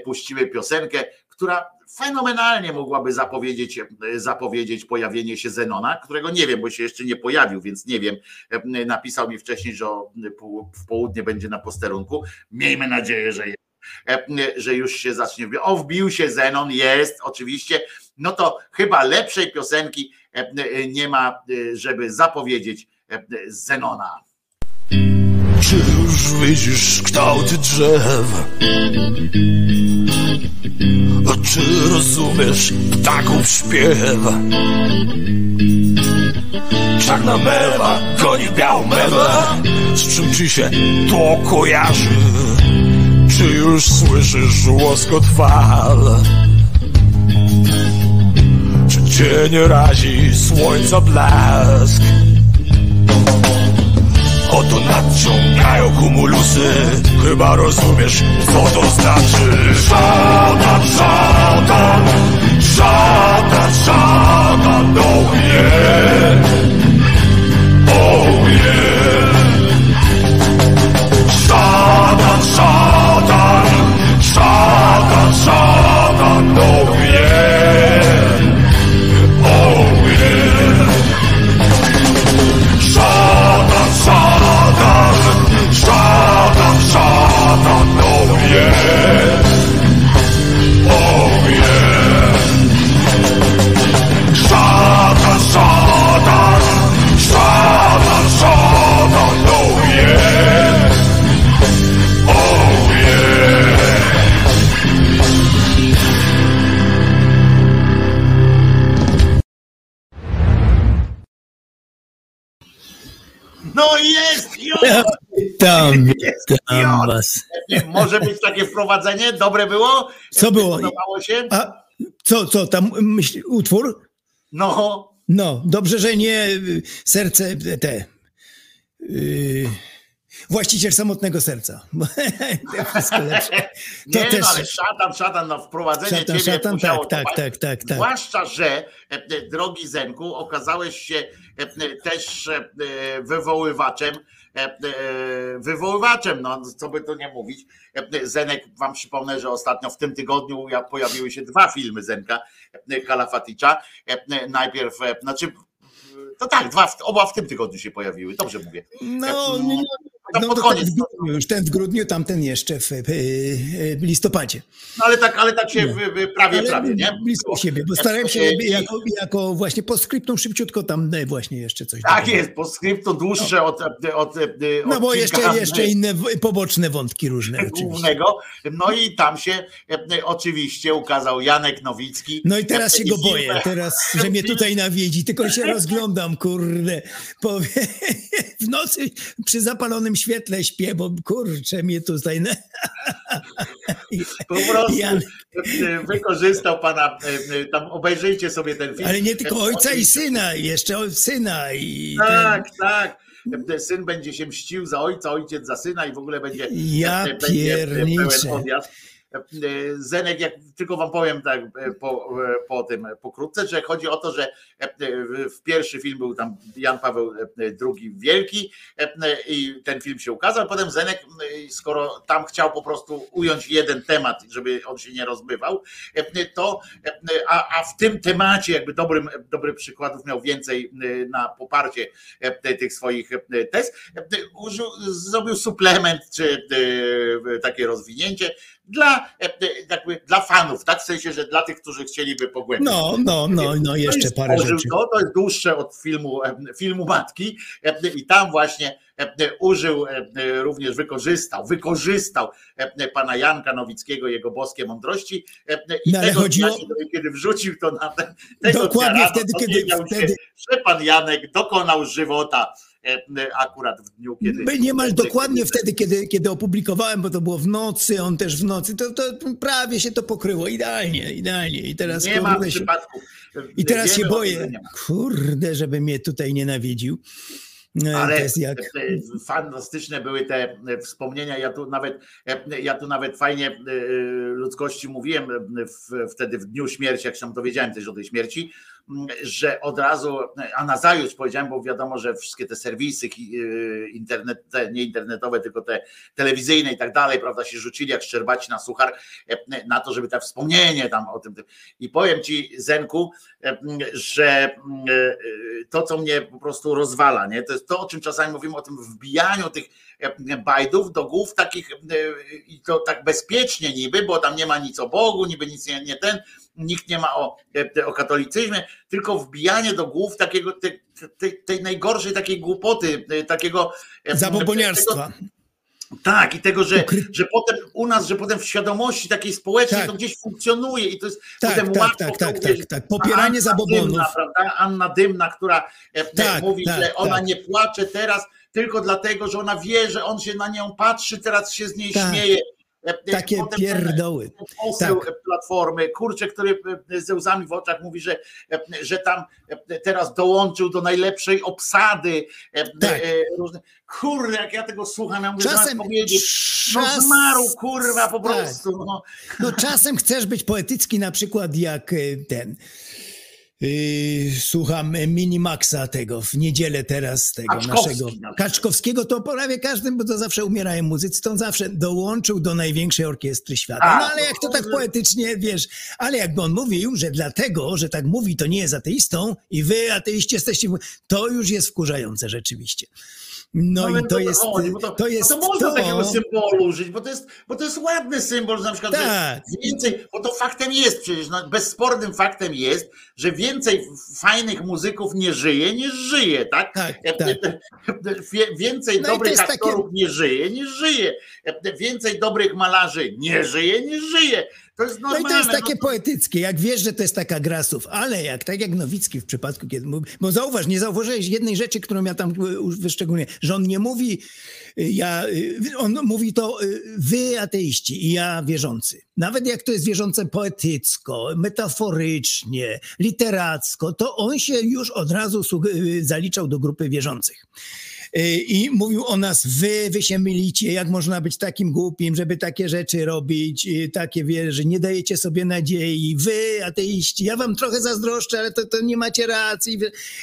puścimy piosenkę, która fenomenalnie mogłaby zapowiedzieć, e, zapowiedzieć pojawienie się Zenona, którego nie wiem, bo się jeszcze nie pojawił, więc nie wiem. E, Napisał mi wcześniej, że w południe będzie na posterunku. Miejmy nadzieję, że jest e, że już się zacznie. O, wbił się Zenon, jest oczywiście. No to chyba lepszej piosenki nie ma, żeby zapowiedzieć Zenona. Czy już widzisz kształty drzew? Czy rozumiesz ptaków śpiew? Czarna mewa goni białą mewę Z czym ci się to kojarzy? Czy już słyszysz łoskot fal? Czy cię nie razi słońca blask? Oto nadciągają kumulusy. Chyba rozumiesz, co to znaczy. Szatan, szatan Szatan, szatan Oh yeah Tam, tam was. Może być takie wprowadzenie? Dobre było? Co było? Podobało się? A co, co tam myśl, utwór? No, No, dobrze, że nie y, serce te. y, właściciel samotnego serca. to wszystko lepsze. To nie, też. no, ale szatan, szatan na wprowadzenie Szatan, ciebie szatan, tak, tak, tak, tak, tak. Zwłaszcza, że e, e, drogi Zenku, okazałeś się e, też wywoływaczem, wywoływaczem, no co by tu nie mówić. E, e, Zenek, wam przypomnę, że ostatnio w tym tygodniu ja- pojawiły się dwa filmy Zenka e, Kalafaticza. E, e, Najpierw, e, znaczy to tak, dwa, oba w tym tygodniu się pojawiły, dobrze mówię. No, E, no, no, no, pod koniec. ten w grudniu, już ten w grudniu, tamten jeszcze w, w listopadzie. No ale tak, ale tak się No. prawie, Ale prawie, nie? blisko siebie, bo starałem się E, jako, jako właśnie postscriptum szybciutko tam e, właśnie jeszcze coś. Tak dodać. jest, po skryptu dłuższe od, od, od No bo jeszcze, jeszcze inne poboczne wątki różne głównego. No i tam się e, oczywiście ukazał Janek Nowicki. No i teraz się E, go boję, teraz, że mnie tutaj nawiedzi, tylko się rozglądam, kurde. Powie, w nocy przy zapalonym świetle śpię, bo kurczę mnie tutaj... Po prostu Janek. wykorzystał pana, e, e, tam obejrzyjcie sobie ten film. Ale nie tylko E, ojca i syna, jeszcze syna i... Tak, tak. E, Syn będzie się mścił za ojca, ojciec za syna i w ogóle będzie, Ja będzie pełen odjazd. Zenek, jak tylko wam powiem tak po, po tym pokrótce, że chodzi o to, że w pierwszy film był tam Jan Paweł II Wielki i ten film się ukazał, potem Zenek, skoro tam chciał po prostu ująć jeden temat, żeby on się nie rozbywał, to a, a w tym temacie jakby dobrym, dobrych przykładów miał więcej na poparcie tych swoich tez, użył, zrobił suplement czy takie rozwinięcie dla, jakby, dla fanów, tak? W sensie, że dla tych, którzy chcieliby pogłębić. No, no, no, no, jeszcze parę rzeczy. To, to jest dłuższe od filmu, filmu Matki i tam właśnie użył, również wykorzystał, wykorzystał pana Janka Nowickiego, jego boskie mądrości i no, tego dnia, kiedy wrzucił to na ten, tego Dokładnie dnia wtedy, kiedy, wtedy... że pan Janek dokonał żywota akurat w dniu, kiedy... By niemal dokładnie wtedy, kiedy, kiedy opublikowałem, bo to było w nocy, on też w nocy, to, to prawie się to pokryło, idealnie, idealnie. I teraz nie ma się, przypadku. I teraz Wiemy się boję, kurde, żeby mnie tutaj nienawidził. Ale jak... fantastyczne były te wspomnienia. Ja tu nawet, ja tu nawet fajnie ludzkości mówiłem wtedy w dniu śmierci, jak się dowiedziałem też o tej śmierci, że od razu, a nazajutrz powiedziałem, bo wiadomo, że wszystkie te serwisy internet, nie internetowe, tylko te telewizyjne i tak dalej, prawda, się rzucili jak szczerbaci na suchar na to, żeby te wspomnienie tam o tym. I powiem ci, Zenku, że to, co mnie po prostu rozwala, nie, to jest to, o czym czasami mówimy, o tym wbijaniu tych bajdów do głów takich i to tak bezpiecznie niby, bo tam nie ma nic o Bogu, niby nic nie, nie ten, nikt nie ma o, o katolicyzmie, tylko wbijanie do głów takiego, tej, tej, tej najgorszej takiej głupoty, takiego zaboboniarstwa. Tak, i tego, że, że potem u nas, że potem w świadomości takiej społecznej tak. to gdzieś funkcjonuje i to jest tak, potem tak, łatwo tak, tak, tak, tak, popieranie Anna zabobonów. Dymna, prawda? Anna Dymna, która Tak, mówi, tak, że ona tak. nie płacze teraz tylko dlatego, że ona wie, że on się na nią patrzy, teraz się z niej Tak. śmieje. Takie Potem pierdoły. Poseł Tak. Platformy, kurczę, który ze łzami w oczach mówi, że, że tam teraz dołączył do najlepszej obsady. Tak. Różne. Kurde, jak ja tego słucham, ja mówię, Czasem powiedzieć, no czas- zmarł, kurwa, po tak. prostu. No. No czasem chcesz być poetycki, na przykład jak ten. Yy, słucham Minimaxa tego w niedzielę teraz tego Kaczkowski naszego na przykład. Kaczkowskiego, to prawie każdym, bo to zawsze umierają muzycy, to on zawsze dołączył do największej orkiestry świata. A, No ale jak to tak poetycznie, wiesz, ale jakby on mówił, że dlatego, że tak mówi, to nie jest ateistą i wy ateiści jesteście, to już jest wkurzające rzeczywiście. No, ale i to jest, chodzi, to, to jest to można to, takiego symbolu użyć, bo to jest, bo to jest ładny symbol, że na przykład Tak. więcej, bo to faktem jest przecież, no, bezspornym faktem jest, że więcej fajnych muzyków nie żyje, niż żyje, tak? Tak, E, tak. e, e, wie- Więcej No dobrych jest takie- aktorów nie żyje, niż żyje. E, Więcej dobrych malarzy nie żyje, niż żyje. To jest No normalne. i to jest takie no, poetyckie, jak wiesz, że to jest taka gra słów, ale jak, tak jak Nowicki w przypadku, kiedy mówi, bo zauważ, nie zauważyłeś jednej rzeczy, którą ja tam y, wyszczególnię, że on nie mówi, y, ja, y, on mówi to wy ateiści i ja wierzący. Nawet jak to jest wierzące poetycko, metaforycznie, literacko, to on się już od razu zaliczał do grupy wierzących. Y, I mówił o nas, wy, wy się mylicie, jak można być takim głupim, żeby takie rzeczy robić, y, takie wie, że nie dajecie sobie nadziei, wy, ateiści, ja wam trochę zazdroszczę, ale to, to nie macie racji.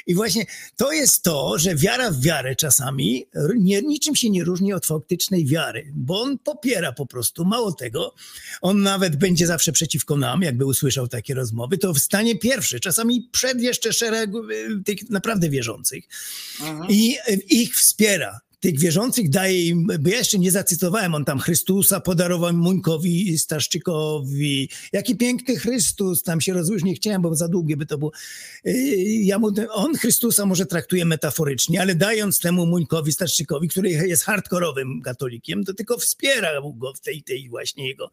I właśnie to jest to, że wiara w wiarę czasami nie, niczym się nie różni od faktycznej wiary, bo on popiera po prostu, mało tego, on nawet będzie zawsze przeciwko nam, jakby usłyszał takie rozmowy, to wstanie pierwszy, czasami przed jeszcze szereg y, tych naprawdę wierzących. I y, ich wspiera. Tych wierzących daje im, bo ja jeszcze nie zacytowałem, on tam Chrystusa podarował Muńkowi, Staszczykowi. Jaki piękny Chrystus, tam się rozłyż, nie chciałem, bo za długie by to było. Yy, Ja mu, on Chrystusa może traktuje metaforycznie, ale dając temu Muńkowi, Staszczykowi, który jest hardkorowym katolikiem, to tylko wspiera go w tej, tej właśnie jego.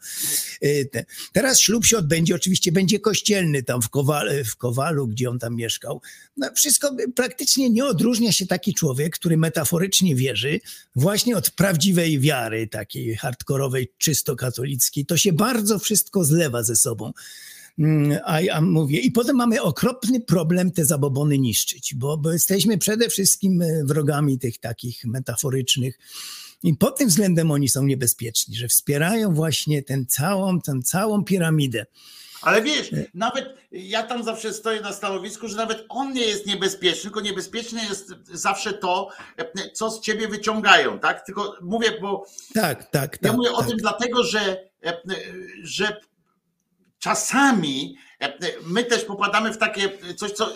yy, te. Teraz ślub się odbędzie, oczywiście będzie kościelny tam w, Kowal, w Kowalu, gdzie on tam mieszkał. No, wszystko praktycznie nie odróżnia się taki człowiek, który metaforycznie wierzy właśnie od prawdziwej wiary, takiej hardkorowej, czysto katolickiej. To się bardzo wszystko zlewa ze sobą. Mm, A ja mówię, i potem mamy okropny problem te zabobony niszczyć, bo, bo jesteśmy przede wszystkim e, wrogami tych takich metaforycznych I pod tym względem oni są niebezpieczni, że wspierają właśnie tę całą, tę całą piramidę. Ale wiesz, nawet ja tam zawsze stoję na stanowisku, że nawet on nie jest niebezpieczny, tylko niebezpieczne jest zawsze to, co z ciebie wyciągają, tak? Tylko mówię, bo Tak, tak, ja tak. mówię o tak. tym dlatego, że, że czasami my też popadamy w takie coś, co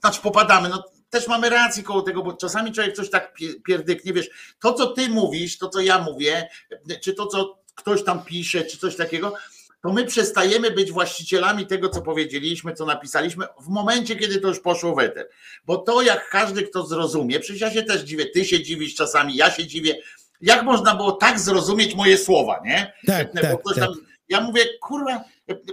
znaczy popadamy, no też mamy rację koło tego, bo czasami człowiek coś tak pie- pierdyknie, wiesz, to co ty mówisz, to co ja mówię, czy to co ktoś tam pisze, czy coś takiego, to my przestajemy być właścicielami tego, co powiedzieliśmy, co napisaliśmy, w momencie, kiedy to już poszło w eter. Bo to, jak każdy kto zrozumie, przecież ja się też dziwię, ty się dziwisz czasami, ja się dziwię, jak można było tak zrozumieć moje słowa, nie? Tak, tak, tak. tam, ja mówię, kurwa,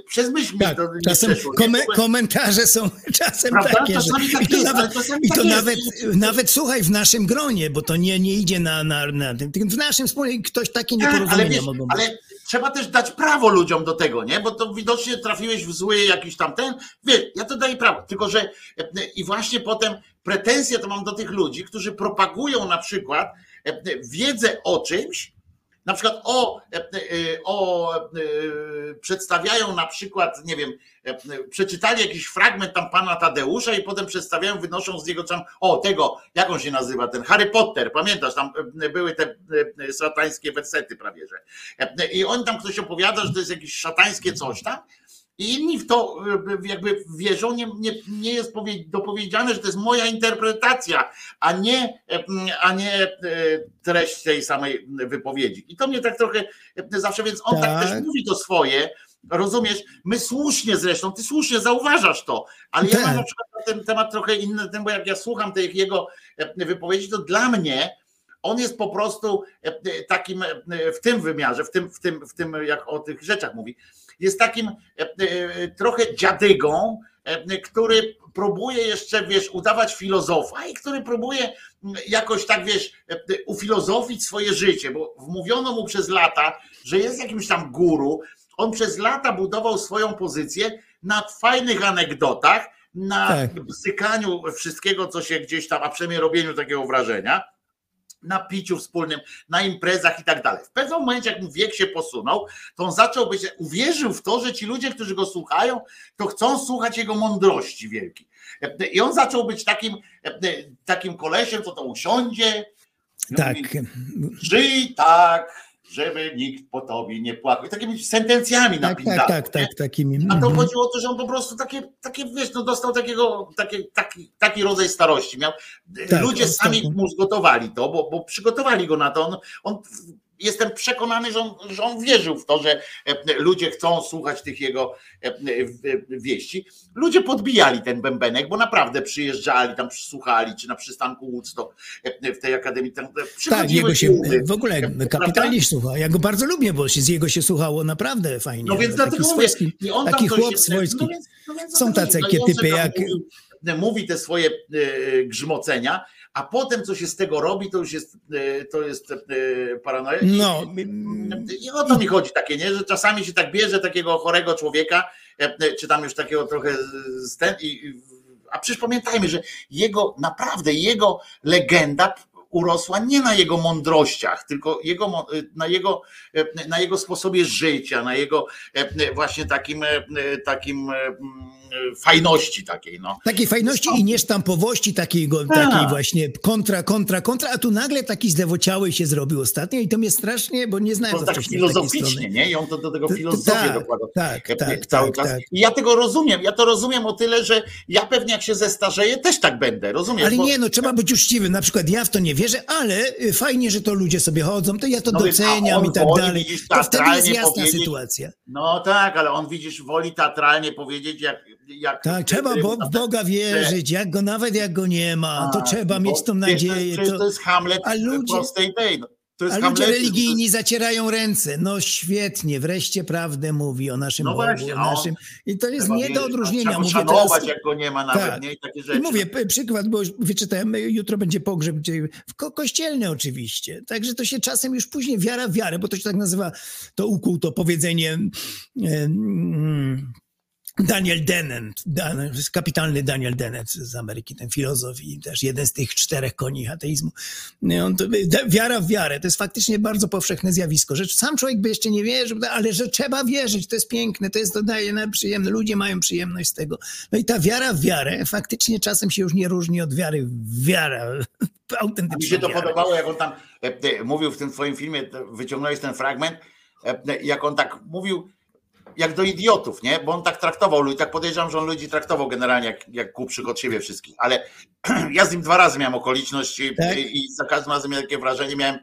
przez myśl Tak, to nie czasem przeszło. ogóle- komentarze są czasem Prawda? takie, że, Czasami tak i to, jest, ale nawet, i to tak jest. nawet, nawet słuchaj, w naszym gronie, bo to nie, nie idzie na, na, na tym, w naszym wspólnie ktoś takie Tak, ale, nieporozumienia wiesz, mogą być. ale trzeba też dać prawo ludziom do tego, nie? Bo to widocznie trafiłeś w zły jakiś tam ten. Wiesz, ja to daję prawo. Tylko, że e, i właśnie potem pretensje to mam do tych ludzi, którzy propagują na przykład e, wiedzę o czymś, na przykład o, e, e, o e, przedstawiają na przykład, nie wiem, przeczytali jakiś fragment tam pana Tadeusza i potem przedstawiają, wynoszą z niego tam, o tego, jak on się nazywa, ten Harry Potter, pamiętasz, tam były te satańskie wersety prawie, że. I on tam ktoś opowiada, że to jest jakieś szatańskie coś tam. I inni w to e, jakby wierzą, nie, nie, nie jest powie- dopowiedziane, że to jest moja interpretacja, a nie, e, a nie treść tej samej wypowiedzi. I to mnie tak trochę zawsze, więc on tak, Tak. też mówi to swoje, rozumiesz? My słusznie zresztą, ty słusznie zauważasz to, ale ja Tak. mam na przykład na ten temat trochę inny, bo jak ja słucham tych jego wypowiedzi, to dla mnie on jest po prostu takim w tym wymiarze, w tym, w tym, w tym jak o tych rzeczach mówi, jest takim e, e, trochę dziadygą, e, który próbuje jeszcze, wiesz, udawać filozofa i który próbuje mm, jakoś tak, wiesz, ufilozofić swoje życie, bo wmówiono mu przez lata, że jest jakimś tam guru. On przez lata budował swoją pozycję na fajnych anegdotach, na Tak. bzykaniu wszystkiego, co się gdzieś tam, a przynajmniej robieniu takiego wrażenia na piciu wspólnym, na imprezach i tak dalej. W pewnym momencie, jak mu wiek się posunął, to on zaczął być, uwierzył w to, że ci ludzie, którzy go słuchają, to chcą słuchać jego mądrości wielkiej. I on zaczął być takim, takim kolesiem, co to usiądzie. Tak, mówi, Żyj tak, żeby nikt po tobie nie płakał. I takimi sentencjami tak, tak, tak, nie? tak, takimi. A to mhm. chodziło o to, że on po prostu takie, takie wiesz, no dostał takiego, takie, taki, taki rodzaj starości. Miał. Tak, Ludzie on sami taką- mu zgotowali to, bo, bo przygotowali go na to. On, on, jestem przekonany, że on, że on wierzył w to, że e, ludzie chcą słuchać tych jego e, e, wieści. Ludzie podbijali ten bębenek, bo naprawdę przyjeżdżali, tam słuchali, czy na przystanku Woodstock w tej akademii. Tam Tak, jego się w ogóle kapitalnie słucha. Ja go bardzo lubię, bo się, z jego się słuchało naprawdę fajnie. No więc taki dlatego mówię, taki chłop swojski. No no Są tacy takie No typy jak- Mówi, mówi te swoje grzmocenia, a potem co się z tego robi, to już jest, e, to jest e, paranoja. No, I o to mi chodzi takie, nie? że czasami się tak bierze takiego chorego człowieka, e, czy tam już takiego trochę z ten, a przecież pamiętajmy, że jego, naprawdę jego legenda urosła nie na jego mądrościach, tylko jego, na, jego, na jego sposobie życia, na jego właśnie takim, takim fajności takiej. No. Takiej fajności i niesztampowości, takiego, Tak. takiej właśnie kontra, kontra, kontra, a tu nagle taki zdewociały się zrobił ostatnio i to mnie strasznie, bo nie znałem To tak takiej filozoficznie, nie? I on to do tego filozofię tak, dokłada. tak, tak, cały tak, czas. tak. I ja tego rozumiem. Ja to rozumiem o tyle, że ja pewnie jak się zestarzeję, też tak będę. Rozumiesz? Ale Bo- nie, no trzeba być uczciwym. Na przykład ja w to nie wierzę, ale y, fajnie, że to ludzie sobie chodzą, to ja to No doceniam on i tak dalej. widzisz, To wtedy jest jasna powiedzieć- sytuacja. No tak, ale on widzisz, woli teatralnie powiedzieć, jak. Jak Tak, trzeba bo, w Boga wierzyć, jak go, nawet jak go nie ma, to A, trzeba mieć tą nadzieję. To, To, jest Hamlet a ludzie- prostej tej. No. To jest a ludzie Hamletyzm, to religijni zacierają ręce. No świetnie, wreszcie prawdę mówi o naszym No Bogu, właśnie, o on- naszym. I to jest nie do no, odróżnienia. Trzeba Mówię szanować, teraz, jak go nie ma nawet, Tak. nie? I takie rzeczy. I mówię, przykład, bo już wyczytałem, jutro będzie pogrzeb, w ko kościelny oczywiście. Także to się czasem już później wiara w wiarę, bo to się tak nazywa, to ukuł, to powiedzenie. em, Daniel Dennett, kapitalny Daniel Dennett z Ameryki, ten filozof i też jeden z tych czterech koni ateizmu. On to, wiara w wiarę, to jest faktycznie bardzo powszechne zjawisko, że sam człowiek by jeszcze nie wierzył, ale że trzeba wierzyć, to jest piękne, to jest, to daje na przyjemne, ludzie mają przyjemność z tego. No i ta wiara w wiarę faktycznie czasem się już nie różni od wiary w wiarę, A autentyczną mi się to wiarę. podobało, jak on tam e, e, mówił w tym twoim filmie, wyciągnąłeś ten fragment, e, jak on tak mówił, jak do idiotów, nie? Bo on tak traktował ludzi, tak podejrzewam, że on ludzi traktował generalnie jak, jak głupszych od siebie wszystkich, ale ja z nim dwa razy miałem okoliczność i, Tak? i za każdym razem miałem takie wrażenie, miałem,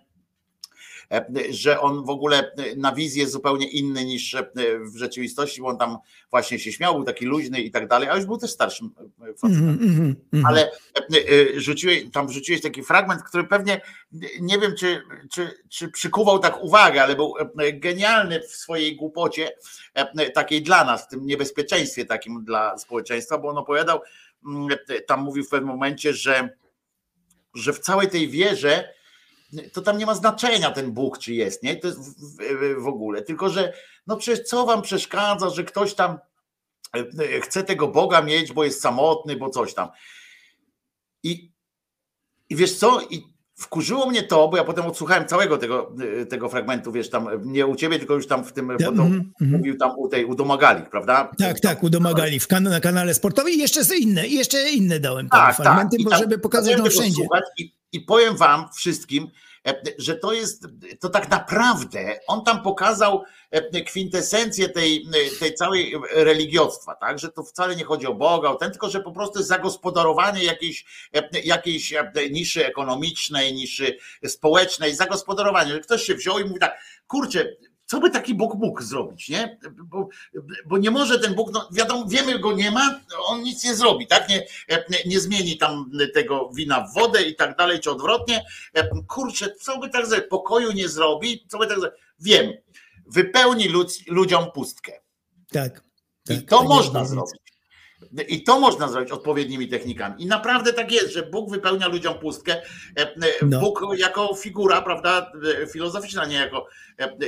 że on w ogóle na wizję zupełnie inny niż e, w rzeczywistości, bo on tam właśnie się śmiał, był taki luźny i tak dalej, a już był też starszym e, facetem Mhm, mhm, mhm. ale e, e, rzuciłeś, tam wrzuciłeś taki fragment, który pewnie nie wiem, czy, czy, czy przykuwał tak uwagę, ale był e, genialny w swojej głupocie, e, takiej dla nas, w tym niebezpieczeństwie takim dla społeczeństwa, bo on opowiadał, mm, e, tam mówił w pewnym momencie, że, że w całej tej wierze to tam nie ma znaczenia ten Bóg, czy jest, nie? To jest w, w, w ogóle, tylko że no przecież co wam przeszkadza, że ktoś tam e, chce tego Boga mieć, bo jest samotny, bo coś tam. I, i wiesz co? I wkurzyło mnie to, bo ja potem odsłuchałem całego tego, y, tego fragmentu, wiesz, tam nie u ciebie, tylko już tam w tym, Ja, mhm, mhm. mówił tam u tej, u Domagali, prawda? Tak, tak, udomagali w kan- na kanale sportowym i jeszcze inne, jeszcze inne dałem tam fragmenty, I bo żeby pokazać tego wszędzie. I, I powiem wam wszystkim, e, że to jest, to tak naprawdę on tam pokazał e, kwintesencję tej, e, tej całej religiostwa, tak, że to wcale nie chodzi o Boga, o ten, tylko że po prostu zagospodarowanie jakiejś, jakiejś niszy ekonomicznej, niszy społecznej, zagospodarowanie, ktoś się wziął i mówi tak, kurczę, co by taki Bóg mógł zrobić, nie? Bo, bo nie może ten Bóg, no wiadomo, wiemy, go nie ma, on nic nie zrobi, tak? Nie, nie, zmieni tam tego wina w wodę i tak dalej, czy odwrotnie. Kurczę, co by tak zrobić? Pokoju nie zrobi, co by tak zrobić? Wiem, wypełni ludz, ludziom pustkę. Tak. I tak, to tak można jest. zrobić. I to można zrobić odpowiednimi technikami. I naprawdę tak jest, że Bóg wypełnia ludziom pustkę. E, e, No. Bóg jako figura, prawda, e, filozoficzna, nie jako.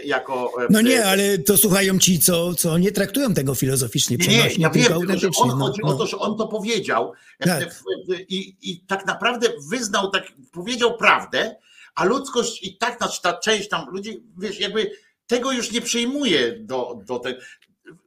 jako No nie, ale to słuchają ci, co, co nie traktują tego filozoficznie, Nie, nie, ja wiem, że on no, chodzi no. o to, że on to powiedział Tak. i, i tak naprawdę wyznał, tak, powiedział prawdę, a ludzkość i tak, znaczy ta część tam ludzi, wiesz, jakby tego już nie przyjmuje do, do tego.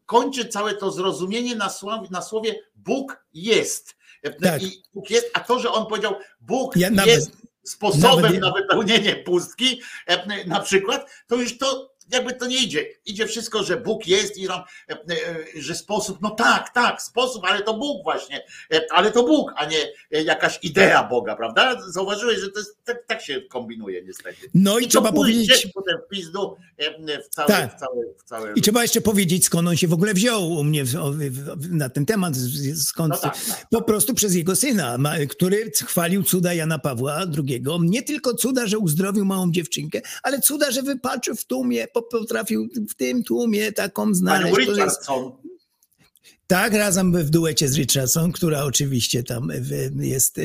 Kończy całe to zrozumienie na słowie, na słowie Bóg jest. Tak. I Bóg jest, a to, że on powiedział Bóg Ja nawet- jest sposobem nawet na wypełnienie pustki, e, na przykład, to już to jakby to nie idzie. Idzie wszystko, że Bóg jest i e, e, że sposób, no tak, tak, sposób, ale to Bóg właśnie, e, ale to Bóg, a nie jakaś idea Boga, prawda? Zauważyłeś, że to jest, tak, tak się kombinuje niestety. No i, to trzeba powiedzieć, potem w pizdu w całe, Tak. w całe, w całe... i trzeba jeszcze powiedzieć, skąd on się w ogóle wziął u mnie na ten temat, skąd, No tak, tak. po prostu przez jego syna, który chwalił cuda Jana Pawła II. Nie tylko cuda, że uzdrowił małą dziewczynkę, ale cuda, że wypaczył w tłumie, potrafił w tym tłumie taką znaleźć. Jest, Richardson, Tak, razem w duecie z Richardson, która oczywiście tam w- jest,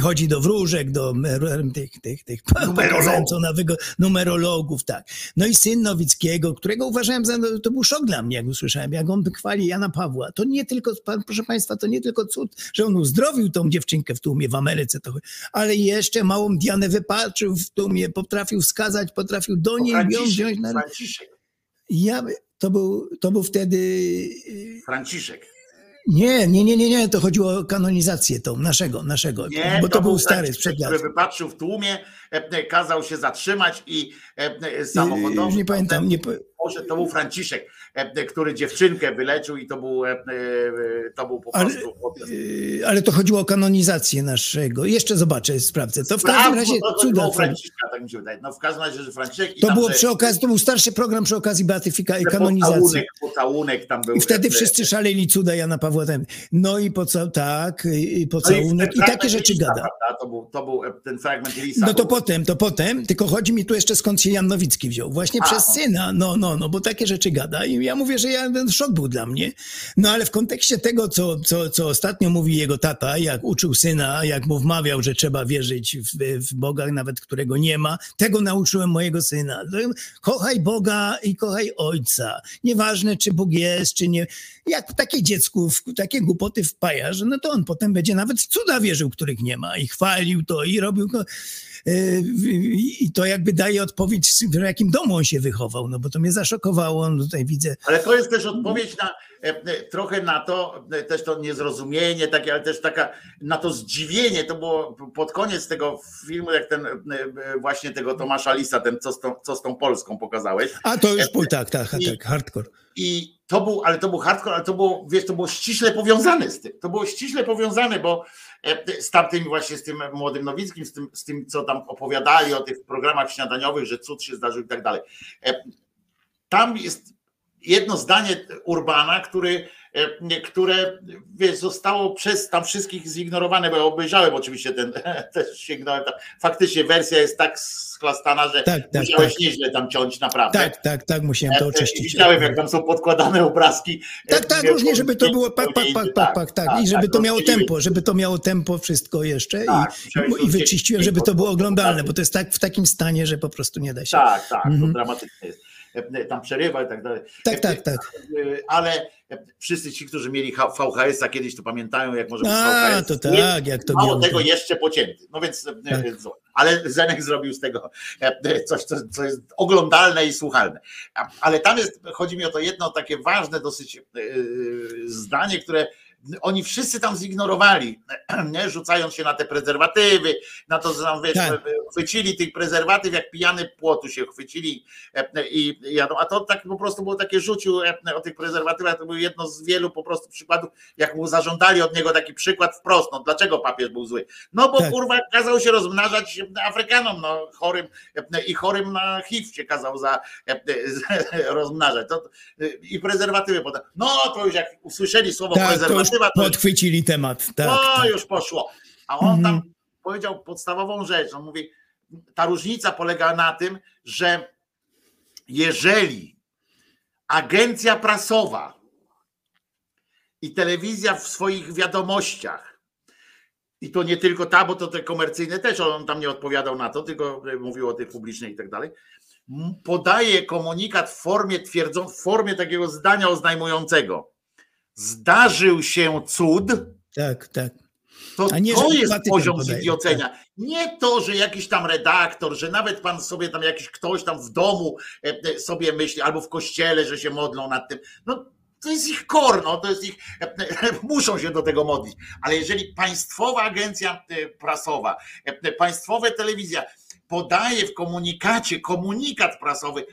chodzi do wróżek, do e, tych, tych, tych pokazałem, co wygo, numerologów, tak. No i syn Nowickiego, którego uważałem za, no, to był szok dla mnie, jak usłyszałem, jak on chwali Jana Pawła. To nie tylko, proszę Państwa, to nie tylko cud, że on uzdrowił tą dziewczynkę w tłumie w Ameryce, to, ale jeszcze małą Dianę wypatrzył w tłumie, potrafił wskazać, potrafił do niej ją wziąć na... Franciszek, Ja, to, był, to był wtedy... y, Franciszek. nie, nie, nie, nie, nie, to chodziło o kanonizację tą, naszego, naszego, Nie, bo to, był stary sprzed lat. który wypatrzył w tłumie, e, e, kazał się zatrzymać i e, samochodowo. Już nie pamiętam, nie, Poszedł, to był Franciszek, e, e, który dziewczynkę wyleczył i to był, e, to był po Ale- prostu. yy, ale to chodziło o kanonizację naszego. Jeszcze zobaczę, sprawdzę. To w każdym razie to chodziło cuda. Franciszka, tak mi się wydaje. No w każdym razie, że Franciszek i To tam, było przy okazji, to był starszy program przy okazji beatyfikacji, że kanonizacji. Pocałunek, pocałunek tam był. I wtedy wszyscy szaleli cuda Jana Pawła X. No i po co, tak, i no i pocałunek ten i takie rzeczy lisa, gada. To był, to był ten fragment lisa. No to był- potem, to potem, tylko chodzi mi tu jeszcze skąd się Jan Nowicki wziął. Właśnie A, przez syna, no, no, no, bo takie rzeczy gada i ja mówię, że ja, ten szok był dla mnie. No ale w kontekście tego, co, co, co ostatnio mówi jego tata, jak uczył syna, jak mu wmawiał, że trzeba wierzyć w, w Boga, nawet którego nie ma, tego nauczyłem mojego syna. Kochaj Boga i kochaj Ojca. Nieważne, czy Bóg jest, czy nie. Jak takie dziecku w takie głupoty wpajasz, no to on potem będzie nawet w cuda wierzył, których nie ma i chwalił to i robił I to jakby daje odpowiedź, w jakim domu on się wychował, no bo to mnie zaszokowało, no tutaj widzę. Ale to jest też odpowiedź na e, e, trochę na to, e, też to niezrozumienie, takie, ale też taka na to zdziwienie. To było pod koniec tego filmu, jak ten e, e, właśnie tego Tomasza Lisa, ten co z tą, co z tą Polską pokazałeś. A to już pół, tak, tak, tak, hardcore. I to był, ale to był hardcore, ale to było, wiesz, to było ściśle powiązane z tym. To było ściśle powiązane, bo e, z tamtym właśnie z tym młodym Nowickim, z tym, z tym, co tam opowiadali o tych programach śniadaniowych, że cud się zdarzył i tak dalej. E, Tam jest jedno zdanie Urbana, który, które wiesz, zostało przez tam wszystkich zignorowane, bo ja obejrzałem oczywiście ten, też sięgnąłem tam. Faktycznie wersja jest tak schlastana, że Tak, tak, musiałeś tak. nieźle tam ciąć naprawdę. Tak, tak, tak, musiałem to Ja też oczyścić. Widziałem, jak tam są podkładane obrazki. Tak, tak, Wie- różnie, żeby to było pak, pak, zupełnie pak, inny. pak, pak, tak. I żeby tak, to miało rozdzieliłeś. tempo, żeby to miało tempo wszystko jeszcze Tak, i, i wyczyściłem, żeby to było oglądalne, bo to jest tak w takim stanie, że po prostu nie da się. Tak, tak, to Mhm. dramatyczne jest. Tam przerywa i tak dalej. Tak, tak, tak. Ale wszyscy ci, którzy mieli VHS-a kiedyś, to pamiętają, jak może być A, VHS. to tak, jak to Mało tego jeszcze pocięty. No więc, e, Tak. e, ale Zenek zrobił z tego e, coś, co, co jest oglądalne i słuchalne. Ale tam jest, chodzi mi o to jedno takie ważne dosyć e, zdanie, które oni wszyscy tam zignorowali, nie? rzucając się na te prezerwatywy, na to, że tam wiesz, Tak. chwycili tych prezerwatyw, jak pijany płotu się chwycili e, i jadą. A to tak po prostu było takie rzucił e, o tych prezerwatywach, to był jedno z wielu po prostu przykładów, jak mu zażądali od niego taki przykład wprost. No, dlaczego papież był zły? No bo Tak. kurwa kazał się rozmnażać Afrykanom, no chorym e, i chorym na HIV się kazał za, e, rozmnażać. To, i prezerwatywy potem. No to już jak usłyszeli słowo Tak, to prezerwatywa, to podchwycili temat. Tak, no tak. już poszło. A on Mhm. tam powiedział podstawową rzecz. On mówi, ta różnica polega na tym, że jeżeli agencja prasowa i telewizja w swoich wiadomościach, i to nie tylko ta, bo to te komercyjne też, on tam nie odpowiadał na to, tylko mówił o tych publicznych i tak dalej, podaje komunikat w formie twierdzą, w formie takiego zdania oznajmującego. Zdarzył się cud, tak, tak. to, A nie, to jest poziom podaje, zidiocenia. Nie to, że jakiś tam redaktor, że nawet pan sobie tam jakiś ktoś tam w domu e, e, sobie myśli, albo w kościele, że się modlą nad tym. No to jest ich korno, to jest ich, e, muszą się do tego modlić. Ale jeżeli państwowa agencja prasowa, państwowa telewizja podaje w komunikacie, komunikat prasowy,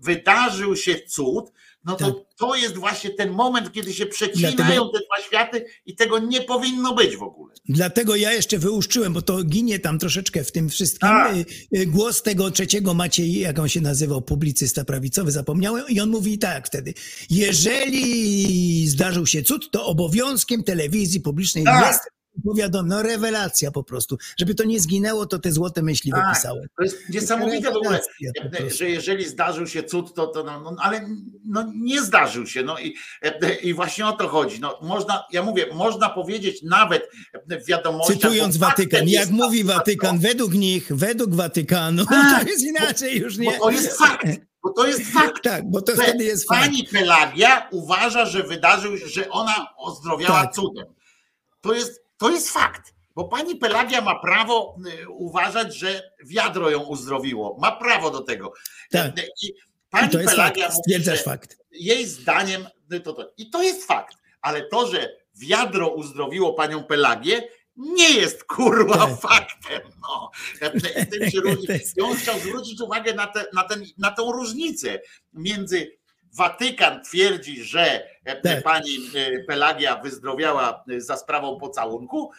wydarzył się cud, no to Tak. to jest właśnie ten moment, kiedy się przecinają Dlatego- te dwa światy i tego nie powinno być w ogóle. Dlatego ja jeszcze wyłuszczyłem, bo to ginie tam troszeczkę w tym wszystkim. Tak. Y, y, Głos tego trzeciego Maciej, jak on się nazywał, publicysta prawicowy, zapomniałem, i on mówi tak wtedy. Jeżeli zdarzył się cud, to obowiązkiem telewizji publicznej Tak. jest powiadom, no rewelacja po prostu. Żeby to nie zginęło, to te złote myśli Tak. wypisałem. To jest niesamowite w ogóle, że jeżeli zdarzył się cud, to, to no, no, ale no, nie zdarzył się. No i, i właśnie o to chodzi. No, można, ja mówię, można powiedzieć nawet w wiadomościach. Cytując bo Watykan, jak mówi Watykan, według nich, według Watykanu, Tak. to jest inaczej już Bo nie. to jest fakt. Bo to jest fakt. Tak, bo to wtedy jest fakt. Pani Pelagia uważa, że wydarzył się, że ona ozdrowiała Tak. cudem. To jest, to jest fakt. Bo pani Pelagia ma prawo y, uważać, że wiadro ją uzdrowiło. Ma prawo do tego. Tak. I I pani to jest fakt, Pelagia mówi, stwierdzasz że fakt. jej zdaniem y, to, to. I to jest fakt. Ale to, że wiadro uzdrowiło panią Pelagię, nie jest kurwa Tak. faktem. No. I tym się różni. I on chciał zwrócić uwagę na, te, na, ten, na tą różnicę między Watykan twierdzi, że Tak. pani e, Pelagia wyzdrowiała e, za sprawą pocałunku,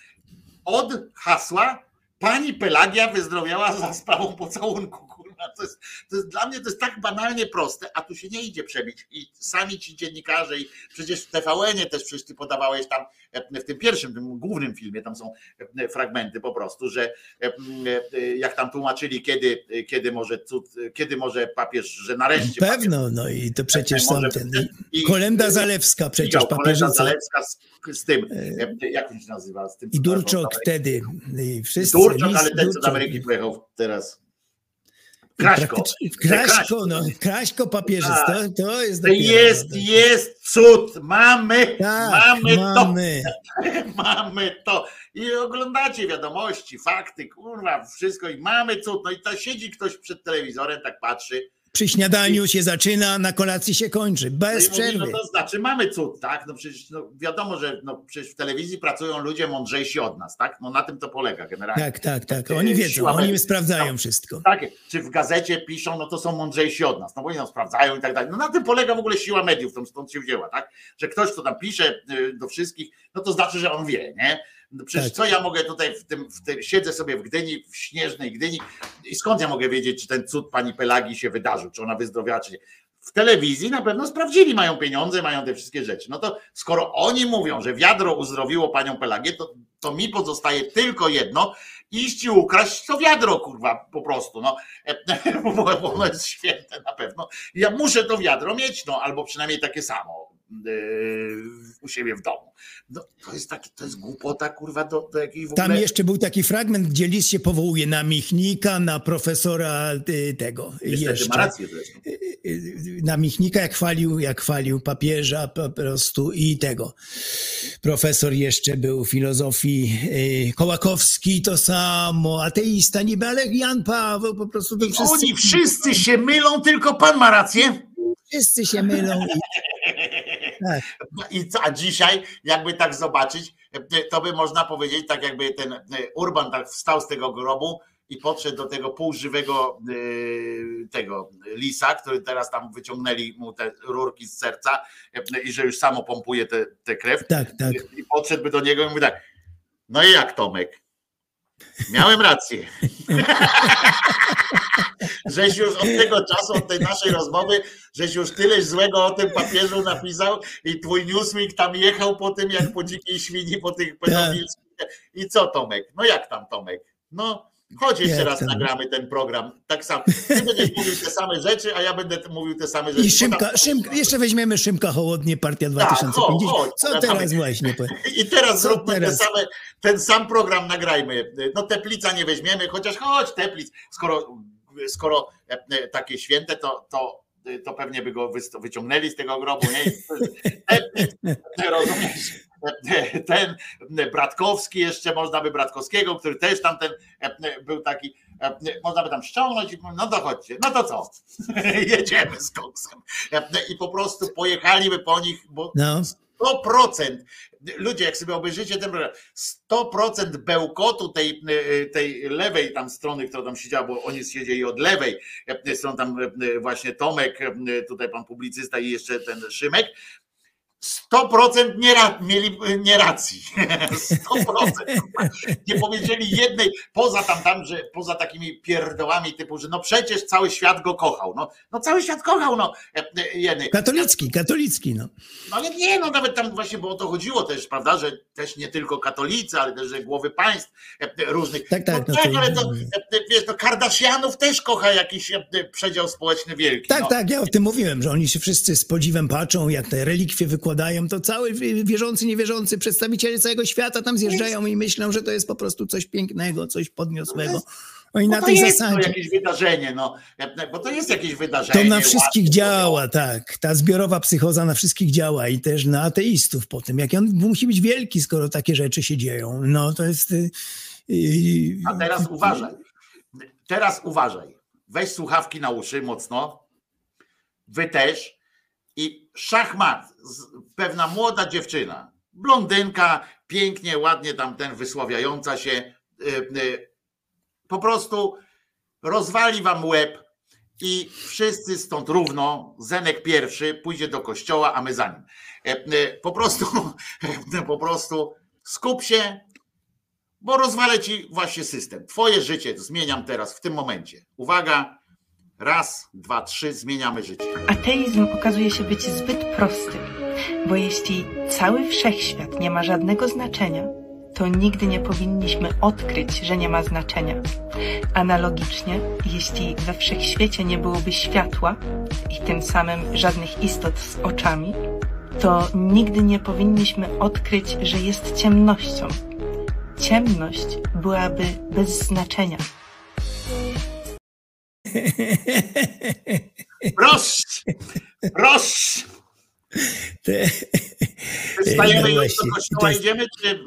od hasła pani Pelagia wyzdrowiała za sprawą pocałunku. To, jest, to jest dla mnie to jest tak banalnie proste, a tu się nie idzie przebić. I sami ci dziennikarze, i przecież w TVN-ie też przecież ty podawałeś tam e, w tym pierwszym, tym głównym filmie, tam są e, fragmenty po prostu, że e, e, jak tam tłumaczyli, kiedy, kiedy może cud, kiedy może papież, że nareszcie papież Pewno, no i to przecież są ten. i- Kolenda Zalewska, przecież Widział Kolenda. Zalewska z, z tym, e, jak on się nazywa? Z tym, I Durczok wtedy. I wszyscy. Durczok, ale ten, co do. Ameryki pojechał teraz. Kraśko. Kraśko, no, Kraśko papieżyc, to, to jest dopiero- jest, jest cud. Mamy, Tak, mamy, mamy. to. Mamy to. I oglądacie wiadomości, fakty, kurwa, wszystko i mamy cud. No i to siedzi ktoś przed telewizorem, tak patrzy. Przy śniadaniu się zaczyna, na kolacji się kończy, No bez mówi, przerwy. no to znaczy mamy cud, tak? No przecież no wiadomo, że no przecież w telewizji pracują ludzie mądrzejsi od nas, tak? No na tym to polega generalnie. Tak, tak, tak. Oni wiedzą, siła oni mediów. sprawdzają wszystko. Tak, czy w gazecie piszą, no to są mądrzejsi od nas, no bo oni nam sprawdzają i tak dalej. No na tym polega w ogóle siła mediów, stąd się wzięła, tak? Że ktoś, kto tam pisze y, do wszystkich, no to znaczy, że on wie, nie? No przecież Tak. co ja mogę tutaj w tym, w tym, siedzę sobie w Gdyni, w śnieżnej Gdyni i skąd ja mogę wiedzieć, czy ten cud pani Pelagi się wydarzył, czy ona wyzdrowiała, czy nie. W telewizji na pewno sprawdzili, mają pieniądze, mają te wszystkie rzeczy. No to skoro oni mówią, że wiadro uzdrowiło panią Pelagię, to, to mi pozostaje tylko jedno, iść i ukraść to wiadro, kurwa, po prostu, no, bo ono jest święte na pewno. Ja muszę to wiadro mieć, no, albo przynajmniej takie samo u siebie w domu. No, to jest taki, to jest głupota, kurwa, do, do jakiej w Tam ogóle... jeszcze był taki fragment, gdzie list się powołuje na Michnika, na profesora y, tego. Niestety ma jeszcze. rację zresztą. Y, Na Michnika, jak chwalił, jak chwalił papieża po prostu i tego. Profesor jeszcze był filozofii, y, Kołakowski to samo, ateista niby, ale Jan Paweł po prostu wszyscy, Oni wszyscy się mylą, tylko pan ma rację. wszyscy się mylą. I, tak. No I co, a dzisiaj, jakby tak zobaczyć, to by można powiedzieć, tak jakby ten e, Urban tak wstał z tego grobu i podszedł do tego półżywego e, tego lisa, który teraz tam wyciągnęli mu te rurki z serca e, i że już samo pompuje tę krew. Tak, tak. I podszedłby do niego i mówi tak, no i jak Tomek? Miałem rację. żeś już od tego czasu, od tej naszej rozmowy, żeś już tyle złego o tym papieżu napisał i twój Newsweek tam jechał po tym, jak po dzikiej świni, po tych pedofilskich. I co Tomek? No jak tam Tomek? No chodź jeszcze raz nagramy ten program. Tak samo. Ty będziesz mówił te same rzeczy, a ja będę mówił te same rzeczy. I Szymka, Szymka, jeszcze weźmiemy Szymka Hołodnie, Partia Tak, 2050. chodź, Co teraz właśnie? I teraz Co zróbmy teraz? Te same, ten sam program nagrajmy. No Teplica nie weźmiemy, chociaż chodź Teplic, skoro, skoro e, takie święte, to, to, to pewnie by go wy- wyciągnęli z tego grobu. Nie? Teplic, rozumiesz? E, Ten Bratkowski, jeszcze można by Bratkowskiego, który też tam ten e, był taki, e, można by tam ściągnąć i no to chodźcie, no to co? Jedziemy z koksem. E, I po prostu pojechaliby po nich, bo No. 100%. Ludzie, jak sobie obejrzycie ten program, 100% bełkotu tej, tej lewej tam strony, która tam siedziała, bo oni siedzieli od lewej strony, tam właśnie Tomek, tutaj pan publicysta i jeszcze ten Szymek, 100% nie ra, mieli nie racji. 100%. Nie powiedzieli jednej, poza tam, tam, że poza takimi pierdołami typu, że no przecież cały świat go kochał. No, no cały świat kochał, no jednej. Katolicki, katolicki, no. No ale nie, no nawet tam właśnie, bo o to chodziło też, prawda, że też nie tylko katolicy, ale też że głowy państw e, różnych. Tak, tak, No, no tak, to- ale to, e, wiesz, to Kardashianów też kocha jakiś e, przedział społeczny wielki. Tak, no. tak, ja o tym mówiłem, że oni się wszyscy z podziwem patrzą, jak te relikwie wykładają, to cały wierzący, niewierzący, przedstawiciele całego świata tam zjeżdżają i myślą, że to jest po prostu coś pięknego, coś podniosłego. Oni Bo na to tej jest to zasadzie. jakieś wydarzenie, no, bo to jest jakieś wydarzenie. To na wszystkich ładne, działa, tak. Ta zbiorowa psychoza na wszystkich działa i też na ateistów potem. Jak on musi być wielki, skoro takie rzeczy się dzieją. No to jest. y, y, A teraz uważaj. Teraz uważaj. Weź słuchawki na uszy mocno. Wy też. Szachmat. Pewna młoda dziewczyna. Blondynka, pięknie, ładnie tam ten wysławiająca się. y, y, Po prostu rozwali wam łeb i wszyscy stąd równo, Zenek pierwszy pójdzie do kościoła, a my za nim. E, e, Po prostu, po prostu skup się, bo rozwalę ci właśnie system. Twoje życie zmieniam teraz, w tym momencie. Uwaga, raz, dwa, trzy, zmieniamy życie. Ateizm okazuje się być zbyt prosty, bo jeśli cały wszechświat nie ma żadnego znaczenia, to nigdy nie powinniśmy odkryć, że nie ma znaczenia. Analogicznie, jeśli we wszechświecie nie byłoby światła i tym samym żadnych istot z oczami, to nigdy nie powinniśmy odkryć, że jest ciemnością. Ciemność byłaby bez znaczenia. Proszę, proszę. Wstajemy No do kościoła, jest- idziemy, czy...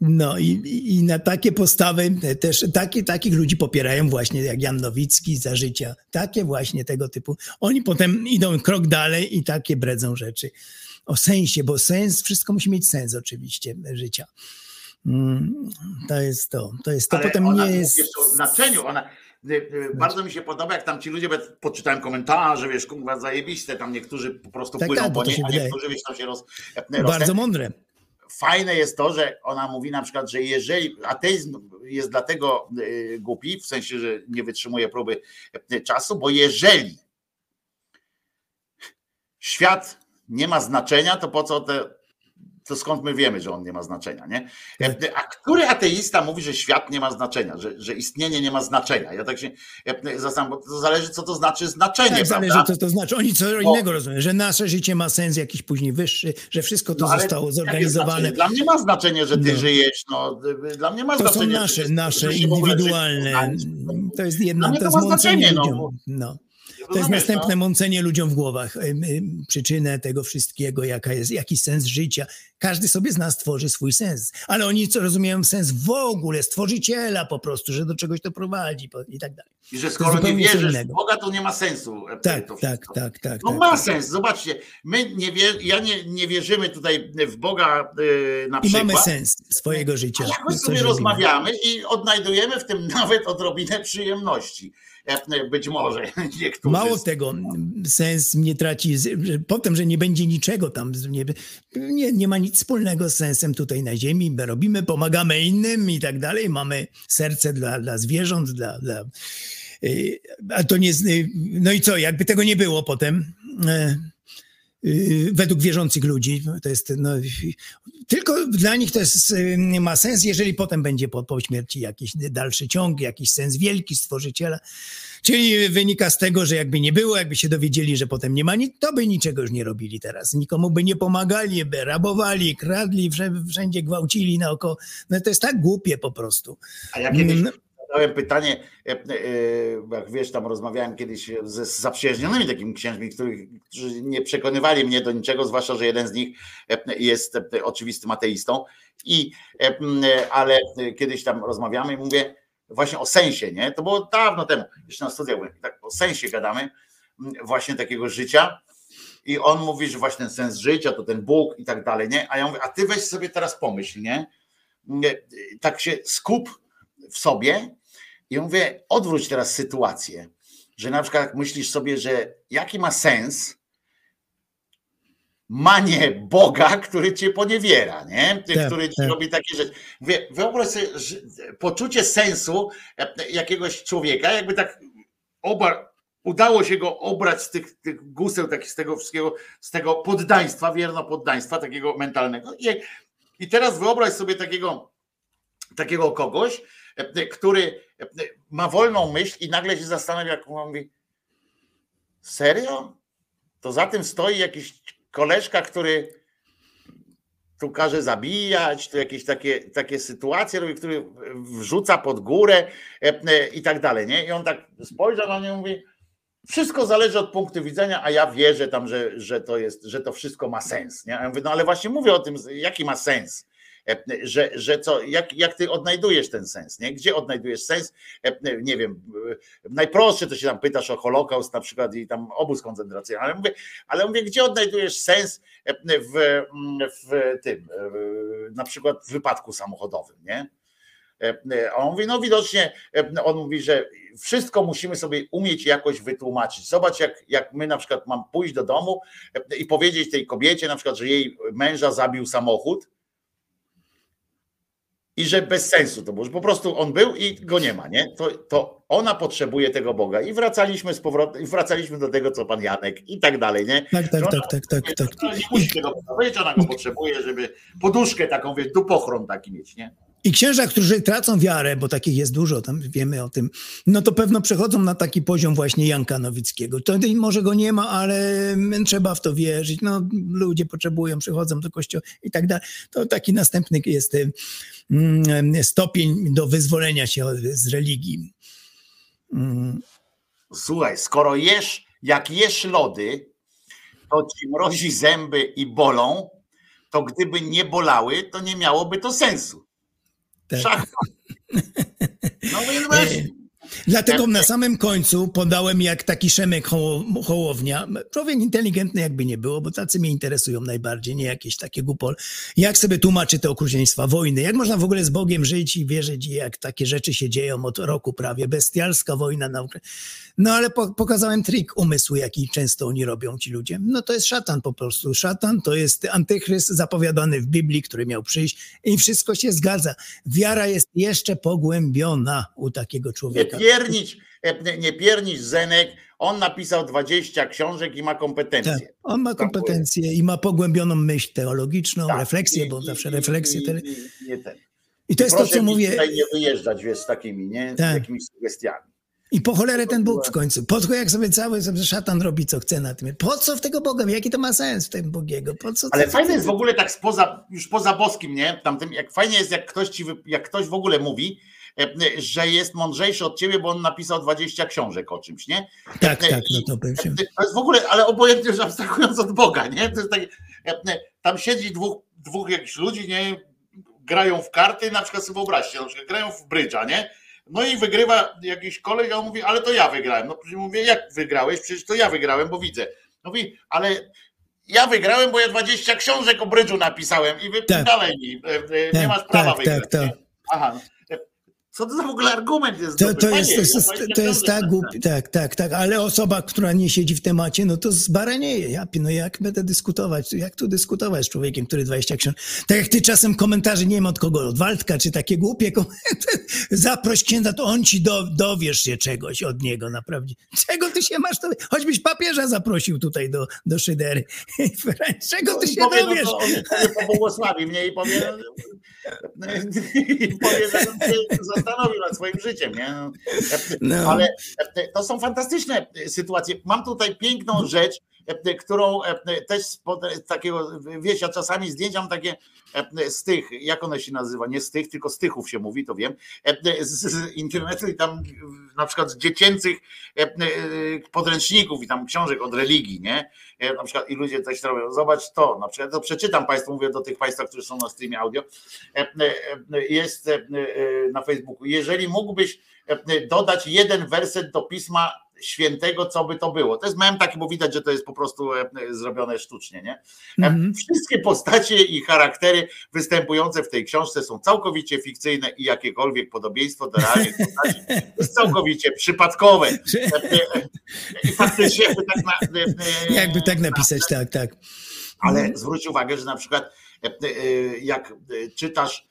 No i, i na takie postawy też takie, takich ludzi popierają właśnie jak Jan Nowicki za życia. Takie właśnie tego typu. Oni potem idą krok dalej i takie bredzą rzeczy. O sensie, bo sens, wszystko musi mieć sens oczywiście życia. Mm, To jest to. To jest to. Ale Potem nie jest. jeszcze o znaczeniu. Ona, bardzo mi się podoba, jak tam ci ludzie, poczytałem komentarze, wiesz, kurwa, zajebiste, tam niektórzy po prostu Tak, płyną tak, po nie, a niektórzy, wiesz, tam się roz... Bardzo mądre. Fajne jest to, że ona mówi na przykład, że jeżeli ateizm jest dlatego y, głupi, w sensie, że nie wytrzymuje próby y, czasu, bo jeżeli świat nie ma znaczenia, to po co te to skąd my wiemy, że on nie ma znaczenia, nie? Tak. A który ateista mówi, że świat nie ma znaczenia, że, że istnienie nie ma znaczenia? Ja tak się zastanawiam, bo to zależy, co to znaczy znaczenie, Tak, prawda? zależy, co to znaczy. Oni co innego rozumieją, że nasze życie ma sens jakiś później wyższy, że wszystko to No, zostało zorganizowane. Dla mnie ma znaczenie, że ty No. żyjesz, no, dla mnie ma To są znaczenie. nasze, że- nasze ogóle indywidualne. życie To jest jedna, to to ma znaczenie, no. No. To jest następne no? mącenie ludziom w głowach. Przyczynę tego wszystkiego, jaka jest, jaki sens życia. Każdy sobie z nas tworzy swój sens. Ale oni co rozumieją sens w ogóle, stworzyciela po prostu, że do czegoś to prowadzi i tak dalej. I że skoro nie wierzysz w. Boga, to nie ma sensu. e, Tak, tak, tak, tak. No tak, ma tak. sens, zobaczcie, my nie wie, ja nie, nie wierzymy tutaj w Boga y, na I przykład. mamy sens swojego życia. A jak my Coś sobie robimy. rozmawiamy i odnajdujemy w tym nawet odrobinę przyjemności. E, Być może niektórzy. Mało tego, sens nie traci, potem, że nie będzie niczego tam, nie, nie, nie ma nic wspólnego z sensem tutaj na ziemi, my robimy, pomagamy innym i tak dalej, mamy serce dla, dla zwierząt, dla, dla y, a to nie, no i co, jakby tego nie było potem, e, według wierzących ludzi, to jest, no, tylko dla nich to jest, y, ma sens, jeżeli potem będzie po, po śmierci jakiś dalszy ciąg, jakiś sens wielki stworzyciela. Czyli wynika z tego, że jakby nie było, jakby się dowiedzieli, że potem nie ma nic, to by niczego już nie robili teraz. Nikomu by nie pomagali, by rabowali, kradli, wszędzie, wszędzie gwałcili naokoło. No to jest tak głupie po prostu. A ja kiedyś Mm. Zadałem pytanie, e, e, jak wiesz, tam rozmawiałem kiedyś ze zaprzyjaźnionymi takimi księżmi, których, którzy nie przekonywali mnie do niczego, zwłaszcza, że jeden z nich e, jest oczywistym ateistą. I, ale kiedyś tam rozmawiamy i mówię właśnie o sensie, nie? To było dawno temu, jeszcze na studiach byłem, tak o sensie gadamy, właśnie takiego życia. I on mówi, że właśnie ten sens życia to ten Bóg i tak dalej, nie? A ja mówię, a ty weź sobie teraz pomyśl? Nie, Tak się skup w sobie i mówię, odwróć teraz sytuację, że na przykład myślisz sobie, że jaki ma sens manie Boga, który cię poniewiera, nie? Ty, Tak, który ci tak. robi takie rzeczy. Mówię, wyobraź sobie poczucie sensu e, jakiegoś człowieka, jakby tak oba, udało się go obrać z tych, tych guseł, takich, z tego wszystkiego, z tego poddaństwa, wierno poddaństwa, takiego mentalnego. I, i teraz wyobraź sobie takiego, takiego kogoś, który e, ma wolną myśl i nagle się zastanawia, jak mówi, serio? To za tym stoi jakiś koleżka, który tu każe zabijać, tu jakieś takie, takie sytuacje robi, który wrzuca pod górę e, e, i tak dalej, nie? I on tak spojrzał na mnie i mówi, wszystko zależy od punktu widzenia, a ja wierzę tam, że, że to jest, że to wszystko ma sens, nie? Ja mówię, no ale właśnie mówię o tym, jaki ma sens, E, że, że co, jak, jak ty odnajdujesz ten sens, nie? Gdzie odnajdujesz sens? E, Nie wiem, e, najprostsze to się tam pytasz o Holokaust na przykład i tam obóz koncentracyjny, ale mówię, ale mówię, gdzie odnajdujesz sens e, w, w tym, e, na przykład w wypadku samochodowym, nie? E, on mówi, no widocznie, e, on mówi, że wszystko musimy sobie umieć jakoś wytłumaczyć. Zobacz, jak, jak my na przykład mam pójść do domu e, i powiedzieć tej kobiecie na przykład, że jej męża zabił samochód i że bez sensu to było, że po prostu on był i go nie ma, nie? To, to ona potrzebuje tego Boga i wracaliśmy z powrotem, i wracaliśmy do tego, co pan Janek i tak dalej, nie? Tak, tak, tak, tak, tak, tak. Ona Nie musi tego powiedzieć, ona go potrzebuje, żeby poduszkę taką, wiesz, dupochron taki mieć, nie? I księża, którzy tracą wiarę, bo takich jest dużo, tam wiemy o tym, no to pewno przechodzą na taki poziom właśnie Janka Nowickiego. To może go nie ma, ale trzeba w to wierzyć. No, ludzie potrzebują, przychodzą do kościoła i tak dalej. To taki następny jest mm, stopień do wyzwolenia się z religii. Mm, Słuchaj, skoro jesz, jak jesz lody, to ci mrozi zęby i bolą, to gdyby nie bolały, to nie miałoby to sensu. Tak. Szachmat. No więc właśnie. Dlatego na samym końcu podałem jak taki Szemek Hoło- Hołownia, człowiek inteligentny jakby nie było, bo tacy mnie interesują najbardziej, nie jakieś takie gupol. Jak sobie tłumaczy te okrucieństwa wojny, jak można w ogóle z Bogiem żyć i wierzyć, jak takie rzeczy się dzieją od roku prawie, bestialska wojna na Ukra- No ale po, pokazałem trik umysłu, jaki często oni robią, ci ludzie. No to jest szatan po prostu. Szatan to jest antychryst zapowiadany w Biblii, który miał przyjść i wszystko się zgadza. Wiara jest jeszcze pogłębiona u takiego człowieka. Piernić, e, nie piernić Zenek, on napisał 20 książek i ma kompetencje. Tak, on ma kompetencje i ma pogłębioną myśl teologiczną, Tak, refleksję, i- bo i- zawsze refleksje. i- ten. I to jest to, co mówię. tutaj nie wyjeżdżać wiesz, z takimi, nie? Tak. Z jakimiś sugestiami. I po cholerę ten Bóg w końcu. Po co jak sobie cały sobie szatan robi, co chce na tym. Po co w tego Boga? Jaki to ma sens w tym Bogiego? Po co? Ale fajne jest w ogóle tak spoza, już poza boskim, nie? Tamtym, jak fajnie jest, jak ktoś ci, jak ktoś w ogóle mówi, że jest mądrzejszy od ciebie, bo on napisał 20 książek o czymś, nie? Tak, E, tak, no to się... To jest w ogóle, ale obojętnie już abstrahując od Boga, nie? To jest takie, e, tam siedzi dwóch, dwóch jakichś ludzi, nie? Grają w karty, na przykład sobie wyobraźcie, na przykład grają w brydża, nie? No i wygrywa jakiś koleś, a on mówi, ale to ja wygrałem. No mówię, jak wygrałeś? Przecież to ja wygrałem, bo widzę. Mówi, ale ja wygrałem, bo ja 20 książek o brydżu napisałem i wy Tak. dalej mi, e, e, nie Tak, masz prawa tak, wygrać. tak, tak. Aha, no. E, co to za w ogóle argument jest? To, to, jest, to, jest, 20 to jest tak napisałem. głupi, tak, tak, tak, ale osoba, która nie siedzi w temacie, no to zbaranieje. Ja, no jak będę dyskutować? Jak tu dyskutować z człowiekiem, który 20 książek... Tak jak ty czasem komentarze, nie wiem od kogo, od Waldka, czy takie głupie komentarze, zaproś księdza, to on ci do, dowiesz się czegoś od niego, naprawdę. Czego ty się masz, to, choćbyś papieża zaprosił tutaj do, do Szydery. Czego ty I się powie, no dowiesz? to on powie, pobłogosławi mnie i powie, i powie, że on zastanowił nad swoim życiem, nie? No. Ale to są fantastyczne sytuacje. Mam tutaj piękną rzecz, którą też spod takiego, wiesz, ja czasami zdjęcia mam takie z tych, jak one się nazywa, nie z tych, tylko z tychów się mówi, to wiem, z internetu i tam na przykład z dziecięcych podręczników i tam książek od religii, nie? Na przykład i ludzie coś robią, zobacz to, na przykład to przeczytam Państwu, mówię do tych Państwa, którzy są na streamie audio, jest na Facebooku, jeżeli mógłbyś dodać jeden werset do Pisma Świętego, co by to było. To jest mem taki, bo widać, że to jest po prostu e, zrobione sztucznie, nie? E, Mhm. Wszystkie postacie i charaktery występujące w tej książce są całkowicie fikcyjne i jakiekolwiek podobieństwo do realnych postaci jest całkowicie przypadkowe. E, I faktycznie jakby tak, na, Jakby tak napisać, tak, tak. ale zwróć uwagę, że na przykład jak czytasz,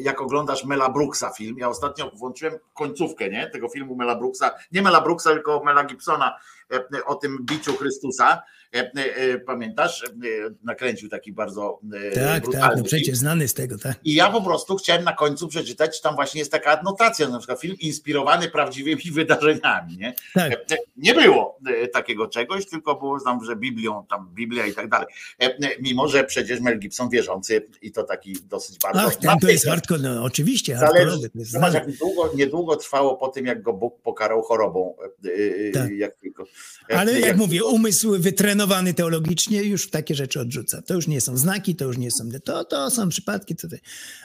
jak oglądasz Mela Brooksa film, ja ostatnio włączyłem końcówkę nie, tego filmu Mela Brooksa, nie Mela Brooksa, tylko Mela Gibsona e, e, o tym biciu Chrystusa. E, e, e, Pamiętasz? Nakręcił taki bardzo Tak, tak, brutalny no film. przecież znany z tego, tak. I ja po prostu chciałem na końcu przeczytać, czy tam właśnie jest taka adnotacja, na przykład film inspirowany prawdziwymi wydarzeniami. Nie, Tak. Nie było takiego czegoś, tylko było tam, że Biblią, tam Biblia i tak dalej. Mimo, że przecież Mel Gibson wierzący i to taki dosyć bardzo. Ach, ten to jest hardcore, no oczywiście, Zależy, zobacz, jak długo, niedługo trwało po tym, jak go Bóg pokarał chorobą. Tak. Jak Ale jak mówię, umysł wytrenowany teologicznie już takie rzeczy odrzuca. To już nie są znaki, to już nie są. To, to są przypadki. To,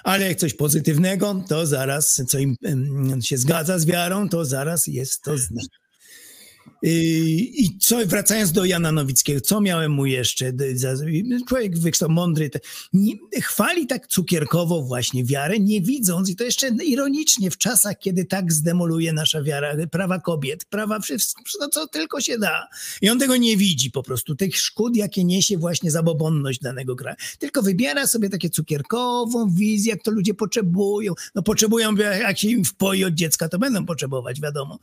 ale jak coś pozytywnego, to zaraz, co im się zgadza z wiarą, to zaraz jest to znak. I i co, wracając do Jana Nowickiego, co miałem mu jeszcze? Człowiek wykształ mądry, chwali tak cukierkowo właśnie wiarę, nie widząc, i to jeszcze ironicznie, w czasach, kiedy tak zdemoluje nasza wiara, prawa kobiet, prawa wszystko, no co tylko się da. I on tego nie widzi po prostu, tych szkód, jakie niesie właśnie zabobonność danego kraju. Tylko wybiera sobie takie cukierkową wizję, jak to ludzie potrzebują. No potrzebują, jak się im wpoi od dziecka, to będą potrzebować, wiadomo.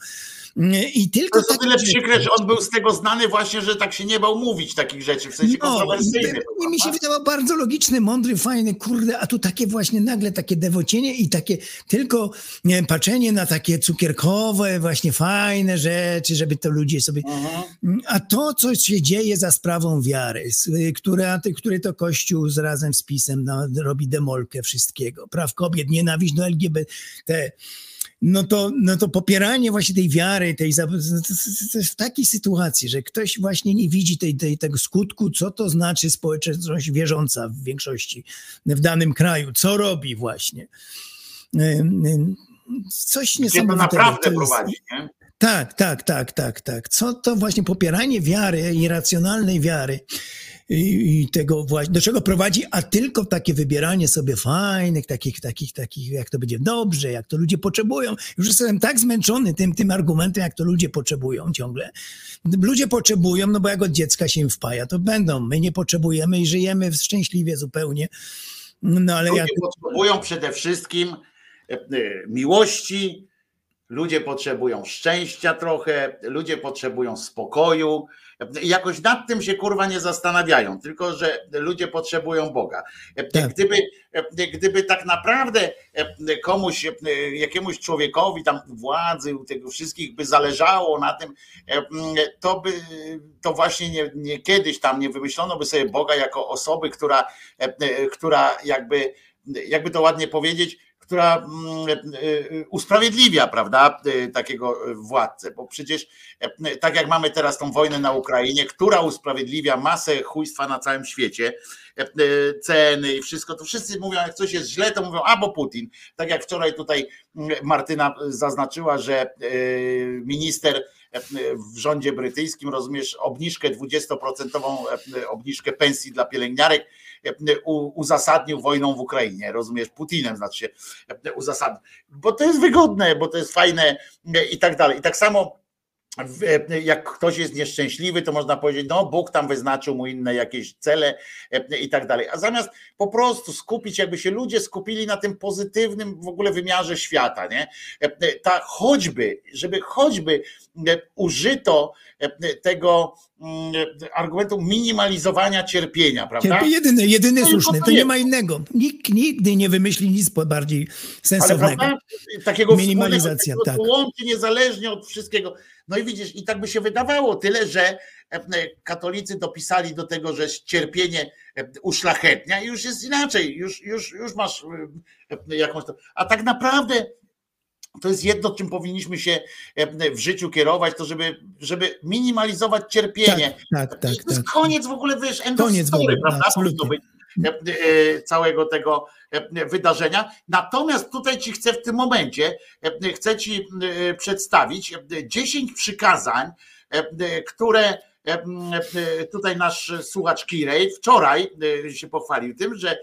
I To tylko takie tyle przykre, że on był z tego znany właśnie, że tak się nie bał mówić takich rzeczy, w sensie No, kontrowersyjnych. i- mi się wydawał bardzo logiczny, mądry, fajny, kurde, a tu takie właśnie nagle takie dewocienie i takie tylko nie patrzenie na takie cukierkowe, właśnie fajne rzeczy, żeby to ludzie sobie... A to, co się dzieje za sprawą wiary, która, który to Kościół z razem z PiSem no, robi demolkę wszystkiego, praw kobiet, nienawiść do LGBT, no to, no to popieranie właśnie tej wiary, tej, w takiej sytuacji, że ktoś właśnie nie widzi tej, tej, tego skutku, co to znaczy społeczność wierząca w większości w danym kraju, co robi właśnie. Ym, ym, Coś Gdzie to niesamowitego. naprawdę To jest- prowadzi, nie? tak, tak, tak, tak, tak. Co to właśnie popieranie wiary, irracjonalnej wiary i, tego właśnie, do czego prowadzi, a tylko takie wybieranie sobie fajnych, takich, takich, takich, jak to będzie dobrze, jak to ludzie potrzebują. Już jestem tak zmęczony tym, tym argumentem, jak to ludzie potrzebują ciągle. Ludzie potrzebują, no bo jak od dziecka się im wpaja, to będą. My nie potrzebujemy i żyjemy szczęśliwie zupełnie. No ale Ludzie jak potrzebują przede wszystkim e, e, miłości, ludzie potrzebują szczęścia trochę, ludzie potrzebują spokoju. Jakoś nad tym się kurwa nie zastanawiają, tylko że ludzie potrzebują Boga. Tak. Gdyby, gdyby tak naprawdę e, komuś, e, jakiemuś człowiekowi tam władzy, u tego wszystkich by zależało na tym, e, to by to właśnie nie, nie kiedyś tam nie wymyślono by sobie Boga jako osoby, która, która jakby, jakby to ładnie powiedzieć, która mm, e, e, usprawiedliwia, prawda, e, takiego władcę, bo przecież tak jak mamy teraz tą wojnę na Ukrainie, która usprawiedliwia masę chujstwa na całym świecie, ceny i wszystko, to wszyscy mówią, jak coś jest źle, to mówią, a bo Putin. Tak jak wczoraj tutaj mm, Martyna zaznaczyła, że minister w rządzie brytyjskim, rozumiesz, obniżkę 20% e, obniżkę pensji dla pielęgniarek uzasadnił wojną w Ukrainie, rozumiesz, Putinem znaczy się e, uzasadnił, bo to jest wygodne, bo to jest fajne e, i tak dalej. I tak samo e, jak ktoś jest nieszczęśliwy, to można powiedzieć, no Bóg tam wyznaczył mu inne jakieś cele e, i tak dalej. A zamiast po prostu skupić, jakby się ludzie skupili na tym pozytywnym w ogóle wymiarze świata, nie? E, e, Ta choćby, żeby choćby e, użyto e, tego mm, argumentu minimalizowania cierpienia, prawda? Cierpi jedyny, jedyny No słuszny, to nie ma innego. Nikt nigdy nie wymyśli nic bardziej Ale sensownego. prawda, takiego Minimalizacja, tak. takiego, co łączy niezależnie od wszystkiego. No i widzisz, i tak by się wydawało, tyle, że e, e, katolicy dopisali do tego, że cierpienie e, uszlachetnia i już jest inaczej, już, już, już masz jakąś to. A tak naprawdę to jest jedno, czym powinniśmy się w życiu kierować, to żeby, żeby minimalizować cierpienie. Tak, tak, I tak. to jest tak. koniec w ogóle, wiesz, end Koniec story, prawda? absolutnie. E, całego tego e, wydarzenia. Natomiast tutaj ci chcę w tym momencie, e, chcę ci przedstawić e, 10 przykazań, które tutaj nasz słuchacz Kirej wczoraj się pochwalił tym, że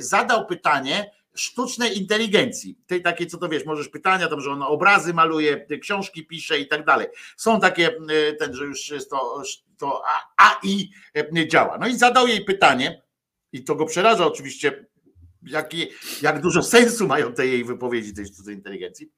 zadał pytanie sztucznej inteligencji, tej takiej, co to wiesz, możesz pytania, tam, że on obrazy maluje, książki pisze i tak dalej. Są takie, ten, że już jest to, to AI działa. No i zadał jej pytanie, i to go przeraża oczywiście, jaki, jak dużo sensu mają te jej wypowiedzi tej sztucznej inteligencji,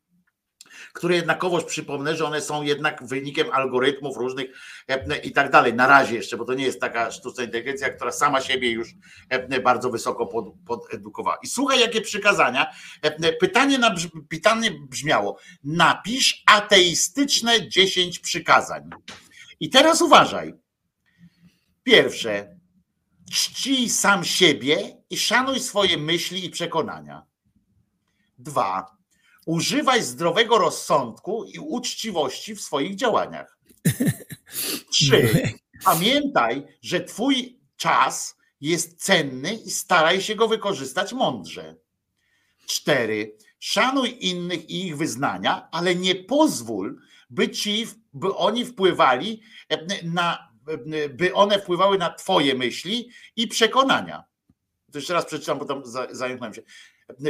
które jednakowoż przypomnę, że one są jednak wynikiem algorytmów różnych e, i tak dalej. Na razie jeszcze, bo to nie jest taka sztuczna inteligencja, która sama siebie już e, bardzo wysoko pod, podedukowała. I słuchaj, jakie przykazania. E, Pytanie, na, pytanie brzmiało: napisz ateistyczne 10 przykazań. I teraz uważaj. Pierwsze, czcij sam siebie i szanuj swoje myśli i przekonania. Dwa, używaj zdrowego rozsądku i uczciwości w swoich działaniach. Trzy, pamiętaj, że Twój czas jest cenny i staraj się go wykorzystać mądrze. Cztery, szanuj innych i ich wyznania, ale nie pozwól, by ci, by oni wpływali e, na, by one wpływały na Twoje myśli i przekonania. To jeszcze raz przeczytam, bo tam za- zająknąłem się.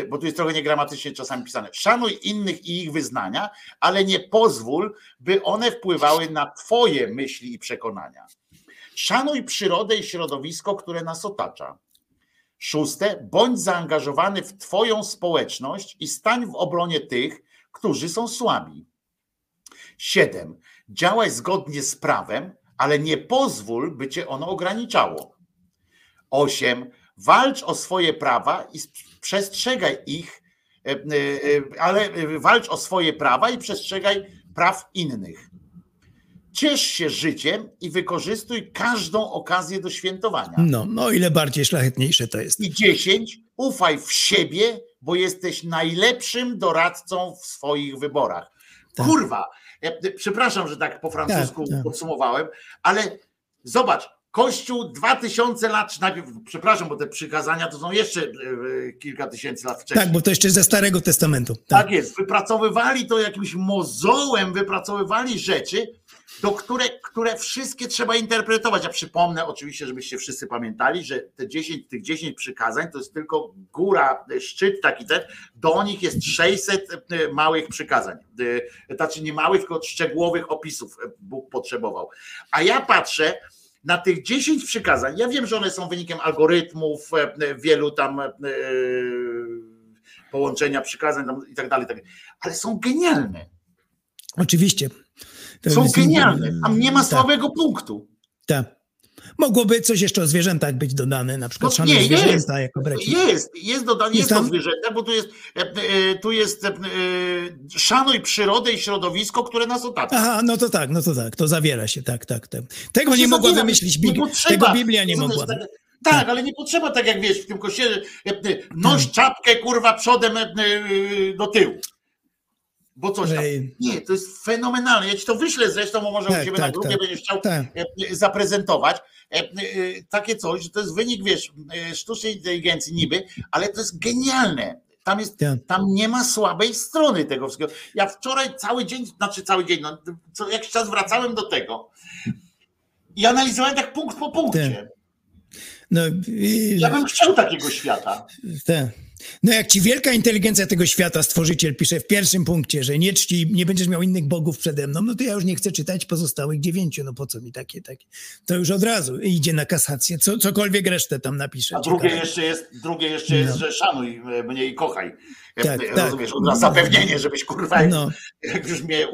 Bo tu jest trochę niegramatycznie czasami pisane. Szanuj innych i ich wyznania, ale nie pozwól, by one wpływały na Twoje myśli i przekonania. Szanuj przyrodę i środowisko, które nas otacza. Szóste, bądź zaangażowany w Twoją społeczność i stań w obronie tych, którzy są słabi. Siedem, działaj zgodnie z prawem, ale nie pozwól, by cię ono ograniczało. Osiem, walcz o swoje prawa i przestrzegaj ich, e, e, ale walcz o swoje prawa i przestrzegaj praw innych. Ciesz się życiem i wykorzystuj każdą okazję do świętowania. No, no ile bardziej szlachetniejsze to jest. I dziesięć, ufaj w siebie, bo jesteś najlepszym doradcą w swoich wyborach. Tak. Kurwa, przepraszam, że tak po francusku Tak, tak. podsumowałem, ale zobacz, Kościół 2000 lat, najpierw, przepraszam, bo te przykazania to są jeszcze e, kilka tysięcy lat wcześniej. Tak, bo to jeszcze ze Starego Testamentu. Tak Tak. jest, wypracowywali to jakimś mozołem, wypracowywali rzeczy, do które, które wszystkie trzeba interpretować. Ja przypomnę oczywiście, żebyście wszyscy pamiętali, że te 10, tych 10 przykazań to jest tylko góra, szczyt taki ten, do nich jest 600 e, małych przykazań. E, Znaczy nie małych, tylko szczegółowych opisów e, Bóg potrzebował. A ja patrzę, na tych 10 przykazań, ja wiem, że one są wynikiem algorytmów, e, e, wielu tam e, połączenia przykazań i tak dalej, tak dalej, ale są genialne. Oczywiście. Są genialne. Tam nie ma tak, słabego punktu. Tak. Mogłoby coś jeszcze o zwierzętach być dodane, na przykład No, nie, zwierzęta jest. jako braci. Jest, jest dodane, Jest jest to tam? zwierzęta, bo tu jest, e, e, tu jest e, szanuj przyrodę i środowisko, które nas otacza. Aha, no to tak, no to tak, to zawiera się, tak, tak, tak. Tego nie się mogła zawiera. wymyślić Nie Biblia. Tego Biblia nie mogła. Tak, tak, ale nie potrzeba tak jak wiesz w tym kościele, noś czapkę kurwa przodem do tyłu. Bo coś tam. Nie, to jest fenomenalne. Ja ci to wyślę zresztą, bo może u Tak, ciebie na tak, grupie tak. będziesz chciał Tak. e, e, zaprezentować. E, Takie coś, że to jest wynik, wiesz, sztucznej inteligencji niby, ale to jest genialne. Tam, jest, Tak. tam nie ma słabej strony tego wszystkiego. Ja wczoraj cały dzień, znaczy cały dzień, no, co jakiś czas wracałem do tego i analizowałem tak punkt po punkcie. No, i- Ja bym chciał takiego świata. Tak. No jak ci wielka inteligencja tego świata, stworzyciel pisze w pierwszym punkcie, że nie czci, nie będziesz miał innych bogów przede mną, no to ja już nie chcę czytać pozostałych dziewięciu, no po co mi takie, takie. To już od razu idzie na kasację, co, cokolwiek resztę tam napisze. A drugie ciekawe. jeszcze jest, drugie jeszcze jest, No. że szanuj e, mnie i kochaj. Tak, tak. Rozumiesz, od razu zapewnienie, żebyś kurwa, No. jak już mnie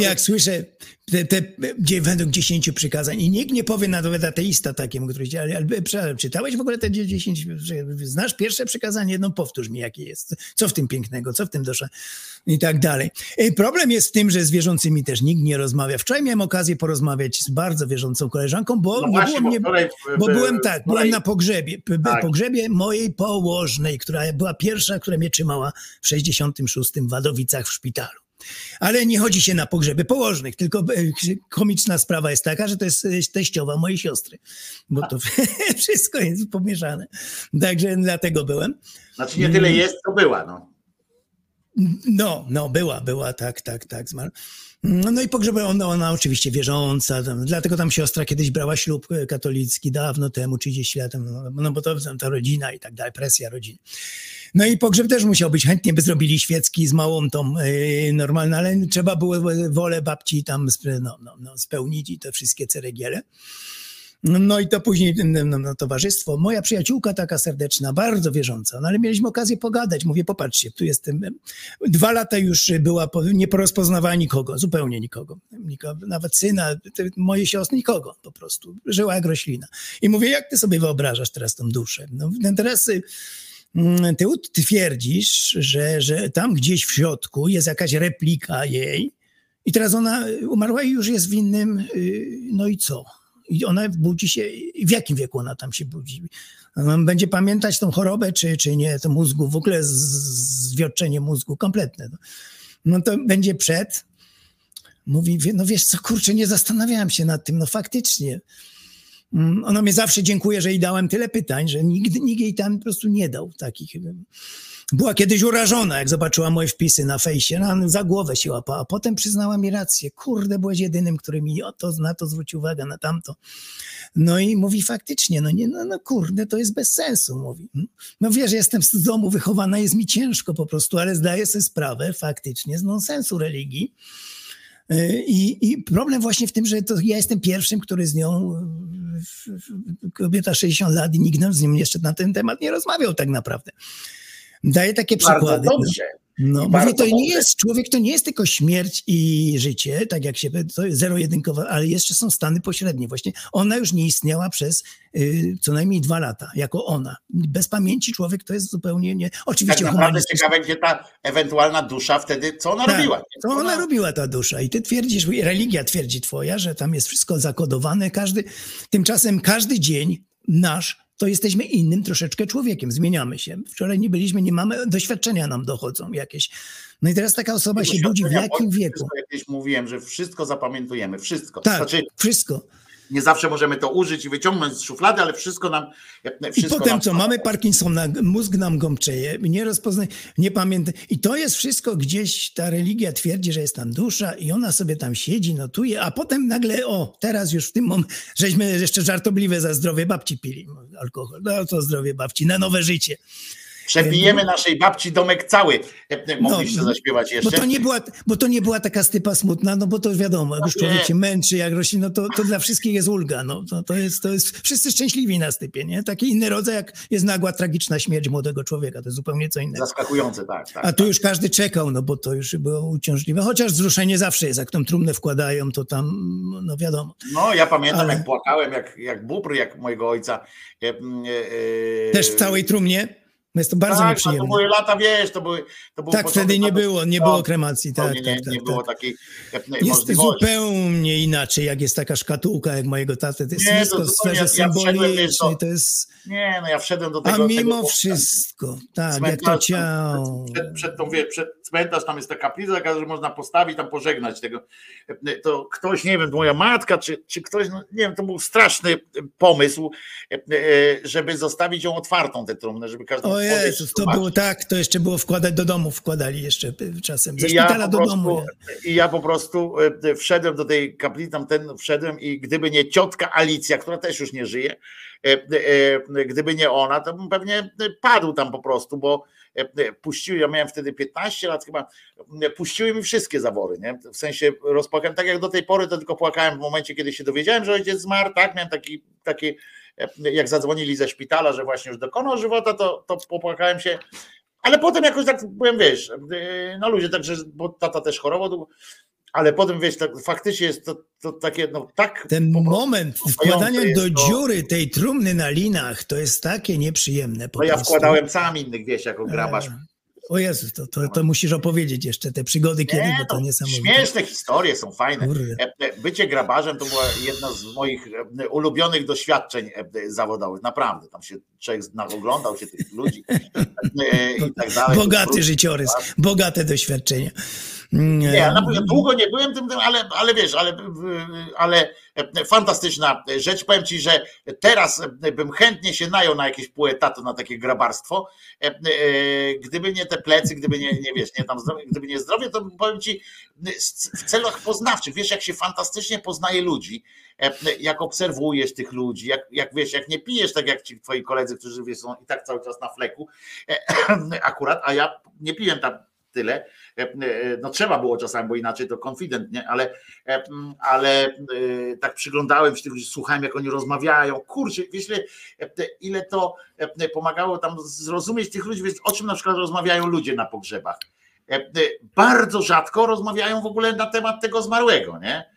Jak słyszę te, te gdzie według dziesięciu przykazań i nikt nie powie nawet ateista takiemu, który powiedział, ale, ale przepraszam, czytałeś w ogóle te dzie- dziesięć, znasz pierwsze przykazanie? No powtórz mi, jakie jest. Co w tym pięknego, co w tym dosza i tak dalej. Problem jest w tym, że z wierzącymi też nikt nie rozmawia. Wczoraj miałem okazję porozmawiać z bardzo wierzącą koleżanką, bo No nie właśnie, było bo mnie... wczoraj w- Bo byłem tak, wczoraj- byłem na pogrzebie, Tak. pogrzebie mojej położnej, która była pierwsza, która mnie trzymała w 66 w Wadowicach w szpitalu. Ale nie chodzi się na pogrzeby położnych, tylko e, komiczna sprawa jest taka, że to jest e, teściowa mojej siostry, bo to wszystko jest pomieszane. Także dlatego byłem. Znaczy nie tyle jest, to była. No. No, no, była, była, tak, tak, tak, zmarł. No no i pogrzeb, ona, ona oczywiście wierząca, tam, dlatego tam siostra kiedyś brała ślub e, katolicki dawno temu, 30 lat no, no bo to, to rodzina i tak dalej, presja rodziny. No i pogrzeb też musiał być, chętnie by zrobili świecki z małą tą yy, normalną, ale trzeba było wolę babci tam no, no, no, spełnić i te wszystkie ceregiele. No, no i to później no, no, towarzystwo. Moja przyjaciółka taka serdeczna, bardzo wierząca, no ale mieliśmy okazję pogadać. Mówię, popatrzcie, tu jestem. Dwa lata już była, nie porozpoznawała nikogo, zupełnie nikogo. nikogo nawet syna, moje siostry, nikogo po prostu. Żyła jak roślina. I mówię, jak ty sobie wyobrażasz teraz tą duszę? No no teraz mm, ty twierdzisz, że, że tam gdzieś w środku jest jakaś replika jej i teraz ona umarła i już jest w innym, y, no i co? I ona budzi się, w jakim wieku ona tam się budzi? Ona Będzie pamiętać tą chorobę, czy, czy nie, to mózgu, w ogóle z- z- zwiotczenie mózgu kompletne. No. no to będzie przed. Mówi, no wiesz co, kurczę, nie zastanawiałem się nad tym, no faktycznie. Mm, Ona mnie zawsze dziękuję, że jej dałem tyle pytań, że nigdy nikt jej tam po prostu nie dał takich. Była kiedyś urażona, jak zobaczyła moje wpisy na fejsie, na, za głowę się łapała. Potem przyznała mi rację. Kurde, byłeś jedynym, który mi o to, na to zwrócił uwagę, na tamto. No i mówi faktycznie, no nie, no, no kurde, to jest bez sensu, mówi. No wiesz, jestem z domu wychowana, jest mi ciężko po prostu, ale zdaję sobie sprawę faktycznie z nonsensu religii. Yy, I, I problem właśnie w tym, że to ja jestem pierwszym, który z nią, w- w- kobieta 60 lat i nikt z nim jeszcze na ten temat nie rozmawiał tak naprawdę. Daję takie przykłady. dobrze. No, mówię, to nie jest, człowiek to nie jest tylko śmierć i życie, tak jak się, to jest zero-jedynkowe, ale jeszcze są stany pośrednie. Właśnie ona już nie istniała przez y, co najmniej dwa lata, jako ona. Bez pamięci człowiek to jest zupełnie nie... Tak Oczywiście naprawdę humanistyczny- ciekawe, gdzie ta ewentualna dusza wtedy, co ona tak, robiła? Co ona robiła, ta dusza? I ty twierdzisz, religia twierdzi twoja, że tam jest wszystko zakodowane, każdy, tymczasem każdy dzień nasz to jesteśmy innym troszeczkę człowiekiem, zmieniamy się. Wczoraj nie byliśmy, nie mamy, doświadczenia nam dochodzą jakieś. No i teraz taka osoba się budzi w jakim wieku? Wszystko, jak kiedyś mówiłem, że wszystko zapamiętujemy, wszystko. Tak, Znaczy, wszystko. Nie zawsze możemy to użyć i wyciągnąć z szuflady, ale wszystko nam. I Wszystko potem nam co, mamy Parkinsona, mózg nam gąbczeje, nie rozpoznaje, nie pamięta. I to jest wszystko gdzieś, ta religia twierdzi, że jest tam dusza i ona sobie tam siedzi, notuje, a potem nagle, o, teraz już w tym momencie, żeśmy jeszcze żartobliwe za zdrowie babci pili alkohol. No to zdrowie babci, na nowe życie. Przepijemy naszej babci domek cały. Mogliście No, zaśpiewać Bo jeszcze. to, nie była, bo to nie była taka stypa smutna, no bo to wiadomo, jak już człowiek się męczy, jak rośnie, no to, to dla wszystkich jest ulga. No, to, to, jest, to jest wszyscy szczęśliwi na stypie, nie? Taki inny rodzaj, jak jest nagła, tragiczna śmierć młodego człowieka, to jest zupełnie co innego. Zaskakujące, tak. tak A tu już każdy czekał, no bo to już było uciążliwe. Chociaż wzruszenie zawsze jest, jak tą trumnę wkładają, to tam, no wiadomo. No, ja pamiętam, Ale- jak płakałem, jak, jak bubr, jak mojego ojca. E, e, e, Też w całej trumnie. Jest to bardzo tak, no, nieprzyjemne. to były lata, wiesz, to były. To był Tak, wtedy nie było, nie 80. było kremacji. Tak, Zupełnie tak, nie, tak, nie było tak. takiej Jest zupełnie inaczej, jak jest taka szkatułka jak mojego taty. To jest Nie, to wszystko w zupełnie, sferze ja symbolicznej. to- To jest... Nie, no ja wszedłem do tego. A mimo wszystko, tak, jak to ciało. Przed, przed tą, przed cmentarz tam jest ta kaplica, taka, że można postawić, tam pożegnać tego. To ktoś, nie wiem, moja matka, czy, czy ktoś, no, nie wiem, to był straszny pomysł, żeby zostawić ją otwartą, tę trumnę, żeby każdy O Jezus, to było tak, to jeszcze było wkładać do domu, wkładali jeszcze czasem. Ze ja, szpitala po do prostu, domu. I ja po prostu e, wszedłem do tej kaplicy, tam ten wszedłem i gdyby nie ciotka Alicja, która też już nie żyje, gdyby nie ona, to bym pewnie padł tam po prostu, bo e, e, puściły, ja miałem wtedy 15 lat chyba, e, puściły mi wszystkie zawory, nie? w sensie rozpłakałem, tak jak do tej pory to tylko płakałem w momencie, kiedy się dowiedziałem, że ojciec zmarł, tak, miałem taki, taki e, jak zadzwonili ze szpitala, że właśnie już dokonał żywota, to, to popłakałem się, ale potem jakoś tak byłem, wiesz, yy, na ludzie, także, bo tata też chorował, ale potem, wiesz, tak, faktycznie jest to, to takie, no tak. Ten moment wkładania do to- dziury tej trumny na linach, to jest takie nieprzyjemne. No ja wkładałem sam innych, wiesz, jako grabarz. O Jezus, to, to, to musisz opowiedzieć jeszcze te przygody kiedy, Nie, bo to no, niesamowite. śmieszne historie są fajne. Kurde. E, e, Bycie grabarzem to była jedna z moich e, ulubionych doświadczeń zawodowych. Naprawdę, tam się człowiek oglądał się tych ludzi i tak dalej. Bogaty życiorys, bogate doświadczenia. Nie, ja na- długo nie byłem tym, tym, ale, ale wiesz, ale, ale fantastyczna rzecz. Powiem ci, że teraz bym chętnie się najął na jakieś pół etatu na takie grabarstwo. E, e, Gdyby nie te plecy, gdyby nie, nie wiesz, nie tam zdrowie, gdyby nie zdrowie, to powiem ci w celach poznawczych, wiesz, jak się fantastycznie poznaje ludzi, e, jak obserwujesz tych ludzi, jak, jak wiesz, jak nie pijesz tak jak ci twoi koledzy, którzy wiesz, są i tak cały czas na fleku, e, akurat, a ja nie piłem tam tyle. E, e, No trzeba było czasami, bo inaczej to konfident, nie? Ale, e, ale tak przyglądałem się tych ludzi, słuchałem, jak oni rozmawiają. Kurczę, wiesz, ile, to pomagało tam zrozumieć tych ludzi, wiesz, o czym na przykład rozmawiają ludzie na pogrzebach. Bardzo rzadko rozmawiają w ogóle na temat tego zmarłego, nie?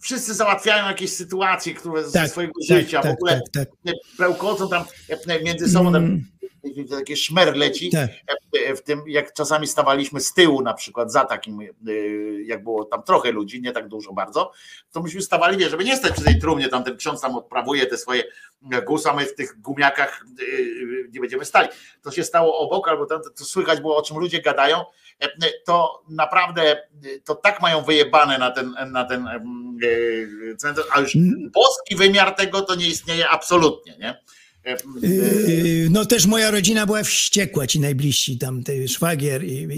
Wszyscy załatwiają jakieś sytuacje, które ze Tak, swojego tak, życia, w tak, ogóle tak, tak. tam między sobą, Mm, takie szmer leci tak. e, w tym, jak czasami stawaliśmy z tyłu na przykład za takim, e, jak było tam trochę ludzi, nie tak dużo bardzo, to myśmy stawali, wie, żeby nie stać przy tej trumnie, tam ten ksiądz tam odprawuje te swoje gusa, my w tych gumiakach e, nie będziemy stali. To się stało obok, albo tam to słychać było, o czym ludzie gadają, e, to naprawdę e, to tak mają wyjebane na ten, na ten e, centrum, a już boski wymiar tego to nie istnieje absolutnie, nie? E, Yy, No też moja rodzina była wściekła, ci najbliżsi, tam ten szwagier, i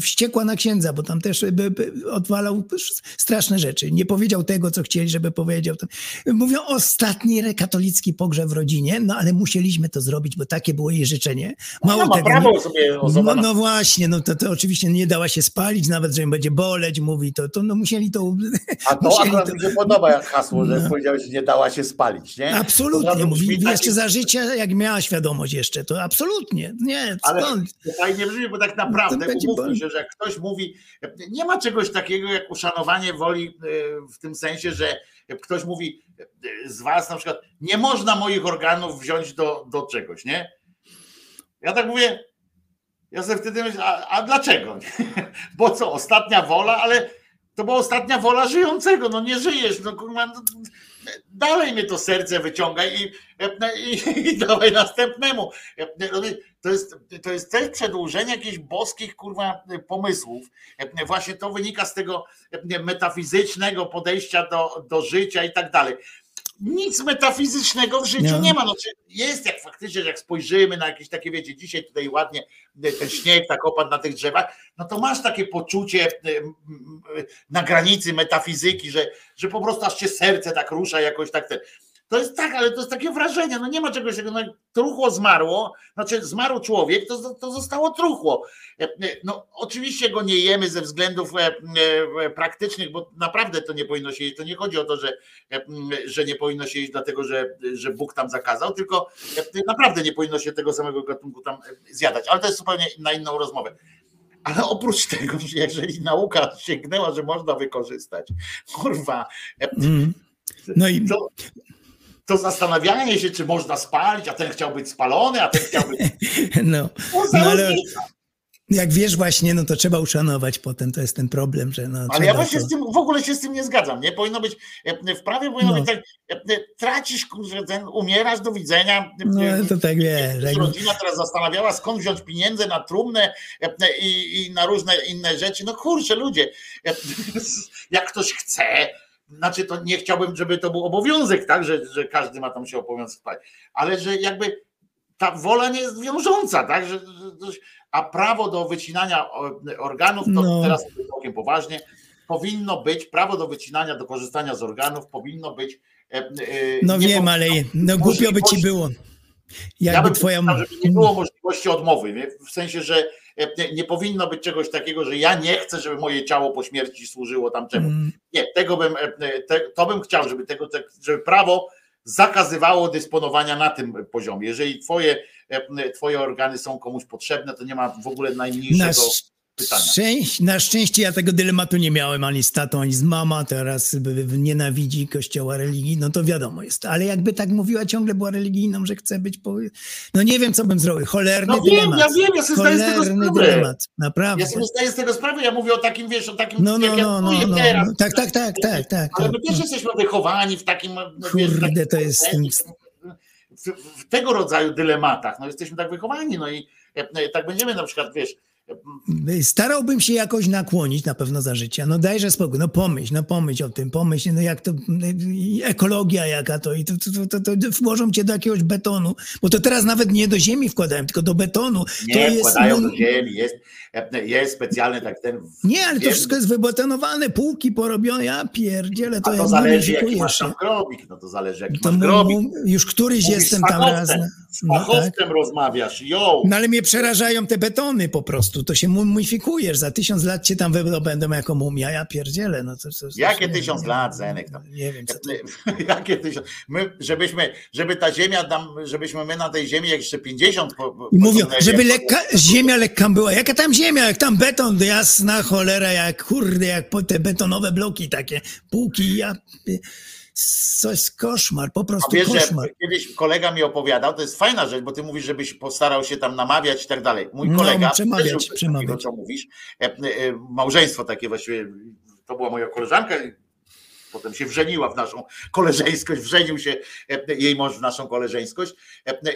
wściekła na księdza, bo tam też by, by odwalał straszne rzeczy. Nie powiedział tego, co chcieli, żeby powiedział. Mówią ostatni katolicki pogrzeb w rodzinie, no ale musieliśmy to zrobić, bo takie było jej życzenie. Mało No, tego. prawo sobie no, no właśnie, no to, to oczywiście nie dała się spalić, nawet że im będzie boleć, mówi to, to no musieli to... A to musieli akurat mi się podoba jak hasło, że powiedziałeś, że nie dała się spalić, nie? To Absolutnie, razu mówi, jeszcze za życia, jak miała świadomość jeszcze, to absolutnie, nie, Ale skąd? to fajnie brzmi, bo tak naprawdę To będzie umówmy się, że jak ktoś mówi, nie ma czegoś takiego jak uszanowanie woli e, w tym sensie, że ktoś mówi e, z was na przykład, nie można moich organów wziąć do, do czegoś, nie? Ja tak mówię, ja sobie wtedy myślę, a, a dlaczego? Bo co, ostatnia wola, ale to była ostatnia wola żyjącego, no nie żyjesz, no kurwa, no, dalej mnie to serce wyciągaj i, i, i dawaj następnemu. To jest, to jest też przedłużenie jakichś boskich kurwa pomysłów. Właśnie to wynika z tego metafizycznego podejścia do, do życia i tak dalej nic metafizycznego w życiu No. nie ma. No, czy jest jak faktycznie, jak spojrzymy na jakieś takie, wiecie, dzisiaj tutaj ładnie ten śnieg tak opadł na tych drzewach, no to masz takie poczucie e, na granicy metafizyki, że, że po prostu aż cię serce tak rusza jakoś tak ten. To jest tak, ale to jest takie wrażenie, no nie ma czegoś takiego, no truchło zmarło, znaczy zmarł człowiek, to, to zostało truchło. E, e, No oczywiście go nie jemy ze względów e, praktycznych, bo naprawdę to nie powinno się jeść, to nie chodzi o to, że, że nie powinno się jeść dlatego, że, że Bóg tam zakazał, tylko naprawdę nie powinno się tego samego gatunku tam zjadać, ale to jest zupełnie na inną rozmowę. Ale oprócz tego, że jeżeli nauka sięgnęła, że można wykorzystać, kurwa, Mm. No i to, to zastanawianie się, czy można spalić, a ten chciał być spalony, a ten chciał być. no, No, no ale jak wiesz właśnie, no to trzeba uszanować potem, to jest ten problem, że no Ale ja właśnie to... z tym w ogóle się z tym nie zgadzam. Nie powinno być e, w prawie powinno No. być tak, e, tracisz, kurczę, ten, umierasz, do widzenia. No to tak wiesz, jak... Rodzina teraz zastanawiała, skąd wziąć pieniądze na trumnę e, i, i na różne inne rzeczy. No kurczę, ludzie, e, jak ktoś chce, znaczy to nie chciałbym, żeby to był obowiązek, tak, że, że każdy ma tam się obowiązek spać, ale że jakby ta wola nie jest wiążąca, tak, że, a prawo do wycinania organów, to No. teraz całkiem poważnie, powinno być, prawo do wycinania, do korzystania z organów powinno być e, e, No wiem, powinno ale no głupio by ci możliwości- było. ja Jakby bym twoja... chciał, żeby nie było możliwości odmowy, nie? w sensie, że e, nie powinno być czegoś takiego, że ja nie chcę, żeby moje ciało po śmierci służyło tam czemu. Mm, Nie, tego bym, e, te, to bym chciał, żeby tego, te- żeby prawo zakazywało dysponowania na tym poziomie. Jeżeli twoje, e, twoje organy są komuś potrzebne, to nie ma w ogóle Na, najmniejszego sz- pytania. na szczęście ja tego dylematu nie miałem ani z tatą, ani z mama, teraz nienawidzi kościoła religii, no to wiadomo jest. Ale jakby tak mówiła, ciągle była religijną, że chce być, po... no nie wiem, co bym zrobił. Cholerny No wiem, dylemat. ja wiem, ja sobie zdaję z tego sprawę. dylemat, naprawdę. Ja sobie zdaję z tego sprawę, ja mówię o takim, wiesz, o takim, No, no, jak no, no, no, teraz. no. Tak, tak, tak, tak, tak. Ale tak. my też jesteśmy wychowani w takim. no, Kurde, to jest w, w tego rodzaju dylematach. No jesteśmy tak wychowani, no i e, tak będziemy na przykład, wiesz, Starałbym się jakoś nakłonić na pewno za życia. No dajże spokój, no pomyśl, no pomyśl o tym, pomyśl, no jak to, ekologia jaka to i to, to, to, to, włożą cię do jakiegoś betonu, bo to teraz nawet nie do ziemi wkładają, tylko do betonu. nie to jest, wkładają no, do ziemi, jest, jest specjalny tak ten. nie, ale to wszystko jest wybetonowane, półki porobione, ja pierdzielę, to, A to zależy, jaki masz tam grobik, no to zależy, jaki To masz grobik. już któryś Mówisz jestem tam raz. fachowcem, Z No, tak. fachowcem rozmawiasz, yo. no ale mnie przerażają te betony po prostu, to się mumifikujesz, za tysiąc lat cię tam wybędą jako mumia, ja pierdzielę. No to, to, to, Jakie tysiąc lat, Zenek, tam. Nie wiem, co to Jakie tysiąc. My, żebyśmy, żeby ta ziemia tam, żebyśmy my na tej ziemi jeszcze 50 po, po, I mówią, pociągnęli, żeby lekka, ziemia lekka była. Jaka tam ziemia? Jak tam beton, jasna cholera, jak kurde, jak po te betonowe bloki takie, półki, ja... Coś koszmar, po prostu wiesz, koszmar. kiedyś kolega mi opowiadał, to jest fajna rzecz, bo ty mówisz, żebyś postarał się tam namawiać i tak dalej. Mój No, kolega, przemawiać, też przemawiać. takiego, co mówisz, e, e, małżeństwo takie właściwie, to była moja koleżanka, potem się wrzeniła w naszą koleżeńskość, wrzenił się e, jej mąż w naszą koleżeńskość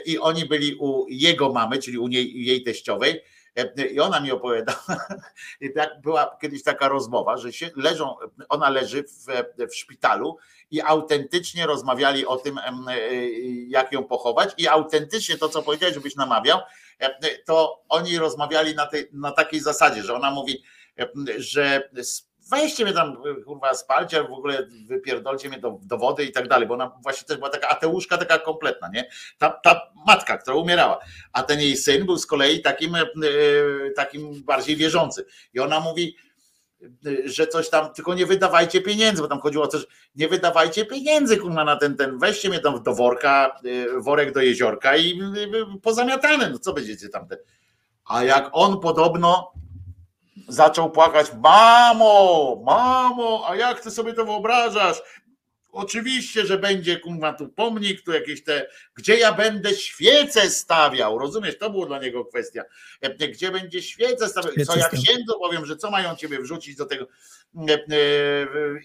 i oni byli u jego mamy, czyli u niej, jej teściowej i ona mi opowiadała, tak była kiedyś taka rozmowa, że się leżą, ona leży w, w szpitalu i autentycznie rozmawiali o tym, e, jak ją pochować i autentycznie to, co powiedziałeś, żebyś namawiał, e, to oni rozmawiali na, tej, na takiej zasadzie, że ona mówi, e, że weźcie mnie tam, kurwa, spalcie, w ogóle wypierdolcie mnie do, do wody i tak dalej, bo ona właśnie też była taka ateuszka, taka kompletna, nie? Ta, ta matka, która umierała, a ten jej syn był z kolei takim, e, takim bardziej wierzący i ona mówi, że coś tam, tylko nie wydawajcie pieniędzy, bo tam chodziło o że nie wydawajcie pieniędzy kurwa na ten, ten, weźcie mnie tam do worka, y, worek do jeziorka i y, y, pozamiatane, no co będziecie tam te. A jak on podobno zaczął płakać, mamo, mamo, a jak ty sobie to wyobrażasz? Oczywiście, że będzie kurwa tu pomnik, tu jakieś te, gdzie ja będę świecę stawiał, rozumiesz? To było dla niego kwestia. E, Gdzie będzie świecę stawiał? Co ja księdzu powiem, że co mają ciebie wrzucić do tego? E, e,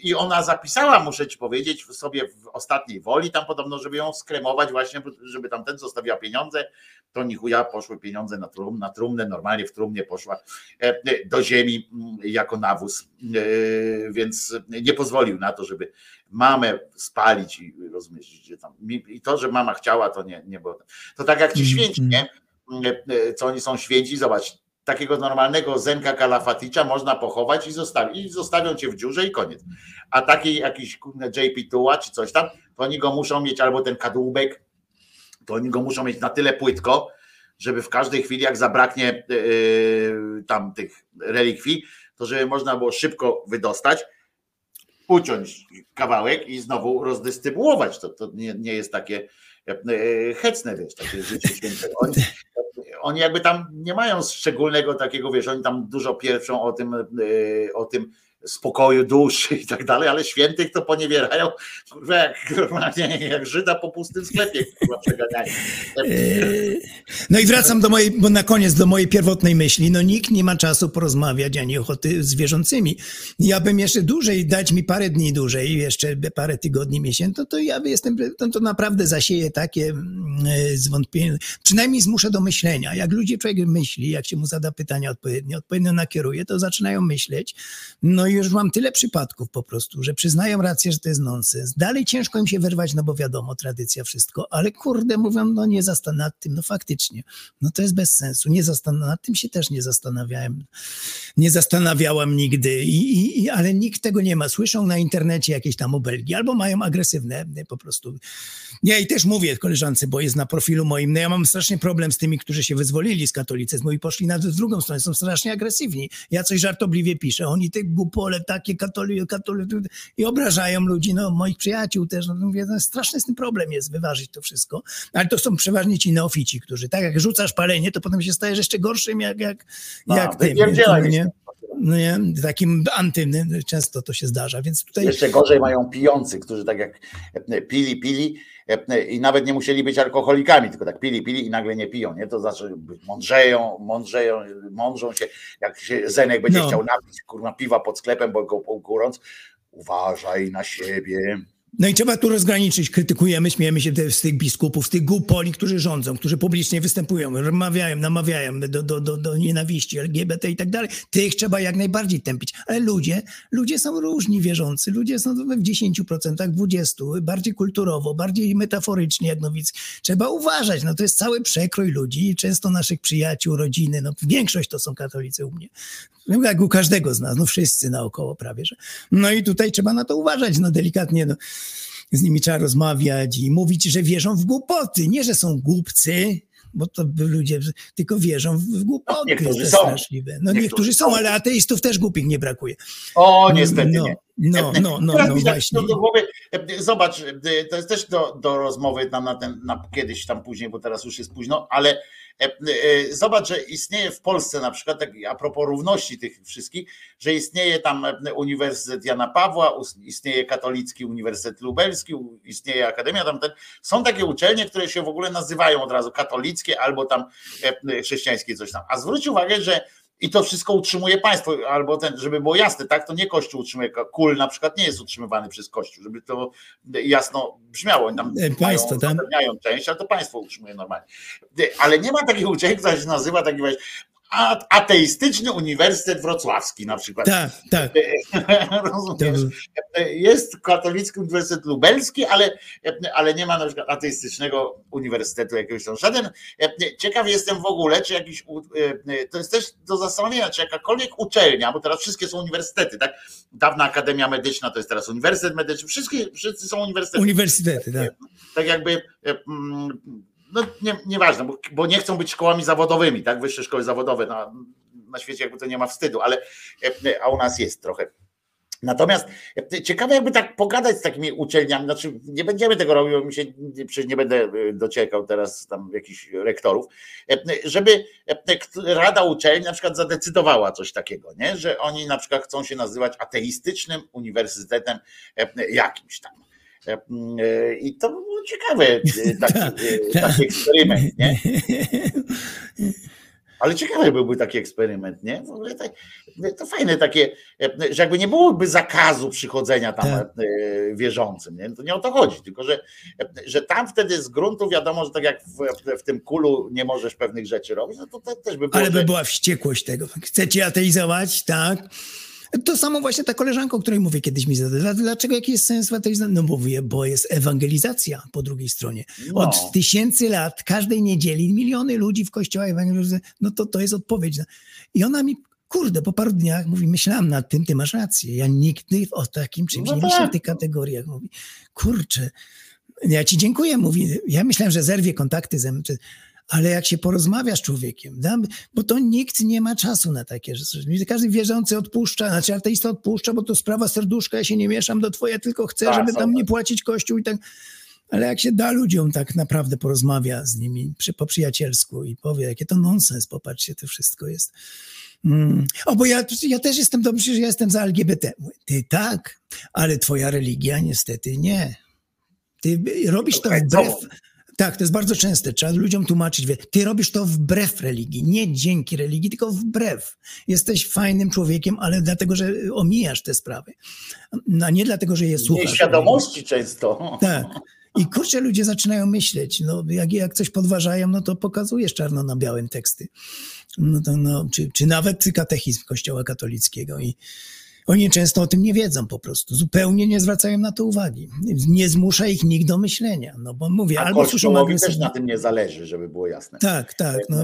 I ona zapisała, muszę ci powiedzieć, sobie w ostatniej woli, tam podobno, żeby ją skremować właśnie, żeby tam ten zostawiła pieniądze, to ni chuja poszły pieniądze na, trum, na trumnę, normalnie w trumnie poszła e, do ziemi mm, jako nawóz, więc nie pozwolił na to, żeby mamę spalić i rozumiesz, że tam, i to, że mama chciała, to nie, nie było. To tak jak ci Mm, święci, nie? Co oni są święci, zobacz, takiego normalnego Zenka Kalafaticza można pochować i zostawić, i zostawią cię w dziurze i koniec. A taki jakiś JP Tuła czy coś tam, to oni go muszą mieć, albo ten kadłubek, to oni go muszą mieć na tyle płytko, żeby w każdej chwili, jak zabraknie yy, tam tych relikwii, to żeby można było szybko wydostać, uciąć kawałek i znowu rozdystrybuować. To, to nie, nie jest takie yy, hecne, wiesz, takie życie święte. Oni, oni jakby tam nie mają szczególnego takiego, wiesz, oni tam dużo pierwszą o tym, yy, o tym spokoju duszy i tak dalej, ale świętych to poniewierają jak, jak Żyda po pustym sklepie. Eee, No i wracam do mojej, bo na koniec do mojej pierwotnej myśli. No nikt nie ma czasu porozmawiać ani ochoty z wierzącymi. Ja bym jeszcze dłużej, dać mi parę dni dłużej, jeszcze parę tygodni, miesięcy, to, to ja jestem, to, to naprawdę zasieje takie mm, e, zwątpienie. Przynajmniej zmuszę do myślenia. Jak ludzie, człowiek myśli, jak się mu zada pytania odpowiednio, odpowiednio nakieruje, to zaczynają myśleć. No i już mam tyle przypadków po prostu, że przyznają rację, że to jest nonsens. Dalej ciężko im się wyrwać, no bo wiadomo, tradycja, wszystko, ale kurde, mówią, no nie zastanów nad tym, no faktycznie, no to jest bez sensu. Nie zastan- nad tym się też nie zastanawiałem. Nie zastanawiałam nigdy, I, i, i, ale nikt tego nie ma. Słyszą na internecie jakieś tam obelgi, albo mają agresywne e, po prostu. Ja i też mówię koleżance, bo jest na profilu moim, no ja mam strasznie problem z tymi, którzy się wyzwolili z katolicyzmu i poszli na drugą stronę, są strasznie agresywni. Ja coś żartobliwie piszę, oni te głupole, takie katoli, katoli i obrażają ludzi, no moich przyjaciół też, no mówię, no, straszny z tym problem jest wyważyć to wszystko, ale to są przeważnie ci neofici, którzy tak jak rzucasz palenie, to potem się stajesz jeszcze gorszym jak, jak, A, jak tym. nie? się. No nie, takim anty, często to się zdarza, więc tutaj... Jeszcze gorzej mają pijący, którzy tak jak pili, pili i nawet nie musieli być alkoholikami, tylko tak pili, pili i nagle nie piją, nie? To znaczy mądrzeją, mądrzeją, mądrzą się, jak się Zenek będzie No. chciał napić kurwa piwa pod sklepem, bo go kurąc, uważaj na siebie. No i trzeba tu rozgraniczyć. Krytykujemy, śmiejemy się z tych biskupów, z tych głupoli, którzy rządzą, którzy publicznie występują, namawiają, namawiają do, do, do, do nienawiści, LGBT i tak dalej. Tych trzeba jak najbardziej tępić. Ale ludzie, ludzie są różni wierzący. Ludzie są w 10%, 20%, bardziej kulturowo, bardziej metaforycznie jak Nowicki. Trzeba uważać. No to jest cały przekrój ludzi, często naszych przyjaciół, rodziny. No większość to są katolicy u mnie. No, jak u każdego z nas, no wszyscy naokoło prawie, że. No i tutaj trzeba na to uważać, no delikatnie, no. Z nimi trzeba rozmawiać i mówić, że wierzą w głupoty, nie, że są głupcy, bo to by ludzie tylko wierzą w głupoty, niektórzy są. straszliwe. No Niektórzy niektórzy są, są. ale ateistów też głupich nie brakuje. O, niestety no, nie. No, no, no, Teraz no mi tak właśnie. do głowy, e, zobacz, e, to jest też do, do rozmowy tam na ten, na, kiedyś tam później, bo teraz już jest późno, ale e, e, zobacz, że istnieje w Polsce na przykład, tak, a propos równości tych wszystkich, że istnieje tam e, Uniwersytet Jana Pawła, istnieje Katolicki Uniwersytet Lubelski, istnieje Akademia, tam ten, są takie uczelnie, które się w ogóle nazywają od razu katolickie albo tam e, chrześcijańskie coś tam. A zwróć uwagę, że i to wszystko utrzymuje państwo, albo ten, żeby było jasne, tak, to nie Kościół utrzymuje, kul na przykład nie jest utrzymywany przez Kościół, żeby to jasno brzmiało, oni tam E, państwo, mają, zapewniają część, ale to państwo utrzymuje normalnie. Ale nie ma takiej uczelni, która się nazywa taki właśnie ateistyczny Uniwersytet Wrocławski na przykład. Tak, tak. Rozumiesz? Jest katolicki Uniwersytet Lubelski, ale, ale nie ma na przykład ateistycznego uniwersytetu jakiegoś tam. Żaden. Ciekaw jestem w ogóle, czy jakiś. To jest też do zastanowienia, czy jakakolwiek uczelnia, bo teraz wszystkie są uniwersytety, tak? Dawna Akademia Medyczna to jest teraz Uniwersytet Medyczny, wszystkie, wszyscy są uniwersytety Uniwersytety, tak. tak jakby, mm, no nie, nieważne, bo, bo nie chcą być szkołami zawodowymi, tak, wyższe szkoły zawodowe, na, na świecie jakby to nie ma wstydu, ale, e, a u nas jest trochę. Natomiast e, ciekawe jakby tak pogadać z takimi uczelniami, znaczy nie będziemy tego robić, bo mi się, przecież nie będę e, dociekał teraz tam jakichś rektorów, żeby Rada Uczelni na przykład zadecydowała coś takiego, nie? że oni na przykład chcą się nazywać ateistycznym uniwersytetem jakimś tam. I to ciekawe, e, taki, e, taki eksperyment, nie? Ale ciekawy byłby taki eksperyment, nie? W ogóle tak, to fajne takie, e, że jakby nie byłoby zakazu przychodzenia tam Tak. e, wierzącym, nie? To nie o to chodzi, tylko że, e, że tam wtedy z gruntu wiadomo, że tak jak w, w tym kulu nie możesz pewnych rzeczy robić, no to, to też by było. Ale by była wściekłość tego. Chcecie ateizować, tak? To samo właśnie ta koleżanka, o której mówię kiedyś mi zadała. Dlaczego jaki jest sens w ateizmie? No mówię, bo jest ewangelizacja po drugiej stronie. No. Od tysięcy lat, każdej niedzieli, miliony ludzi w kościołach ewangelizują. No to to jest odpowiedź. I ona mi, kurde, po paru dniach mówi, myślałam nad tym, ty masz rację. Ja nigdy o takim czymś No nie tak. w tych kategoriach. Mówi, kurczę, ja ci dziękuję, mówi. Ja myślałem, że zerwie kontakty ze mną, ale jak się porozmawia z człowiekiem, bo to nikt nie ma czasu na takie rzeczy. Każdy wierzący odpuszcza, znaczy ateista odpuszcza, bo to sprawa serduszka, ja się nie mieszam do twoje, tylko chcę, Tak, żeby tam tak. nie płacić kościół i tak. Ale jak się da ludziom tak naprawdę porozmawia z nimi przy, po przyjacielsku i powie, jakie to nonsens, popatrzcie, to wszystko jest. Mm. O, bo ja, ja też jestem dobrze, że ja jestem za LGBT. Ty tak, ale twoja religia niestety nie. Ty robisz to wbrew. Tak, to jest bardzo częste. Trzeba ludziom tłumaczyć. wie, Ty robisz to wbrew religii, nie dzięki religii, tylko wbrew. Jesteś fajnym człowiekiem, ale dlatego, że omijasz te sprawy. A nie dlatego, że je słuchasz. Nieświadomości często. Tak. I kurczę, ludzie zaczynają myśleć, no jak, jak coś podważają, no to pokazujesz czarno na białym teksty. No to, no, czy, czy nawet katechizm Kościoła katolickiego. I oni często o tym nie wiedzą po prostu. Zupełnie nie zwracają na to uwagi. Nie zmusza ich nikt do myślenia. No bo mówię, A albo słyszą Kościołowi też agresywnie. na tym nie zależy, żeby było jasne. Tak, tak. No,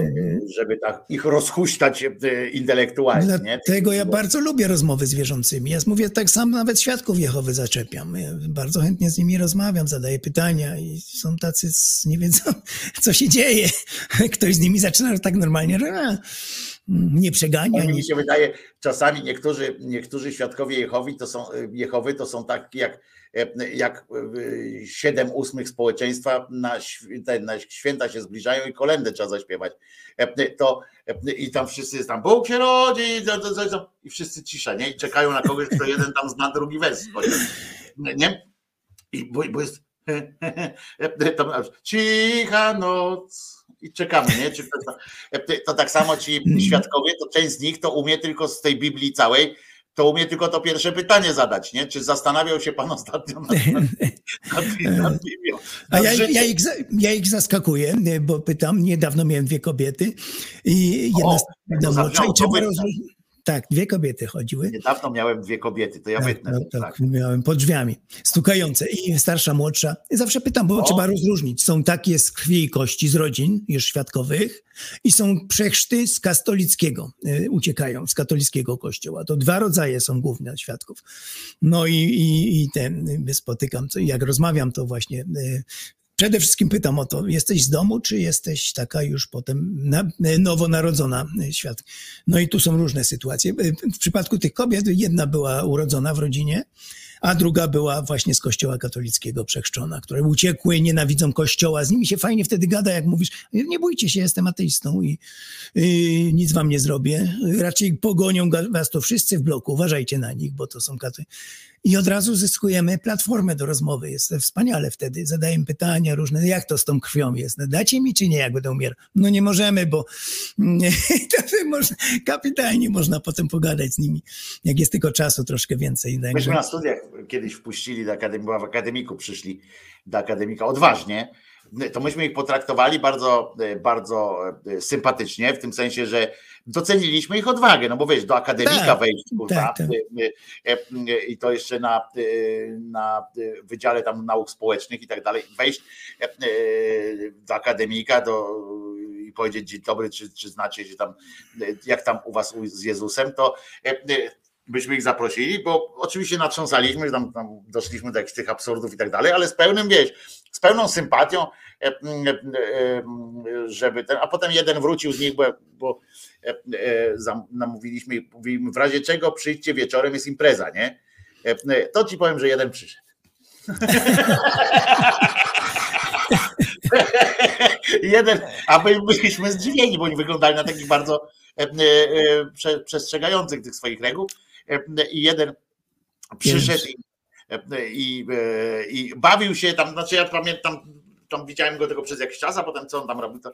Żeby tak ich rozhuśtać e, intelektualnie. nie? Dlatego ja Bo- bardzo lubię rozmowy z wierzącymi. Ja mówię, tak sam nawet świadków Jehowy zaczepiam. Ja bardzo chętnie z nimi rozmawiam, zadaję pytania i są tacy, z- nie wiedzą, co się dzieje. Ktoś z nimi zaczyna tak normalnie, nie przegania. Mi się wydaje, czasami niektórzy, niektórzy świadkowie Jehowi to są, Jehowy to są taki jak, jak e, siedem ósmych społeczeństwa na, na święta się zbliżają i kolendę trzeba zaśpiewać. E, To, e, I tam wszyscy jest tam, Bóg się rodzi, i wszyscy cisza, nie? I czekają na kogoś, kto jeden tam zna drugi wers. Nie? I bo, bo jest cicha noc i czekamy, nie? Czy to, to tak samo ci świadkowie, to część z nich to umie tylko z tej Biblii całej, to umie tylko to pierwsze pytanie zadać, nie? Czy zastanawiał się pan ostatnio nad, nad, nad, Biblią? A ja, ja, ich, ja ich zaskakuję, bo pytam, niedawno miałem dwie kobiety i jedna O, z- trzeba wytnę. rozróżnić. Tak, dwie kobiety chodziły. Niedawno miałem dwie kobiety, to ja Tak, wytnę. no, tak, tak. miałem pod drzwiami, stukające i starsza, młodsza. I zawsze pytam, bo O. trzeba rozróżnić. Są takie z krwi i kości, z rodzin już świadkowych i są przechrzty z katolickiego, y, uciekają z katolickiego kościoła. To dwa rodzaje są główne świadków. No i, i, i ten, y, spotykam, jak rozmawiam, to właśnie y, Przede wszystkim pytam o to, jesteś z domu, czy jesteś taka już potem na, nowonarodzona y, świat? No i tu są różne sytuacje. Y, W przypadku tych kobiet jedna była urodzona w rodzinie, a druga była właśnie z kościoła katolickiego przechrzczona, które uciekły, nienawidzą kościoła. Z nimi się fajnie wtedy gada, jak mówisz, nie bójcie się, jestem ateistą i y, nic wam nie zrobię. Raczej pogonią was to wszyscy w bloku, uważajcie na nich, bo to są katolicy. I od razu zyskujemy platformę do rozmowy. Jest wspaniale wtedy. Zadajemy pytania różne. Jak to z tą krwią jest? No, dacie mi czy nie, jak będę umierał? No nie możemy, bo można, kapitalnie można potem pogadać z nimi, jak jest tylko czasu troszkę więcej. Myśmy Także, na studiach kiedyś wpuścili do akademii, była w akademiku, przyszli do akademika odważnie, to myśmy ich potraktowali bardzo, bardzo e, sympatycznie, w tym sensie, że doceniliśmy ich odwagę, no bo wiesz, do akademika Tak, wejść, kurwa, tak, tak. e, i to jeszcze na, e, na Wydziale tam Nauk Społecznych i tak dalej, wejść e, do akademika do, i powiedzieć dzień dobry, czy, czy znacie się tam, jak tam u was z Jezusem, to byśmy ich zaprosili, bo oczywiście natrząsaliśmy, tam, tam doszliśmy do jakichś tych absurdów i tak dalej, ale z pełnym, wiesz, z pełną sympatią, żeby ten, a potem jeden wrócił z nich, bo, bo e, e, namówiliśmy, i mówiliśmy, w razie czego przyjdźcie wieczorem, jest impreza, nie? E, e, To ci powiem, że jeden przyszedł. jeden, a my byliśmy zdziwieni, bo oni wyglądali na takich bardzo e, e, e, prze, przestrzegających tych swoich reguł. E, I jeden przyszedł i e, i, e, i bawił się tam, znaczy ja pamiętam, tam widziałem go tylko przez jakiś czas, a potem co on tam robił, to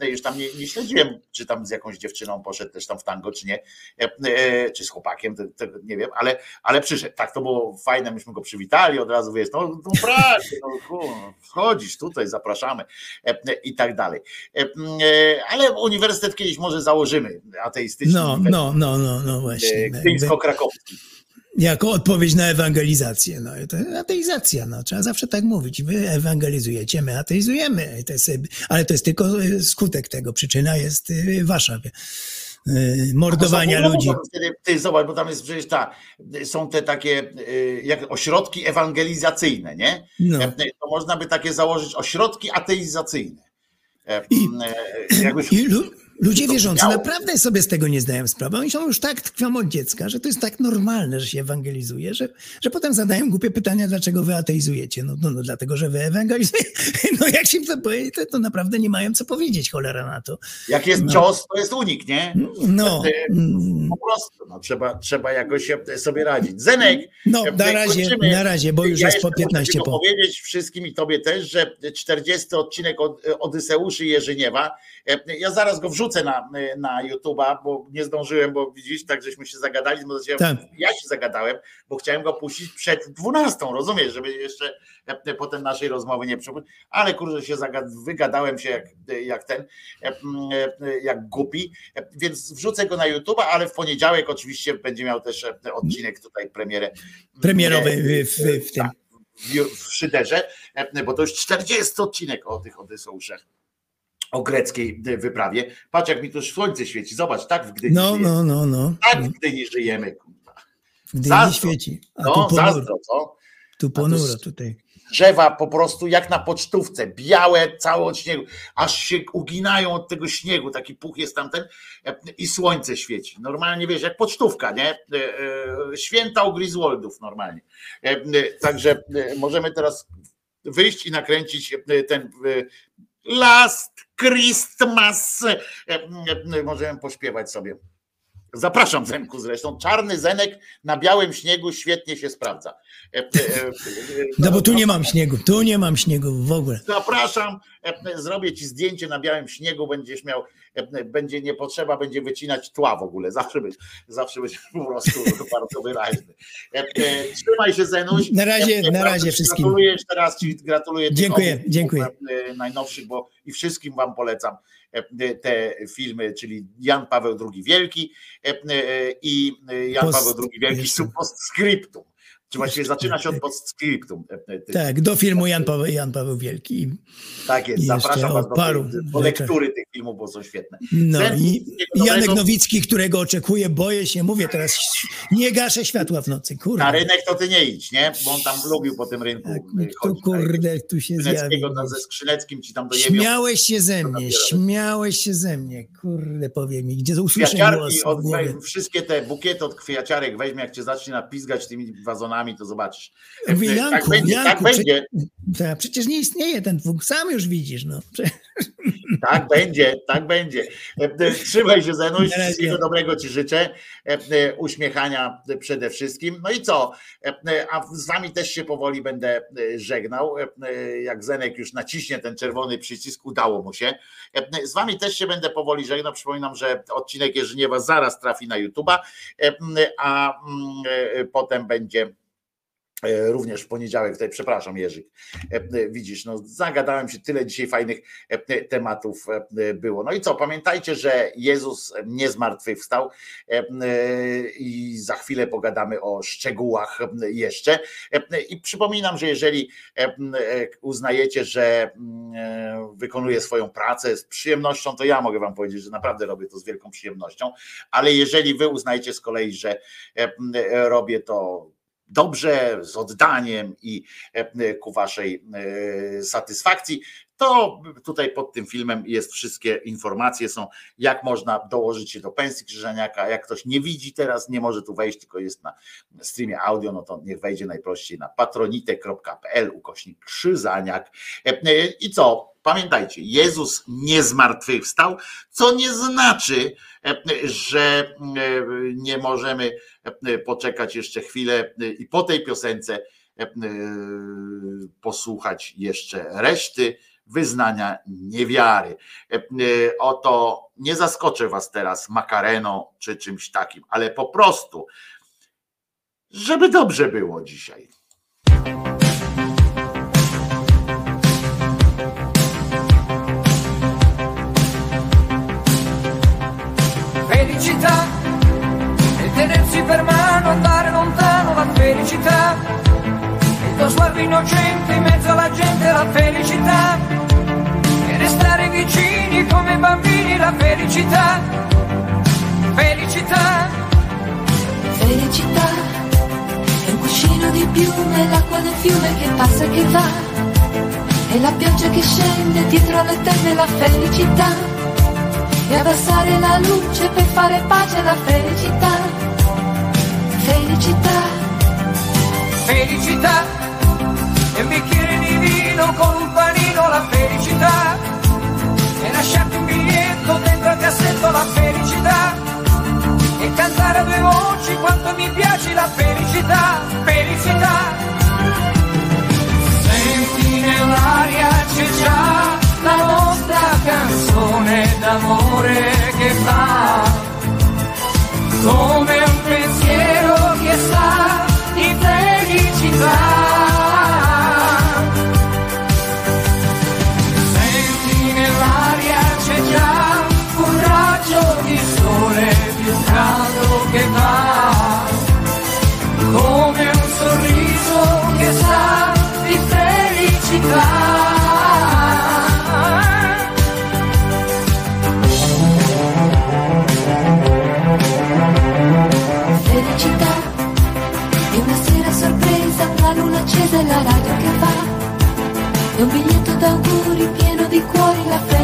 e, już tam nie, nie śledziłem, czy tam z jakąś dziewczyną poszedł też tam w tango, czy nie, e, e, czy z chłopakiem, to, to nie wiem, ale, ale przyszedł. Tak, to było fajne, myśmy go przywitali, od razu wiesz, no, no bracie, no, wchodzisz tutaj, zapraszamy e, i tak dalej. E, e, Ale uniwersytet kiedyś może założymy, ateistyczny, No, no, no, no, no właśnie. e, gdyńsko-krakowski. Jako odpowiedź na ewangelizację. No, to ateizacja, no, trzeba zawsze tak mówić. Wy ewangelizujecie, my ateizujemy. To jest, ale to jest tylko y, skutek tego. Przyczyna jest y, wasza. Mordowania ludzi. Ty zobacz, bo tam jest przecież ta, są te takie jak ośrodki ewangelizacyjne, nie? No. E, To można by takie założyć ośrodki ateizacyjne. E, I- e, Jakbyś, I ludzie wierzący miało- naprawdę sobie z tego nie zdają sprawy. Oni są już tak tkwią od dziecka, że to jest tak normalne, że się ewangelizuje, że, że potem zadają głupie pytania, dlaczego wy ateizujecie. No, no, no dlatego, że wy ewangelizujecie. No jak się to powie, to, to naprawdę nie mają co powiedzieć, cholera na to. jak jest no. cios, to jest unik, nie? No, mm, Po prostu, no, trzeba, trzeba jakoś sobie radzić. Zenek, no na razie, kończymy. na razie, bo już ja jest po jeszcze muszę 15 tylko po. powiedzieć wszystkim i tobie też, że 40 odcinek od Odyseuszy Jerzyniewa, e, ja zaraz go wrzucę na, na YouTube'a, bo nie zdążyłem, bo widzisz, tak żeśmy się zagadali, bo ja, Tak. ja się zagadałem, bo chciałem go puścić przed 12, rozumiesz, żeby jeszcze e, potem naszej rozmowy nie przypomnieć, ale kurczę się zagad- wygadałem się jak, jak ten, e, e, jak głupi, więc wrzucę go na YouTube'a, ale w poniedziałek oczywiście będzie miał też odcinek tutaj premierę. Premierowy w, w, w tym. tak, w, w Szyderze, bo to już 40 odcinek o tych Odyseuszach. O greckiej e, wyprawie. Patrz, jak mi tu słońce świeci. Zobacz, tak w Gdyni No, no, no, no. Tak w Gdyni żyjemy. kurwa. Gdy nie zazdro. świeci. A No, tu zazdro, co? tu to ponuro tutaj. drzewa po prostu jak na pocztówce, białe całe od śniegu, aż się uginają od tego śniegu, taki puch jest tamten e, i słońce świeci. Normalnie wiesz, jak pocztówka, nie? E, Święta u Griswoldów normalnie. Także możemy teraz wyjść i nakręcić ten Last Christmas. E, e, Możemy pośpiewać sobie. Zapraszam Zenku zresztą. Czarny Zenek na białym śniegu świetnie się sprawdza. E, e, e, No bo tu nie mam śniegu, tu nie mam śniegu w ogóle. Zapraszam, zrobię ci zdjęcie na białym śniegu, będziesz miał, będzie nie potrzeba, będzie wycinać tła w ogóle, zawsze być, zawsze być po prostu bardzo wyraźny. Trzymaj się Zenuś. Na razie, na razie wszystkim. Gratuluję jeszcze raz ci gratuluję. Dziękuję, dziękuję. Najnowszych, bo i wszystkim wam polecam te filmy, czyli Jan Paweł II Wielki e, e, i Jan Paweł II Wielki jeszcze. Czy właściwie zaczyna się od postscriptum. e, e, Tak, do filmu Jan Paweł, Jan Paweł Wielki. tak jest, zapraszam was do, paru do rzeczach. lektury tych filmów, bo są świetne. No i Janek dobrego. Nowicki, którego oczekuję, boję się, mówię teraz, nie gaszę światła w nocy, Na kurde. rynek to ty nie idź, nie? Bo on tam lubił po tym rynku Tak, y, Tu chodzić. kurde, tu się zjawił. Ze Skrzyneckim ci tam dojebią. Śmiałeś się ze mnie, śmiałeś się ze mnie, kurde, powie mi, gdzie usłyszę głos od, wszystkie te bukiety od kwiaciarek weźmie, jak cię zacznie napizgać tymi wazonami, to zobaczysz. Tak będzie, tak będzie, Ta, przecież nie istnieje ten twór, sam już widzisz, no. Prze- tak będzie, tak będzie. E, e, Trzymaj się Na razie. wszystkiego dobrego ci życzę, E, uśmiechania przede wszystkim. No i co? A z wami też się powoli będę żegnał. Jak Zenek już naciśnie ten czerwony przycisk, udało mu się. Z wami też się będę powoli żegnał. Przypominam, że odcinek Jerzyniewa zaraz trafi na YouTube'a, a mm, potem będzie również w poniedziałek, tutaj przepraszam Jerzyk, E, e, widzisz, no zagadałem się, tyle dzisiaj fajnych e, e, tematów e, było. No i co, pamiętajcie, że Jezus nie zmartwychwstał e, e, i za chwilę pogadamy o szczegółach e, jeszcze. E, I przypominam, że jeżeli e, e, uznajecie, że e, wykonuję swoją pracę z przyjemnością, to ja mogę wam powiedzieć, że naprawdę robię to z wielką przyjemnością, ale jeżeli wy uznajecie z kolei, że e, e, robię to dobrze, z oddaniem i e, ku waszej e, satysfakcji, to tutaj pod tym filmem jest wszystkie informacje są, jak można dołożyć się do pensji Krzyżaniaka. Jak ktoś nie widzi teraz, nie może tu wejść, tylko jest na streamie audio, no to niech wejdzie najprościej na patronite.pl ukośnik Krzyżaniak. E, I co? Pamiętajcie, Jezus nie zmartwychwstał, co nie znaczy, e, że e, nie możemy poczekać jeszcze chwilę i po tej piosence posłuchać jeszcze reszty wyznania niewiary. Oto nie zaskoczę was teraz makareną czy czymś takim, ale po prostu, żeby dobrze było dzisiaj. felicità e tenersi per mano, andare lontano la felicità, il tuo sguardo innocente in mezzo alla gente la felicità, e restare vicini come bambini la felicità, felicità, Felicità. È un cuscino di piume, l'acqua del fiume che passa e che va, e la pioggia che scende dietro le tende la felicità, e abbassare la luce per fare pace alla felicità, felicità, felicità, di vino con un panino la felicità, e lasciarti un biglietto dentro al cassetto la felicità, e cantare a due voci quanto mi piace la felicità, felicità. Senti nell'aria c'è già la nostra canzone d'amore che fa. Come luna accesa e la radio che va, e un biglietto d'auguri pieno di cuori la felicità,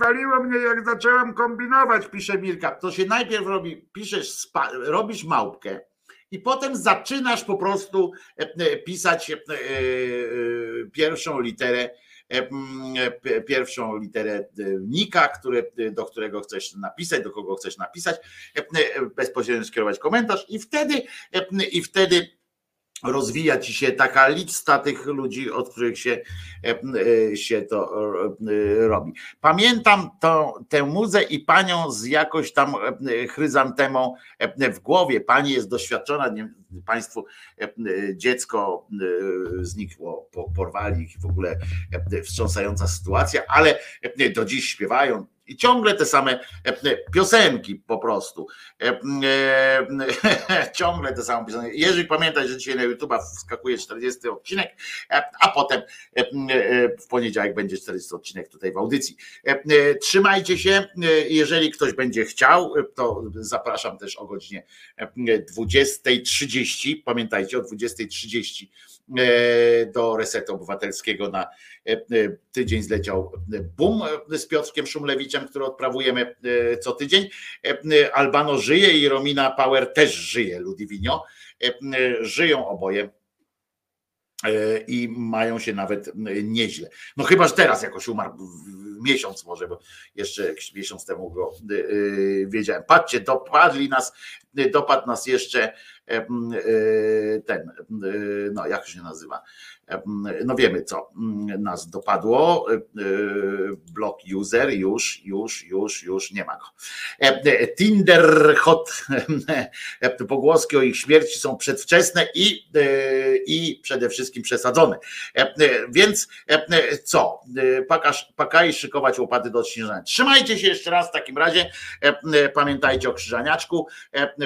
Wywaliło mnie, jak zacząłem kombinować, pisze Mirka. To się najpierw robi, piszesz, spa, robisz małpkę i potem zaczynasz po prostu e, e, pisać e, pierwszą literę, pierwszą literę nika, do którego chcesz napisać, do kogo chcesz napisać, bezpośrednio skierować komentarz i wtedy, i wtedy rozwija ci się taka lista tych ludzi, od których się, e, e, się to e, robi. Pamiętam tą, tę muzę i panią z jakoś tam chryzantemą w głowie. Pani jest doświadczona, nie, państwu dziecko znikło, po- porwali ich w ogóle wstrząsająca sytuacja, ale do dziś śpiewają i ciągle te same e, piosenki po prostu. E, e, Ciągle te same piosenki. Jeżeli pamiętaj, że dzisiaj na YouTube'a wskakuje 40 odcinek, a potem w poniedziałek będzie 40 odcinek tutaj w audycji. Trzymajcie się. Jeżeli ktoś będzie chciał, to zapraszam też o godzinie e, 20.30. Pamiętajcie, o 20.30 e, do Resetu Obywatelskiego na e, e, tydzień zleciał boom e, z Piotrkiem Szumlewiczem, który odprawujemy e, co tydzień. E, e, Albano żyje i Romina Power też żyje, Ludwinio. E, e, Żyją oboje. E, i mają się nawet e, nieźle. No chyba, że teraz jakoś umarł miesiąc może, bo jeszcze jakiś miesiąc temu go e, e, wiedziałem. Patrzcie, dopadli nas, e, dopadł nas jeszcze e, e, ten, e, no jak się nazywa, E, no wiemy co nas dopadło, E, e, block user, już, już, już, już nie ma go. E, e, Tinder hot, e, pogłoski o ich śmierci są przedwczesne i, e, i przede wszystkim przesadzone. E, e, Więc e, e, co? E, Pakasz, pakaj szykować łopaty do odśnieżania. Trzymajcie się jeszcze raz w takim razie. E, e, Pamiętajcie o krzyżaniaczku.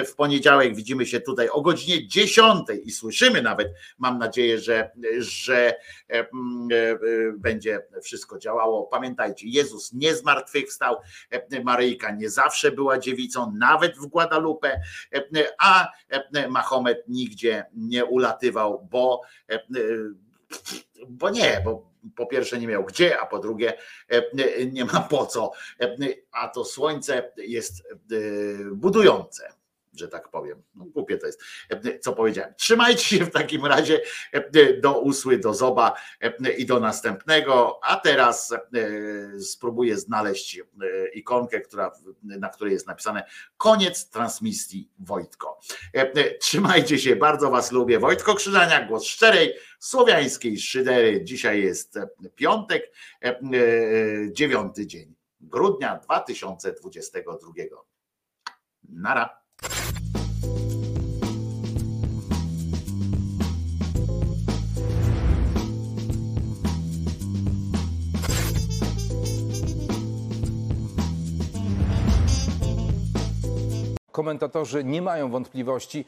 W poniedziałek widzimy się tutaj o godzinie 10 i słyszymy nawet, mam nadzieję, że, że e, m, e, e, będzie wszystko działało. Pamiętajcie, Jezus nie zmartwychwstał, Maryjka nie zawsze była dziewicą, nawet w Guadalupe, a Mahomet nigdzie nie ulatywał, bo bo nie, bo po pierwsze nie miał gdzie, a po drugie nie ma po co. A to słońce jest budujące, że tak powiem. No, głupie to jest, e, co powiedziałem. Trzymajcie się w takim razie e, do usły, do zoba e, i do następnego. A teraz e, spróbuję znaleźć e, ikonkę, która, na której jest napisane koniec transmisji Wojtko. E, e, Trzymajcie się, bardzo Was lubię. Wojtko Krzyżaniak, głos szczerej, słowiańskiej szydery. Dzisiaj jest e, piątek, e, e, dziewiąty dzień grudnia 2022. Nara. Komentatorzy nie mają wątpliwości,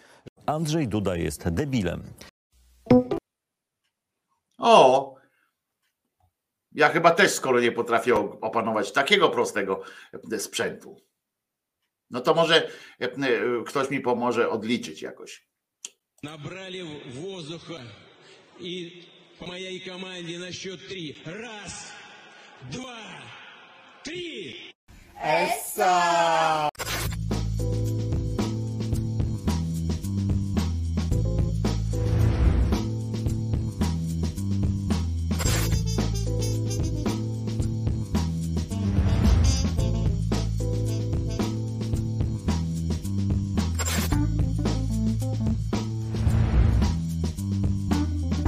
Andrzej Duda jest debilem. O! Ja chyba też, skoro nie potrafię opanować takiego prostego e, sprzętu. No to może e, e, ktoś mi pomoże odliczyć jakoś. Набрали воздуха и по моей команде на счет три. Раз, два, три. Essa!